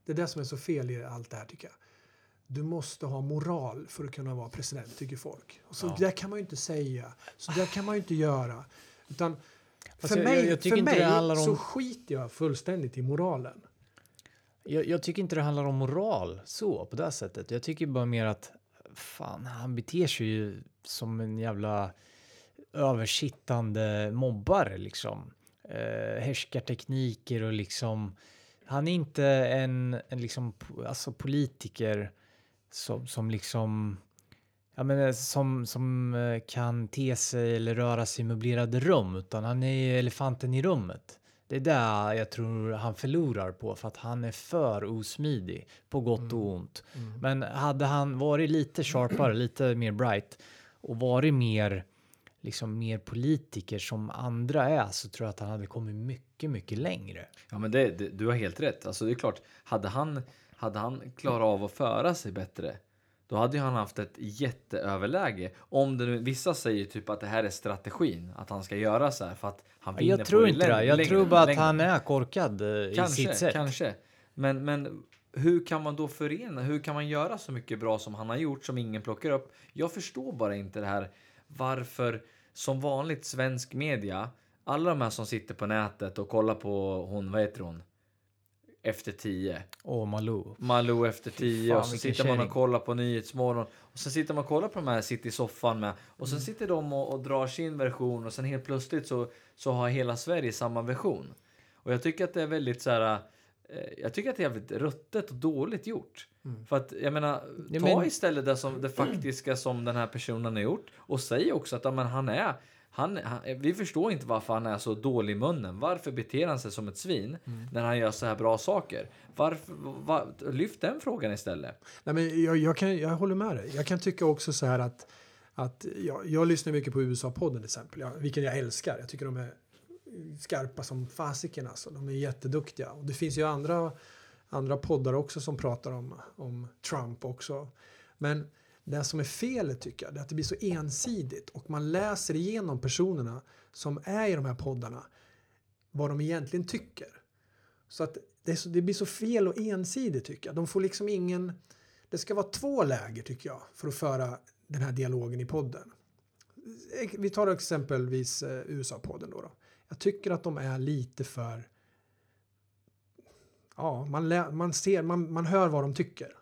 Det är det som är så fel i allt det här tycker jag. Du måste ha moral för att kunna vara president, tycker folk. Och så där kan man ju inte säga. Så där kan man ju inte göra. Utan för Alltså, jag- mig, jag- jag för mig om- så skiter jag fullständigt i moralen. Jag, jag tycker inte det handlar om moral så, på det här sättet. Jag tycker bara mer att fan, han beter sig ju som en jävla översittande mobbare liksom. Eh, härskartekniker och liksom. Han är inte en, en liksom, alltså politiker som, som liksom Ja, men eh, som, som eh, kan te sig eller röra sig i möblerade rum, utan han är elefanten i rummet. Det är där jag tror han förlorar på, för att han är för osmidig, på gott och ont. Men hade han varit lite sharpare, lite mer bright och varit mer, liksom mer politiker som andra är, så tror jag att han hade kommit mycket, mycket längre. Ja, men det, det, du har helt rätt. Alltså, det är klart, hade han, hade han klarat av att föra sig bättre, då hade han haft ett jätteöverläge. Om det nu, vissa säger typ att det här är strategin, att han ska göra så här för att han vinner Jag tror på inte det. Jag längre- tror bara att han är korkad eh, i Kanske, sitt sätt. kanske. Men, men hur kan man då förena? Hur kan man göra så mycket bra som han har gjort som ingen plockar upp? Jag förstår bara inte det här varför som vanligt svensk media, alla de här som sitter på nätet och kollar på hon, vad heter hon? Efter tio. Åh, Malou. Malou efter tio fan, och så sitter man och kollar på Nyhetsmorgon och sen sitter man och kollar på de här, sitter i soffan med och Mm. sen sitter de och, och drar sin version och sen helt plötsligt så, så har hela Sverige samma version. Och jag tycker att det är väldigt så här, eh, jag tycker att det är jävligt ruttet och dåligt gjort. För att jag menar, Mm. Ta men- istället det, som, det faktiska som den här personen har gjort och säg också att ja, men han är han, han, vi förstår inte varför han är så dålig i munnen. Varför beter han sig som ett svin Mm. när han gör så här bra saker? Varför, va, lyft den frågan istället. Nej, men jag, jag, kan, jag håller med dig. Jag kan tycka också så här att, att jag, jag lyssnar mycket på USA-podden till exempel, jag, vilken jag älskar. Jag tycker de är skarpa som fasiken alltså. De är jätteduktiga. Och det finns ju andra, andra poddar också som pratar om, om Trump också. Men det som är felet tycker jag, är att det blir så ensidigt och man läser igenom personerna som är i de här poddarna vad de egentligen tycker. Så att det, så, det blir så fel och ensidigt tycker jag. De får liksom ingen... Det ska vara två läger tycker jag för att föra den här dialogen i podden. Vi tar exempelvis eh, USA-podden då, då. Jag tycker att de är lite för... Ja, man, lä, man ser, man, man hör vad de tycker.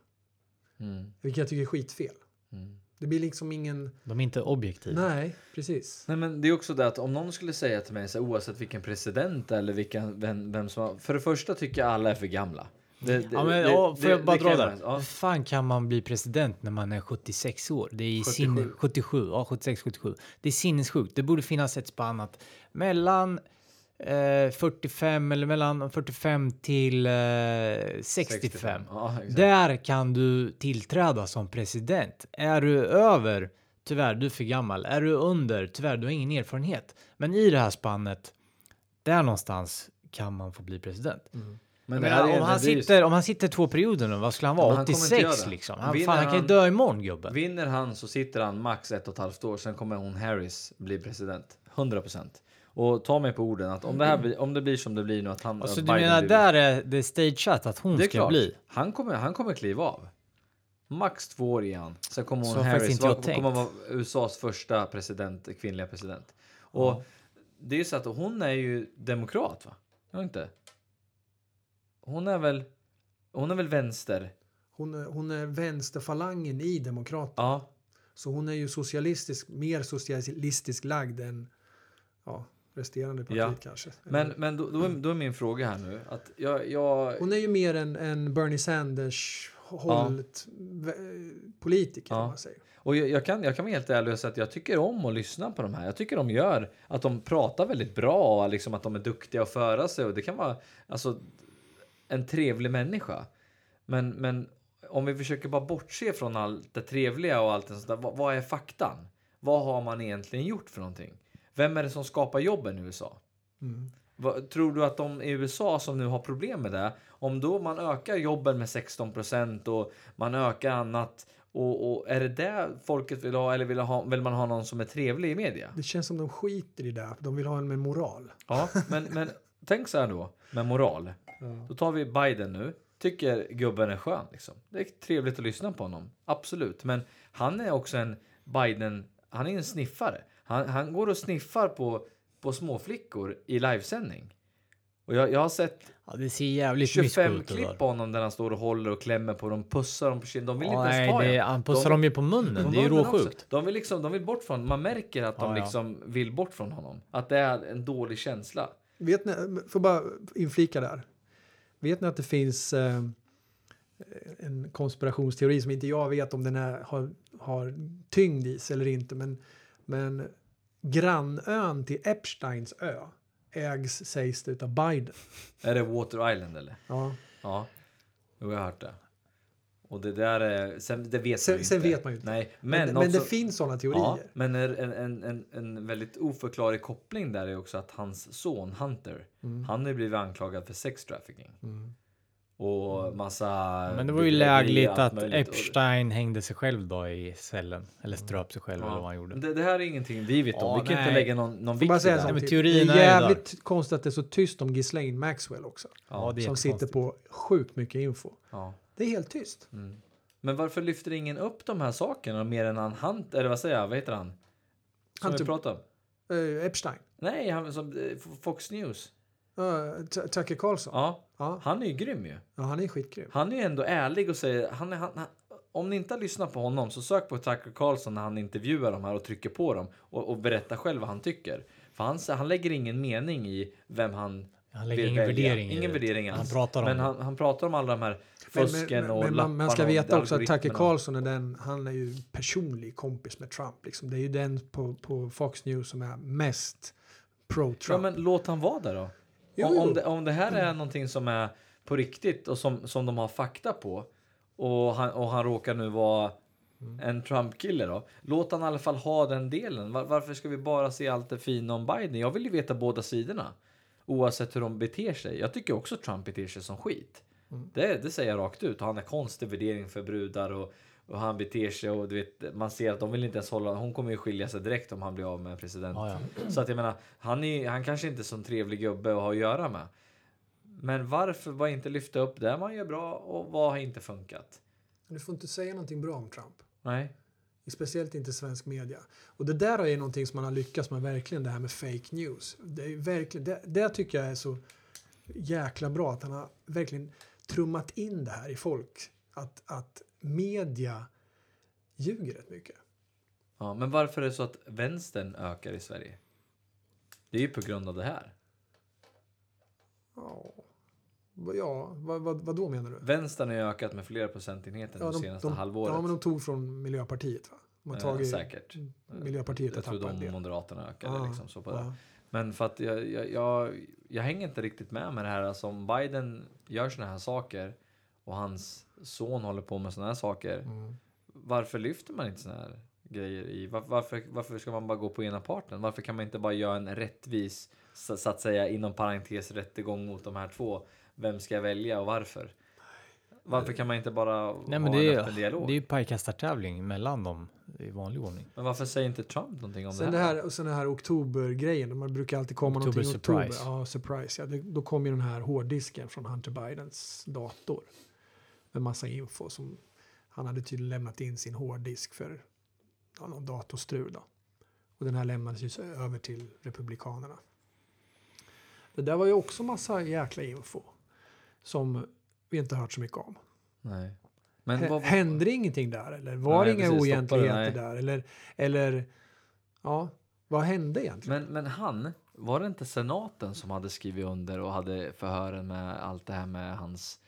Mm. Vilket jag tycker är skitfel. Mm. Det blir liksom ingen... De är inte objektiva. Nej, precis. Nej, men det är också det att om någon skulle säga till mig så här, oavsett vilken president eller vilken, vem, vem som har, För det första tycker jag alla är för gamla. Det, det, Ja, men, det- ja, får det- jag bara det dra där? Ja. Hur fan kan man bli president när man är 76 år? Det är i 77. sinne, 77, ja 76, 77. Det är sinnessjukt. Det borde finnas ett spann att mellan eh, 45 eller mellan 45 till eh, 65. Ja, exakt. Där kan du tillträda som president. Är du över, tyvärr, du är för gammal. Är du under, tyvärr, du har ingen erfarenhet. Men i det här spannet, där någonstans kan man få bli president. Men Men är- om, han sitter, om han sitter två perioder nu, vad skulle han vara? han kommer inte 86 göra det. liksom? Han, Vinner fan, han kan ju dö imorgon gubben. Vinner han så sitter han max ett och ett halvt år, sen kommer hon Harris bli president. 100 procent. Och ta mig på orden att om det, här blir, om det blir som det blir nu att han... Alltså att du Biden menar blir- där är det stageat att hon ska klart. bli? Han kommer, han kommer kliva av. Max två år igen. Sen kommer hon Så Harris inte jag vara, tänkt. kommer vara USAs första president, kvinnliga president. Och det är ju så att hon är ju demokrat va? Är inte? Hon är väl, hon är väl vänster? Hon är, hon är vänsterfalangen i Demokraterna. Ja. Så hon är ju socialistisk, mer socialistisk lagd än ja, resterande partiet Ja. kanske. Men, men då, då, är, då är min fråga här nu att jag, jag Hon är ju mer en, en Bernie Sanders hållet politiker Ja. man säger. Och jag, jag, kan, jag kan vara helt ärlig och säga att jag tycker om att lyssna på de här. Jag tycker de gör att de pratar väldigt bra, liksom att de är duktiga att föra sig och det kan vara alltså, en trevlig människa. Men, men om vi försöker bara bortse från allt det trevliga och allt det sånt där, vad, vad är faktan? Vad har man egentligen gjort för någonting? Vem är det som skapar jobben i USA? Mm. Tror du att de i USA som nu har problem med det, om då man ökar jobben med 16 procent och man ökar annat och, och är det det folket vill ha eller vill, ha, vill man ha någon som är trevlig i media? Det känns som de skiter i det. De vill ha en med moral. Ja, men, men tänk så här då med moral. Då tar vi Biden nu. Tycker gubben är skön liksom. Det är trevligt att lyssna på honom. Absolut, men han är också en Biden. Han är en sniffare. Han, han går och sniffar på, på småflickor i livesändning. Och jag, jag har sett Ja, det ser jävligt 25 mysko ut. det klipp på honom där han står och håller och klämmer på dem, pussar dem på kinden. De vill Ja, inte ens ta nej, det, han pussar De- dem ju på munnen. På Det är ju råsjukt. De vill liksom, de vill bort från, man märker att de Ja, ja. liksom vill bort från honom. Att det är en dålig känsla. Vet ni, får bara inflika där. Vet ni att det finns eh, en konspirationsteori som inte jag vet om den är, har, har tyngd i sig eller inte. Men, men grannön till Epsteins ö ägs, sägs det, av Biden. Är det Water Island eller? Ja. Ja, jo, jag har hört det. Och det där är, sen, det vet Sen- man ju sen inte. vet man ju inte. Nej, Men, men, men, det finns sådana teorier. Ja, men en, en, en, en väldigt oförklarlig koppling där är också att hans son Hunter, Mm. han har blivit anklagad för sex trafficking. Och massa... Men det var ju lägligt att Epstein hängde sig själv då i cellen. Eller ströp sig själv eller vad han gjorde. Det, det här är ingenting vi vet om. Ja, vi kan inte nej. lägga någon, någon vikt säga teorin det är ju är där. jävligt konstigt att det är så tyst om Ghislaine Maxwell också. Ja, det är som sitter jättekonstigt. på sjukt mycket info. Ja. Det är helt tyst. Men varför lyfter ingen upp de här sakerna mer än han Hunt, eller vad säger jag, vad heter han? Som Hunter- vi pratade om. Eh, Epstein. Nej, han som eh, Fox News. Uh, Tucker Carlson. Ja. Ja, Ja. han är ju grym ju. han är skitgrym. Han är ju ändå ärlig och säger, han är, han, han, om ni inte har lyssnat på honom så sök på Tucker Carlson när han intervjuar de här och trycker på dem och, och berättar själv vad han tycker. För han, han lägger ingen mening i vem han Han lägger ingen välja. värdering i Ingen värdering Han alls. pratar om men han, han pratar om alla de här Men, fusken men, och men man, man ska lapparna veta också att Tucker. Carlson är den, han är ju personlig kompis med Trump. Liksom. Det är ju den på, på Fox News som är mest Ja, pro-Trump. men låt han vara där då. Om, om, det, om det här är någonting som är på riktigt och som, som de har fakta på och han, och han råkar nu vara en Trump-kille då. Låt han i alla fall ha den delen. Var, varför ska vi bara se allt det fina om Biden? Jag vill ju veta båda sidorna. Oavsett hur de beter sig. Jag tycker också Trump beter sig som skit. Det, det säger jag rakt ut. Och han har konstig värdering för brudar och, och han beter sig och du vet, man ser att de vill inte ens hålla. Hon kommer ju skilja sig direkt om han blir av med president. Ja, ja. Så att jag menar, han, är, han kanske inte är så en trevlig gubbe att ha att göra med. Men varför bara inte lyfta upp det man gör bra och vad har inte funkat? Du får inte säga någonting bra om Trump. Nej. Speciellt inte svensk media. Och det där är ju någonting som man har lyckats med verkligen, det här med fake news. Det, är verkligen, det, det tycker jag är så jäkla bra att han har verkligen trummat in det här i folk. Att, att media ljuger rätt mycket. Ja, men varför är det så att vänstern ökar i Sverige? Det är ju på grund av det här. Ja, ja vad, vad, vad då menar du? Vänstern har ju ökat med flera procentenheter Ja, de, senaste de, halvåret. Ja, men de tog från Miljöpartiet va? De har Eh, tagit, säkert. Miljöpartiet Jag tror de. Moderaterna ökade Ja, liksom så på ja. Men för att jag, jag, jag, jag hänger inte riktigt med med det här. Alltså om Biden gör såna här saker och hans son håller på med såna här saker. Mm. Varför lyfter man inte såna här grejer i? Var, varför, varför ska man bara gå på ena parten? Varför kan man inte bara göra en rättvis, så, så att säga inom parentes rättegång mot de här två? Vem ska jag välja och varför? Varför kan man inte bara Nej, men ha det en är, öppen dialog? det är ju pajkastartävling mellan dem i vanlig ordning. Men varför säger inte Trump någonting om Sen det det här? här, och sen det här oktobergrejen, man brukar alltid komma Oktober någonting i oktober. surprise. Ja, surprise. Ja. Det, då kom ju den här hårddisken från Hunter Bidens dator. Med massa info som han hade tydligen lämnat in sin hårddisk för ja, någon datorstrul då. Och den här lämnades ju över till Republikanerna. Det där var ju också massa jäkla info. Som vi inte hört så mycket om. Nej. Men vad, Hände det ingenting där eller? Var det Nej, inga precis, oegentligheter där? Eller, eller ja, vad hände egentligen? Men, men han, var det inte senaten som hade skrivit under och hade förhören med allt det här med hans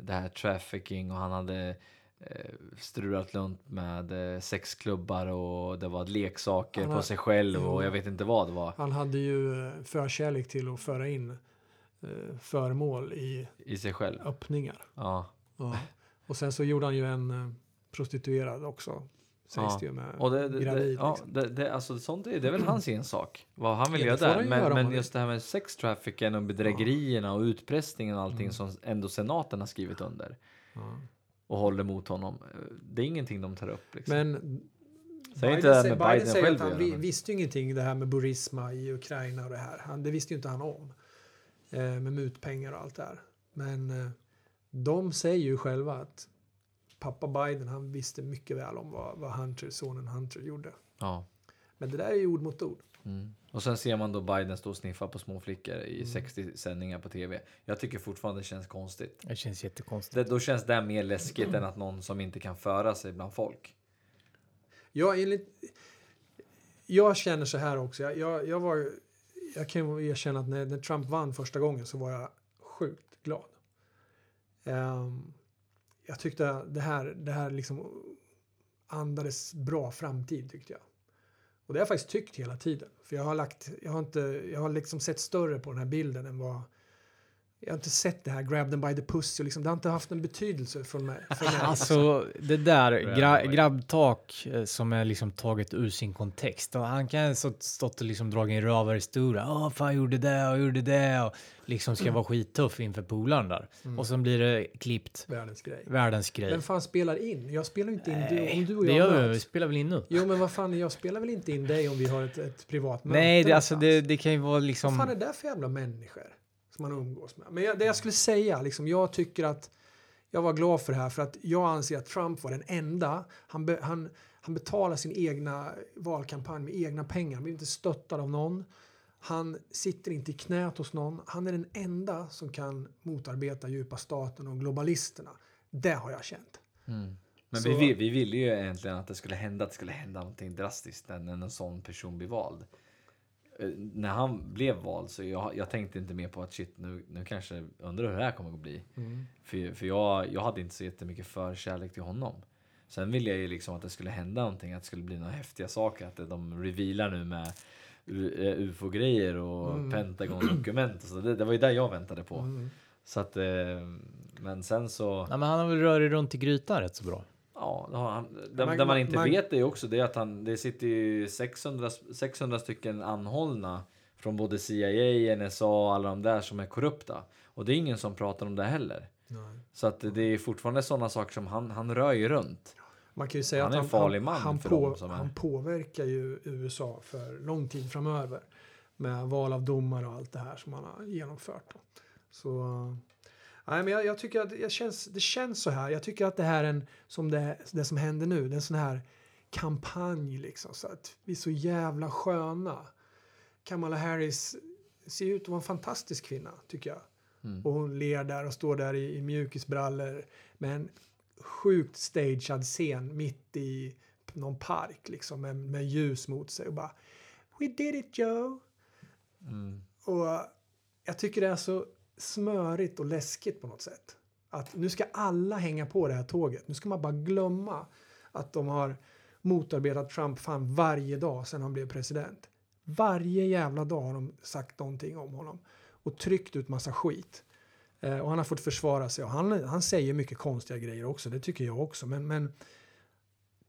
det här trafficking och han hade eh, strulat runt med eh, sexklubbar och det var leksaker Han på sig själv och jag vet inte vad det var Han hade ju eh, förkärlek till att föra in eh, föremål i i sig själv. öppningar. Ja. Ja. Och sen så gjorde han ju en eh, prostituerad också. Sägs Ja. det ju med Och det, det, det, gravid. ja, liksom. det, det, alltså, sånt är, det är väl hans ensak. Vad han vill Ja, göra det där. ju göra Men, men just det här med sextrafficking och bedrägerierna och utpressningen och allting Mm. som ändå senaten har skrivit under. Och håller mot honom. Det är ingenting de tar upp. Liksom. Men Säg inte det här med Biden säger själv att han vi, men- visste ju ingenting det här med Burisma i Ukraina och det här. Han, det visste ju inte han om. Eh, med mutpengar och allt det här. Men eh, de säger ju själva att pappa Biden han visste mycket väl om vad, vad Hunter, sonen Hunter gjorde. ja. Men det där är ju ord mot ord. Mm. Och sen ser man då Biden stå och sniffa på små flickor Mm. i 60 sändningar på tv. Jag tycker fortfarande det känns konstigt. Det känns jättekonstigt. Det, då känns det mer läskigt än att någon som inte kan föra sig bland folk. Jag, enligt, jag känner så här också. Jag, jag, jag, var, jag kan ju erkänna att när, när Trump vann första gången så var jag sjukt glad. Ehm, jag tyckte det här, det här liksom andades bra framtid tyckte jag. Och det har jag faktiskt tyckt hela tiden. För jag har, lagt, jag har, inte, jag har liksom sett större på den här bilden än vad... Jag har inte sett det här grab them by the pussy. Och liksom, det har inte haft en betydelse från mig. För mig. Alltså det där gra Grab- grabbtak eh, som är liksom taget ur sin kontext. Och han kan ha stått- och liksom dragit en rövarhistoria. Åh, fan jag gjorde det och gjorde det. Och liksom ska vara skittuff inför polaren där. Och sen blir det klippt. Världens grej. Världens grej. Vem fan spelar in? Jag spelar inte in du, om du och det jag gör vi, vi spelar väl in nu? Jo men vad fan, jag spelar väl inte in dig om vi har ett, ett privat möte Nej, det, alltså det, det kan ju vara Vad liksom... fan är det för jävla människor som man umgås med? Men jag, det jag skulle säga, liksom, jag tycker att jag var glad för det här för att jag anser att Trump var den enda. Han, be, han, han betalar sin egna valkampanj med egna pengar. Han blir inte stöttad av någon. Han sitter inte i knät hos någon. Han är den enda som kan motarbeta djupa staten och globalisterna. Det har jag känt. Men Så- vi, vi ville ju egentligen att det skulle hända, att det skulle hända någonting drastiskt när en sån person blir vald. Eh, När han blev vald så jag, jag tänkte inte mer på att shit nu, nu kanske undrar hur det här kommer att bli. För, för jag, jag hade inte så jättemycket förkärlek till honom. Sen ville jag ju liksom att det skulle hända någonting, att det skulle bli några häftiga saker. Att de revealar nu med U- eh, ufo-grejer och Pentagon-dokument. och Så det, det var ju där jag väntade på. Så att, eh, men sen så... Nej, men han har väl rörit runt i grytan rätt så bra. Ja, det har han. Det, Man- det man inte man- vet är också det att han, det sitter ju 600, 600 stycken anhållna från både CIA, NSA, alla de där som är korrupta. Och det är ingen som pratar om det heller. Så att det är fortfarande sådana saker som han, han rör ju runt. Man kan ju säga Han att är en han, farlig han, man han, på, han påverkar ju USA för lång tid framöver med val av domare och allt det här som han har genomfört. Då. Så, nej, men jag, jag tycker att det känns, det känns så här. Jag tycker att det här är en, som det, det som händer nu, det är en sån här kampanj liksom. Så att vi är så jävla sköna. Kamala Harris ser ut att vara en fantastisk kvinna, tycker jag. Och hon ler där och står där i, i mjukisbrallor med en sjukt stagead scen mitt i någon park liksom med, med ljus mot sig och bara We did it Joe! Och jag tycker det är så smörigt och läskigt på något sätt. Att nu ska alla hänga på det här tåget. Nu ska man bara glömma att de har motarbetat Trump fan varje dag sedan han blev president. Varje jävla dag har de sagt någonting om honom och tryckt ut massa skit. Eh, och han har fått försvara sig och han, han säger mycket konstiga grejer också, det tycker jag också. Men, men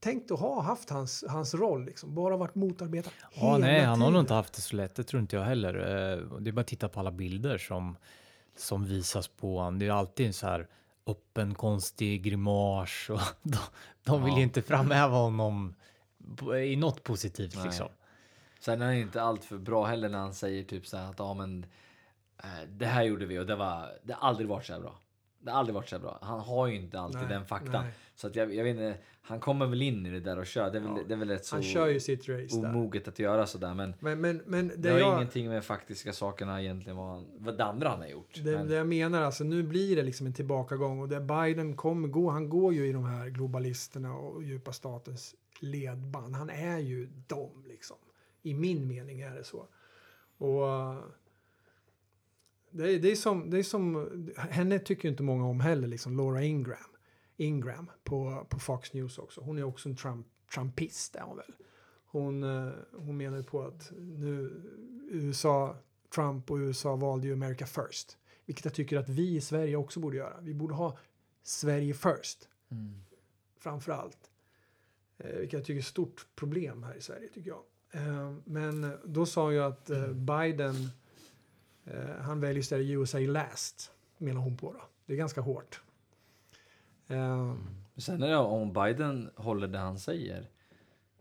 tänk att ha haft hans, hans roll, liksom. bara varit motarbetad Ja, hela nej, han har nog inte haft det så lätt. Det tror inte jag heller. Eh, Det är bara att titta på alla bilder som, som visas på honom. Det är alltid en så här öppen, konstig grimas och de, de vill ju inte framhäva honom i något positivt Nej. liksom. Sen är han inte allt för bra heller när han säger typ så här att ja men eh, det här gjorde vi och det var det har aldrig varit så här bra. Det har aldrig varit så bra. Han har ju inte alltid Nej, den faktan. nej. Så att jag, jag vet inte, han kommer väl in i det där och kör. Det är väl, Ja. det är väl rätt så Han kör ju sitt race där. omoget att göra sådär. Men Men, men, men det, det, har jag, ingenting med faktiska sakerna egentligen vad, han, vad det andra han har gjort. det, men, det jag menar, alltså nu blir det liksom en tillbakagång och där Biden kommer gå, han går ju i de här globalisterna och djupa statens ledband. Han är ju dem liksom. I min mening är det så. Och det, är, det, är som, det är som, henne tycker inte många om heller, liksom Laura Ingram. Ingram på, på Fox News också. Hon är också en Trump, Trumpist är hon väl. Hon, eh, hon menar på att nu USA, Trump och USA valde ju America first. Vilket jag tycker att vi i Sverige också borde göra. Vi borde ha Sverige first. Framför allt. Eh, vilket jag tycker är ett stort problem här i Sverige tycker jag. Eh, men då sa ju att eh, Biden, han väljer istället USA last, menar hon på då. Det är ganska hårt. Eh, Sen är det om Biden håller det han säger.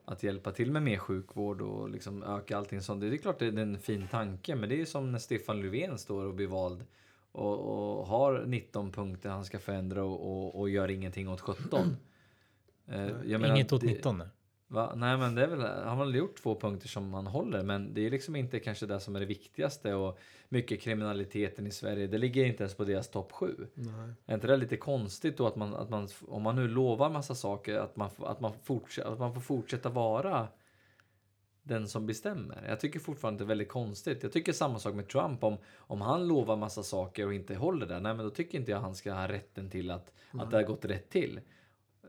Att hjälpa till med mer sjukvård och liksom öka allting sånt. Det är klart det är en fin tanke. Men det är som när Stefan Löfven står och blir vald. Och, och har 19 punkter han ska förändra och, och, och gör ingenting åt 17. Eh, jag menar, Inget åt det- 19. Va? Nej, men det är väl, han har väl gjort två punkter som man håller, men det är liksom inte kanske det som är det viktigaste och mycket kriminaliteten i Sverige, det ligger inte ens på deras topp sju. Nej. Är inte det lite konstigt då att man, att man om man nu lovar massa saker, att man, att man, fortsätter, att man får fortsätta vara den som bestämmer. Jag tycker fortfarande det är väldigt konstigt. Jag tycker samma sak med Trump. Om, om han lovar massa saker och inte håller det, nej men då tycker inte jag han ska ha rätten till att, att det har gått rätt till.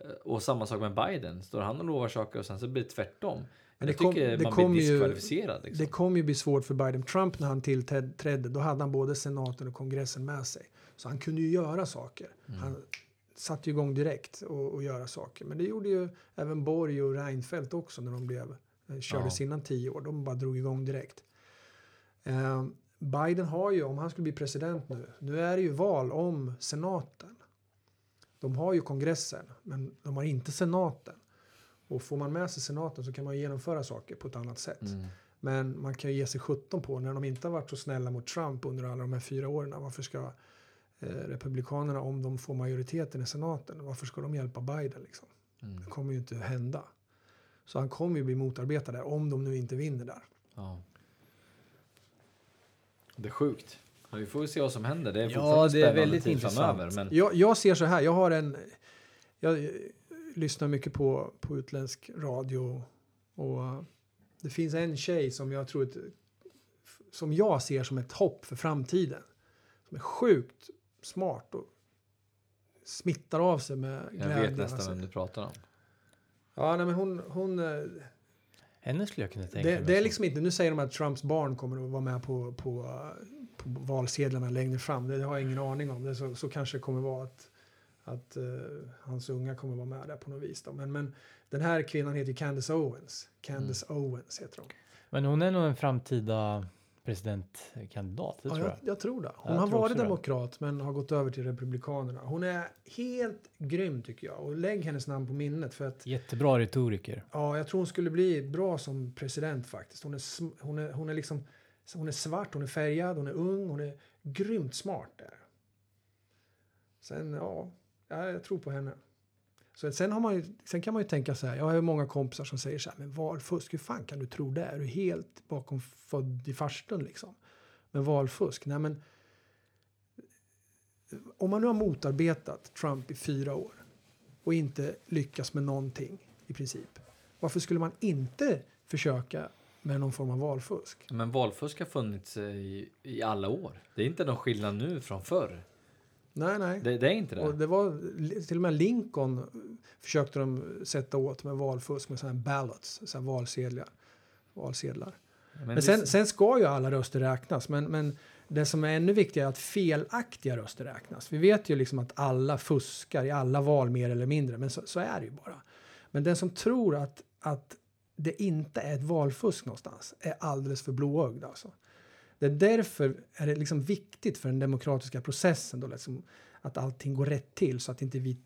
Eh, Och samma sak med Biden. Står han och lovar saker och sen så blir det tvärtom. Men det kom- det man kom blir ju- diskvalificerad. Liksom. Det kommer ju bli svårt för Biden. Trump när han tillträdde, då hade han både senaten och kongressen med sig. Så han kunde ju göra saker. Han satte ju igång direkt och, och göra saker. Men det gjorde ju även Borg och Reinfeldt också när de blev, eh, kördes Ja. innan tio år. De bara drog igång direkt. Eh, Biden har ju, om han skulle bli president nu, nu är det ju val om senaten. De har ju kongressen, men de har inte senaten. Och får man med sig senaten så kan man genomföra saker på ett annat sätt. Mm. Men man kan ju ge sig 17 på när de inte har varit så snälla mot Trump under alla de här fyra åren. Varför ska eh, Republikanerna, om de får majoriteten i senaten, varför ska de hjälpa Biden? Liksom? Mm. Det kommer ju inte hända. Så han kommer ju bli motarbetad där, om de nu inte vinner där. Ja. Det är sjukt. Ja, Vi får se vad som händer. Det är Ja, det är väldigt tid intressant. framöver, Men Jag, jag ser så här, jag har en... Jag lyssnar mycket på, på utländsk radio och det finns en tjej som jag tror ett, som jag ser som ett hopp för framtiden. Som är sjukt smart och smittar av sig med jag glädje. vet nästan alltså. vem du pratar om. Ja, nej, men hon, hon, eh, Henne skulle jag kunna tänka det, mig. det är som- liksom inte, nu säger de att Trumps barn kommer att vara med på, på, eh, på valsedlarna längre fram. Det har jag ingen aning om. Det så, så kanske det kommer vara att, att eh, hans unga kommer vara med där på något vis. Då. Men, men den här kvinnan heter Candace Owens. Candace Mm. Owens heter hon. Men hon är nog en framtida presidentkandidat, det Ja, tror jag, jag. jag tror det. Hon jag har varit också det. demokrat men har gått över till Republikanerna. Hon är helt grym tycker jag. Och lägg hennes namn på minnet för att Jättebra retoriker. Ja, jag tror hon skulle bli bra som president faktiskt. Hon är, hon är, hon är liksom, hon är svart, hon är färgad, hon är ung, hon är grymt smart där. Sen, ja, ja, jag tror på henne. Så sen, har man ju, sen kan man ju tänka så här, jag har ju många kompisar som säger så här, men valfusk, hur fan kan du tro det? Är du helt bakom född i farstun liksom? Men valfusk, nej men om man nu har motarbetat Trump i fyra år och inte lyckas med någonting i princip. Varför skulle man inte försöka med någon form av valfusk? Men valfusk har funnits i, i alla år. Det är inte någon skillnad nu från förr. Nej, nej. Det, det är inte det. Och det var till och med Lincoln försökte de sätta åt med valfusk med sådana här ballots, så här valsedlar. valsedlar. Men, det- sen, sen ska ju alla röster räknas. Men, men det som är ännu viktigare är att felaktiga röster räknas. Vi vet ju liksom att alla fuskar i alla val mer eller mindre, men så, så är det ju bara. Men den som tror att, att det inte är ett valfusk någonstans är alldeles för blåögd alltså. Det är därför är det liksom viktigt för den demokratiska processen då liksom att allting går rätt till så att inte vi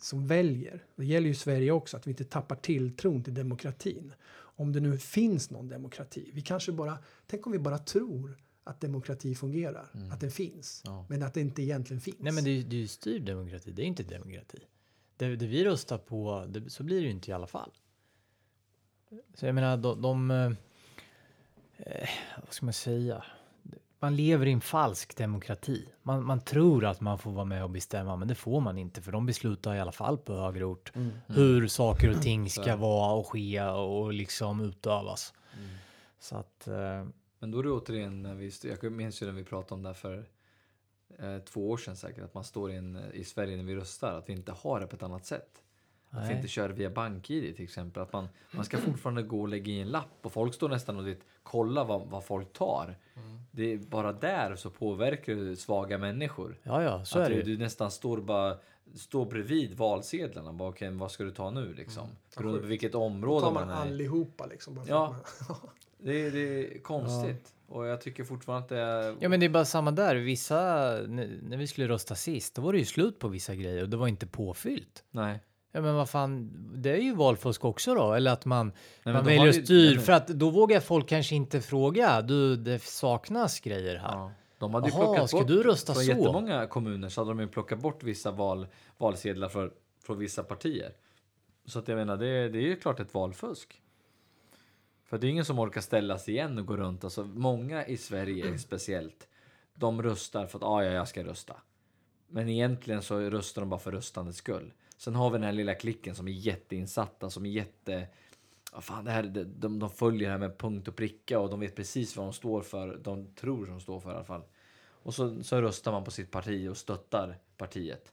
som väljer, det gäller ju Sverige också, att vi inte tappar tilltron till demokratin. Om det nu finns någon demokrati. Vi kanske bara, tänk om vi bara tror att demokrati fungerar, att den finns, Ja. men att det inte egentligen finns. Nej, men det är, det är ju styrd demokrati. Det är inte demokrati. Det, det vi röstar på, det, så blir det ju inte i alla fall. Så jag menar, de... de eh, eh, vad ska man säga? Man lever i en falsk demokrati. Man, man tror att man får vara med och bestämma, men det får man inte, för de beslutar i alla fall på högre ort hur saker och ting ska vara och ske och liksom utövas. Så att... Eh, Men då är det återigen, när vi, jag minns ju när vi pratade om det här för eh, två år sedan säkert, att man står i, en, i Sverige när vi röstar, att vi inte har det på ett annat sätt. Att vi inte kör via BankID till exempel. Att man, man ska fortfarande gå och lägga i en lapp och folk står nästan och det, kolla vad, vad folk tar. Det är bara där så påverkar du svaga människor. ja, ja, så att är det du, ju. du nästan står bara står bredvid valsedlarna. Bara, okej, vad ska du ta nu liksom? Beroende på vilket Då område tar man man är allihopa liksom. Ja. man, Det, är- det är konstigt. Och jag tycker fortfarande att det är... Ja men det är bara samma där. Vissa, när vi skulle rösta sist, då var det ju slut på vissa grejer och det var inte påfyllt. Nej. Ja men vad fan, det är ju valfusk också då. Eller att man, men man väljer styr. nej, men- För att då vågar folk kanske inte fråga. Du, det saknas grejer här. Ja. De hade ju Jaha, plockat ska bort, du rösta från så? jättemånga kommuner så hade de ju plockat bort vissa val, valsedlar för, från vissa partier. Så att jag menar, det, det är ju klart ett valfusk. För det är ingen som orkar ställa sig igen och gå runt. Alltså, många i Sverige speciellt, de röstar för att ah, ja, jag ska rösta. Men egentligen så röstar de bara för röstandets skull. Sen har vi den här lilla klicken som är jätteinsatta, som är jätte... Ja, fan, det här, de, de, följer det här med punkt och pricka och de vet precis vad de står för. De tror de står för i alla fall. Och så, så röstar man på sitt parti och stöttar partiet.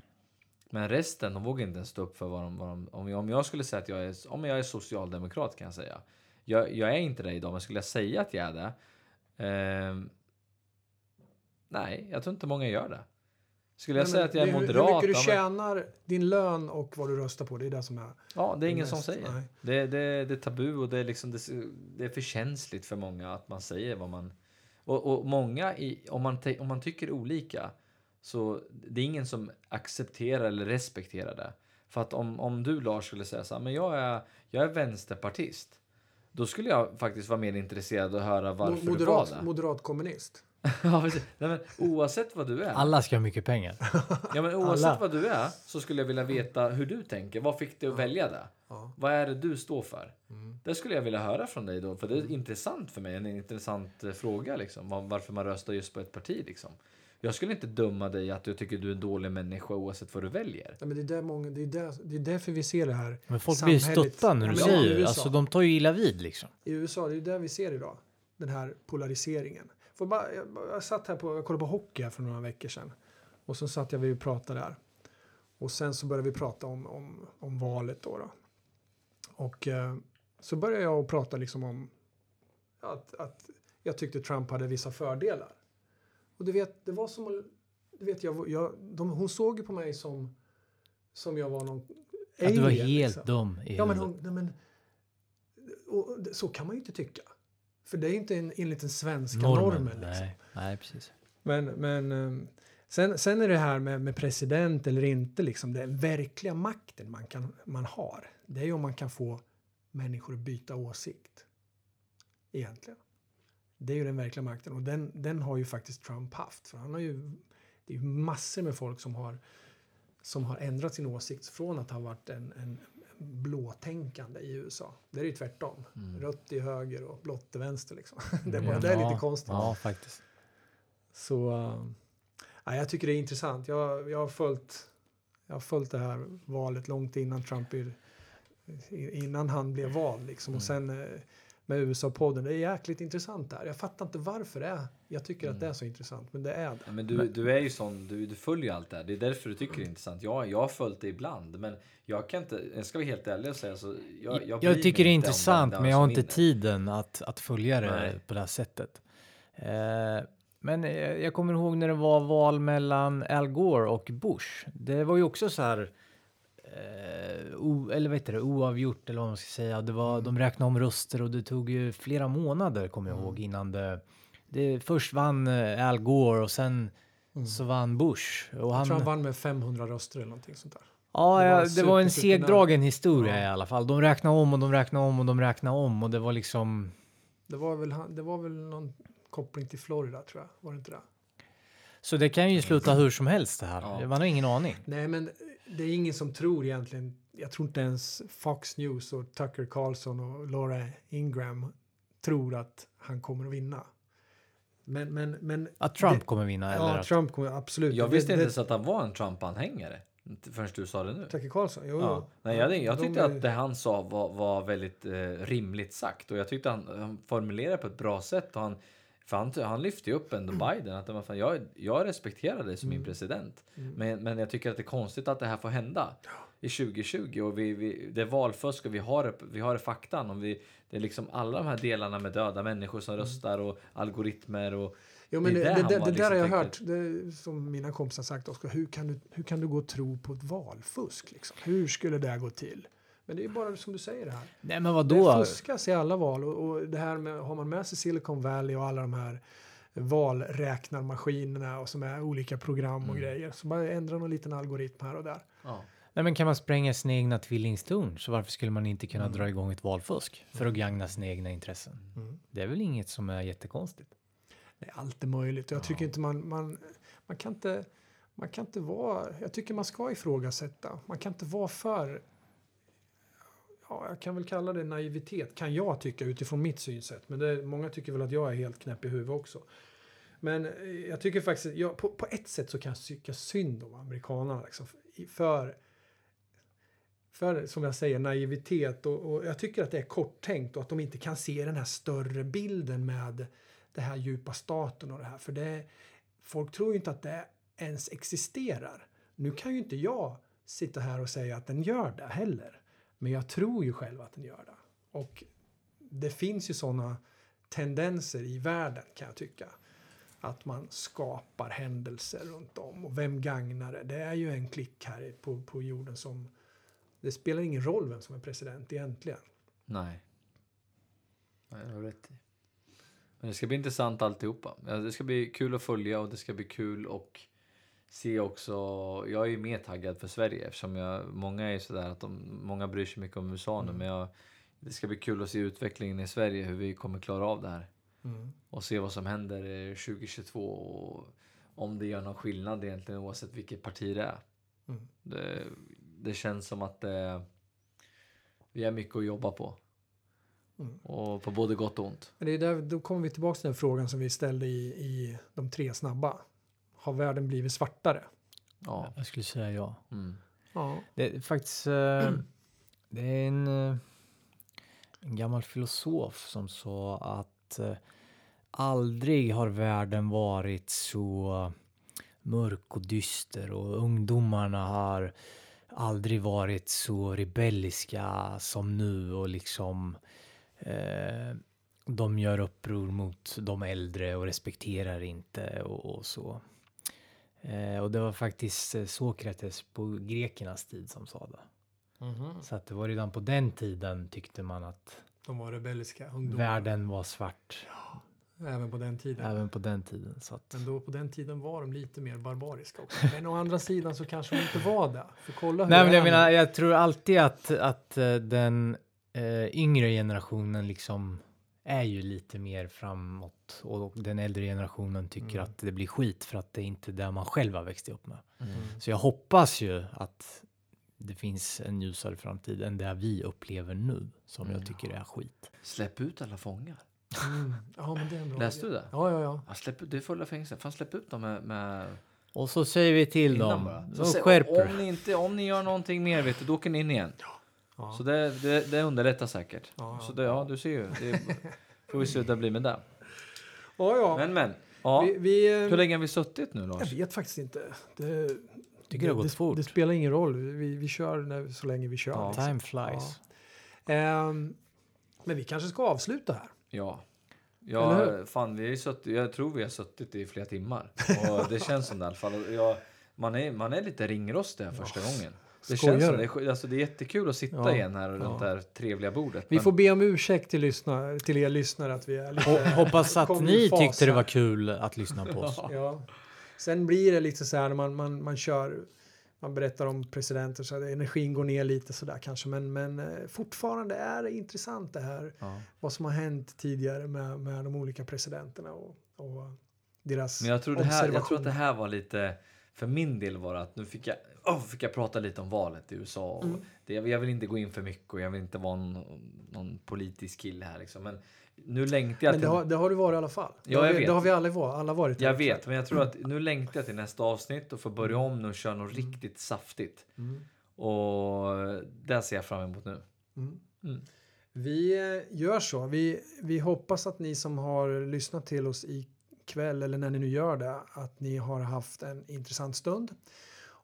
Men resten, de vågar inte ens stå upp för vad de... Vad de om, jag, om jag skulle säga att jag är, om jag är socialdemokrat kan jag säga. Jag, jag är inte det idag, men skulle jag säga att jag är det? Eh, nej, jag tror inte många gör det. Skulle jag Nej, säga men att jag är moderat? Hur mycket du men- tjänar, din lön och vad du röstar på, det är det som är... Ja, det är ingen mest- som säger. Det, det, det är tabu och det är, liksom, det, det är för känsligt för många att man säger vad man... Och, och många, i, om, man, te- om man tycker olika, så det är ingen som accepterar eller respekterar det. För att om, om du Lars skulle säga så här, men jag är, jag är vänsterpartist. Då skulle jag faktiskt vara mer intresserad av att höra varför du var moderat, det. moderat kommunist. Ja, precis. Nej, men oavsett vad du är. Alla ska ha mycket pengar. Ja, men oavsett Alla. vad du är så skulle jag vilja veta hur du tänker. Vad fick dig att välja det? Ja. Vad är det du står för? Mm. Det skulle jag vilja höra från dig då, för det är intressant för mig. En intressant eh, fråga liksom, var- varför man röstar just på ett parti liksom. Jag skulle inte döma dig att du tycker du är en dålig människa oavsett vad du väljer. Ja, men det, är där många, det, är där, det är därför vi ser det här. Men folk blir samhället- stötta när Ja, du men säger det. USA. Alltså de tar ju illa vid liksom. I USA, det är där vi ser idag. Den här polariseringen. Får bara, jag, jag satt här på, jag kollade på hockey här för några veckor sedan. Och så satt jag vi och pratade där. Och sen så började vi prata om, om, om valet då. då. Och eh, så började jag prata liksom om att, att jag tyckte Trump hade vissa fördelar. Och du vet, det var som du vet, jag, jag, de, hon såg ju på mig som, som jag var någon Att du var alien, helt liksom. dum i Ja, men, hon, nej, men och så kan man ju inte tycka. För det är inte en, enligt den svenska normen. liksom. Nej, nej, precis. Men, men ehm, sen, sen är det här med, med president eller inte, liksom, den verkliga makten man, kan, man har. Det är ju om man kan få människor att byta åsikt. Egentligen. Det är ju den verkliga makten och den, den har ju faktiskt Trump haft. För han har ju, det är ju massor med folk som har, som har ändrat sin åsikt från att ha varit en, en blåtänkande i USA. Det är ju tvärtom. Rött i höger och blått till vänster. Liksom. Det, är bara, det är lite Ja, konstigt. Ja, faktiskt. Så uh, ja, jag tycker det är intressant. Jag, jag, har följt, jag har följt det här valet långt innan Trump är, innan han blev vald. Liksom. Och sen eh, med USA-podden. Det är jäkligt intressant där. Jag fattar inte varför det är. Jag tycker att det är så intressant, men det är det. Ja, men du, du är ju sån, du, du följer ju allt det här. Det är därför du tycker det är intressant. Jag, jag har följt det ibland, men jag kan inte, jag ska vara helt ärlig och säga så. Jag, jag, Jag, tycker det är intressant, men jag har inte vinner. tiden att, att följa det Nej. på det här sättet. Eh, men eh, jag kommer ihåg när det var val mellan Al Gore och Bush. Det var ju också så här, eh, o, eller vad heter det, oavgjort eller vad man ska säga. Det var, de räknade om röster och det tog ju flera månader, kommer jag ihåg, innan det... det först vann eh, Al Gore och sen så vann Bush. Och Jag han, tror han vann med 500 röster eller någonting sånt där. Ja, Det var det var en segdragen historia Ja. i alla fall. De räknade om och de räknade om och de räknade om och det var liksom... Det var väl, det var väl någon koppling till Florida tror jag. Var det inte det? Så det kan ju sluta hur som helst det här. Ja. Man har ingen aning. Nej, men det är ingen som tror egentligen. Jag tror inte ens Fox News och Tucker Carlson och Laura Ingram tror att han kommer att vinna. Men, men, men Att Trump det- kommer vinna eller Ja, att... Trump kommer absolut. Jag Det- visste inte det- ens att han var en Trump-anhängare. Inte Förrän du sa det nu. Tucker Carlson? Jo, Ja. Nej, jag, jag De tyckte är- att det han sa var, var väldigt eh, rimligt sagt. Och jag tyckte han, han formulerade på ett bra sätt. Och han, för han, han lyfte ju upp ändå Biden. Att man, fan, jag, jag respekterar dig som min president. Men, men jag tycker att det är konstigt att det här får hända i 2020. Och vi, vi, det är valfusk och vi har vi har faktan. Och vi, det är liksom alla de här delarna med döda människor som röstar och algoritmer. Och, Jo, men Det det, det, där det, det där har jag liksom hört, som mina kompisar sagt, Oskar, hur kan, du, hur kan du gå och tro på ett valfusk? Liksom? Hur skulle det gå till? Men det är ju bara som du säger det här. Nej men Det vadå? fuskas i alla val och, och det här med, har man med sig Silicon Valley och alla de här valräknarmaskinerna och som är olika program och grejer. Så bara ändra någon liten algoritm här och där. ja. Nej men kan man spränga sina egna tvillingstorn så varför skulle man inte kunna dra igång ett valfusk för att gagna sina egna intressen? Det är väl inget som är jättekonstigt. Nej, allt är möjligt. Jag tycker inte man, man, man kan inte, man kan inte vara, jag tycker man ska ifrågasätta. Man kan inte vara för, ja, jag kan väl kalla det naivitet, kan jag tycka utifrån mitt synsätt. Men det, många tycker väl att jag är helt knäpp i huvudet också. Men eh, jag tycker faktiskt, jag, på, på ett sätt så kan jag tycka synd om amerikanerna. Liksom, för, för, som jag säger, naivitet. Och, och jag tycker att det är korttänkt och att de inte kan se den här större bilden med det här djupa staten och det här. För det, folk tror ju inte att det ens existerar. Nu kan ju inte jag sitta här och säga att den gör det heller. Men jag tror ju själv att den gör det. Och det finns ju sådana tendenser i världen kan jag tycka. Att man skapar händelser runt om. Och vem gagnar det? Det är ju en klick här på, på jorden som... Det spelar ingen roll vem som är president egentligen. Nej. Nej, det har rätt i. Men det ska bli intressant alltihopa. Det ska bli kul att följa och det ska bli kul och se också. Jag är ju mer taggad för Sverige eftersom jag, många är sådär att de, många bryr sig mycket om USA nu. Men jag, det ska bli kul att se utvecklingen i Sverige, hur vi kommer klara av det här. Och se vad som händer eh, 2022 och om det gör någon skillnad egentligen oavsett vilket parti det är. Mm. Det, det känns som att eh, vi har mycket att jobba på. Mm. Och på både gott och ont. Men det är där, då kommer vi tillbaka till den frågan som vi ställde i, i de tre snabba. Har världen blivit svartare? Ja. Jag skulle säga ja. Mm. Ja. Det är faktiskt eh, det är en, eh, en gammal filosof som sa att eh, aldrig har världen varit så mörk och dyster och ungdomarna har aldrig varit så rebelliska som nu och liksom eh, de gör uppror mot de äldre och respekterar inte och, och så. Eh, och det var faktiskt eh, Sokrates på grekernas tid som sa det. Så att det var redan på den tiden tyckte man att De var rebelliska ungdomar. världen var svart. Även på den tiden. Även på den tiden. Så att, Men då på den tiden var de lite mer barbariska också. Men å andra sidan så kanske de inte var det. För kolla hur Nej, men jag menar, jag tror alltid att, att eh, den eh, yngre generationen liksom är ju lite mer framåt och den äldre generationen tycker Mm. att det blir skit för att det är inte det man själv har växt upp med. Mm. Så jag hoppas ju att det finns en ljusare framtid än det vi upplever nu som Mm. jag tycker är skit. Släpp ut alla fångar. Mm. Ja, men det är en bra Läste du det? Ja, ja, ja. Ja, släpp ut, det är fulla fängelser. Fan släpp ut dem med... med Och så säger vi till innan dem, bara. de Så skärper om, ni inte, om ni gör någonting mer vet du, då åker ni in igen. Ja. Så det, det, det underlättar säkert. Ja, ja. Så det, ja, du ser ju. Det får vi se hur det blir med det. ja, ja. Men men. Ja. vi, vi, eh, Hur länge har vi suttit nu Jag Lars? vet faktiskt inte. Det, Tycker det har gått det, fort. Det spelar ingen roll. Vi, vi kör när, så länge vi kör. Ja. liksom. Time flies. Ehm, men vi kanske ska avsluta här. Ja. Ja, fan, vi har suttit, jag tror vi har suttit i flera timmar. Och det känns som det i alla fall. Jag, man, är, man är lite ringrostig här första gången. Det skojar känns som det, är alltså, det är jättekul att sitta Ja. igen här runt Ja. det här trevliga bordet. Vi men- får be om ursäkt till, lyssna, till er lyssnare att vi är lite... Ho- Hoppas att kommer i ni fas tyckte det här. var kul att lyssna på oss. Ja. Sen blir det lite så här när man, man, man kör, man berättar om presidenter så att energin går ner lite sådär kanske. Men, men eh, fortfarande är det intressant det här. Ja. Vad som har hänt tidigare med, med de olika presidenterna och, och deras Men jag tror, det här, jag tror att observationer. det här var lite, för min del var det att nu fick jag, åh, fick jag prata lite om valet i USA. Och Mm. det, jag vill inte gå in för mycket och jag vill inte vara någon, någon politisk kille här liksom. Men nu längtar jag Men det till, har, det har du varit i alla fall. Det Ja, har jag vi, vet. Det har vi alla, varit- alla varit. jag också. vet, men jag tror att nu längtar jag till nästa avsnitt och få börja Mm. om nu och köra något riktigt saftigt. Och det ser jag fram emot nu. Mm. Vi eh, gör så. Vi, vi hoppas att ni som har lyssnat till oss ikväll eller när ni nu gör det att ni har haft en intressant stund.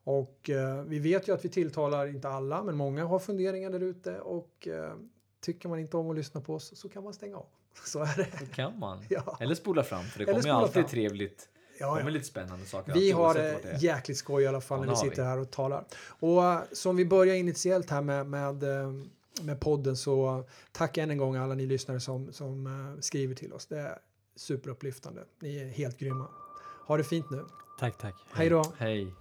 Och eh, vi vet ju att vi tilltalar inte alla men många har funderingar där ute och eh, tycker man inte om att lyssna på oss så kan man stänga av. Så är det. Det kan man. Ja. Eller spola fram, för det Eller kommer ju alltid fram. trevligt. Ja, kommer ja. lite spännande saker. Vi har det jäkligt skoj i alla fall Ja, när vi sitter vi. här och talar. Och eh, som vi börjar initiellt här med, med, eh, med podden så tack än en gång alla ni lyssnare som, som eh, skriver till oss. Det superupplyftande. Ni är helt grymma. Ha det fint nu. Tack, tack. Hej då! Hej.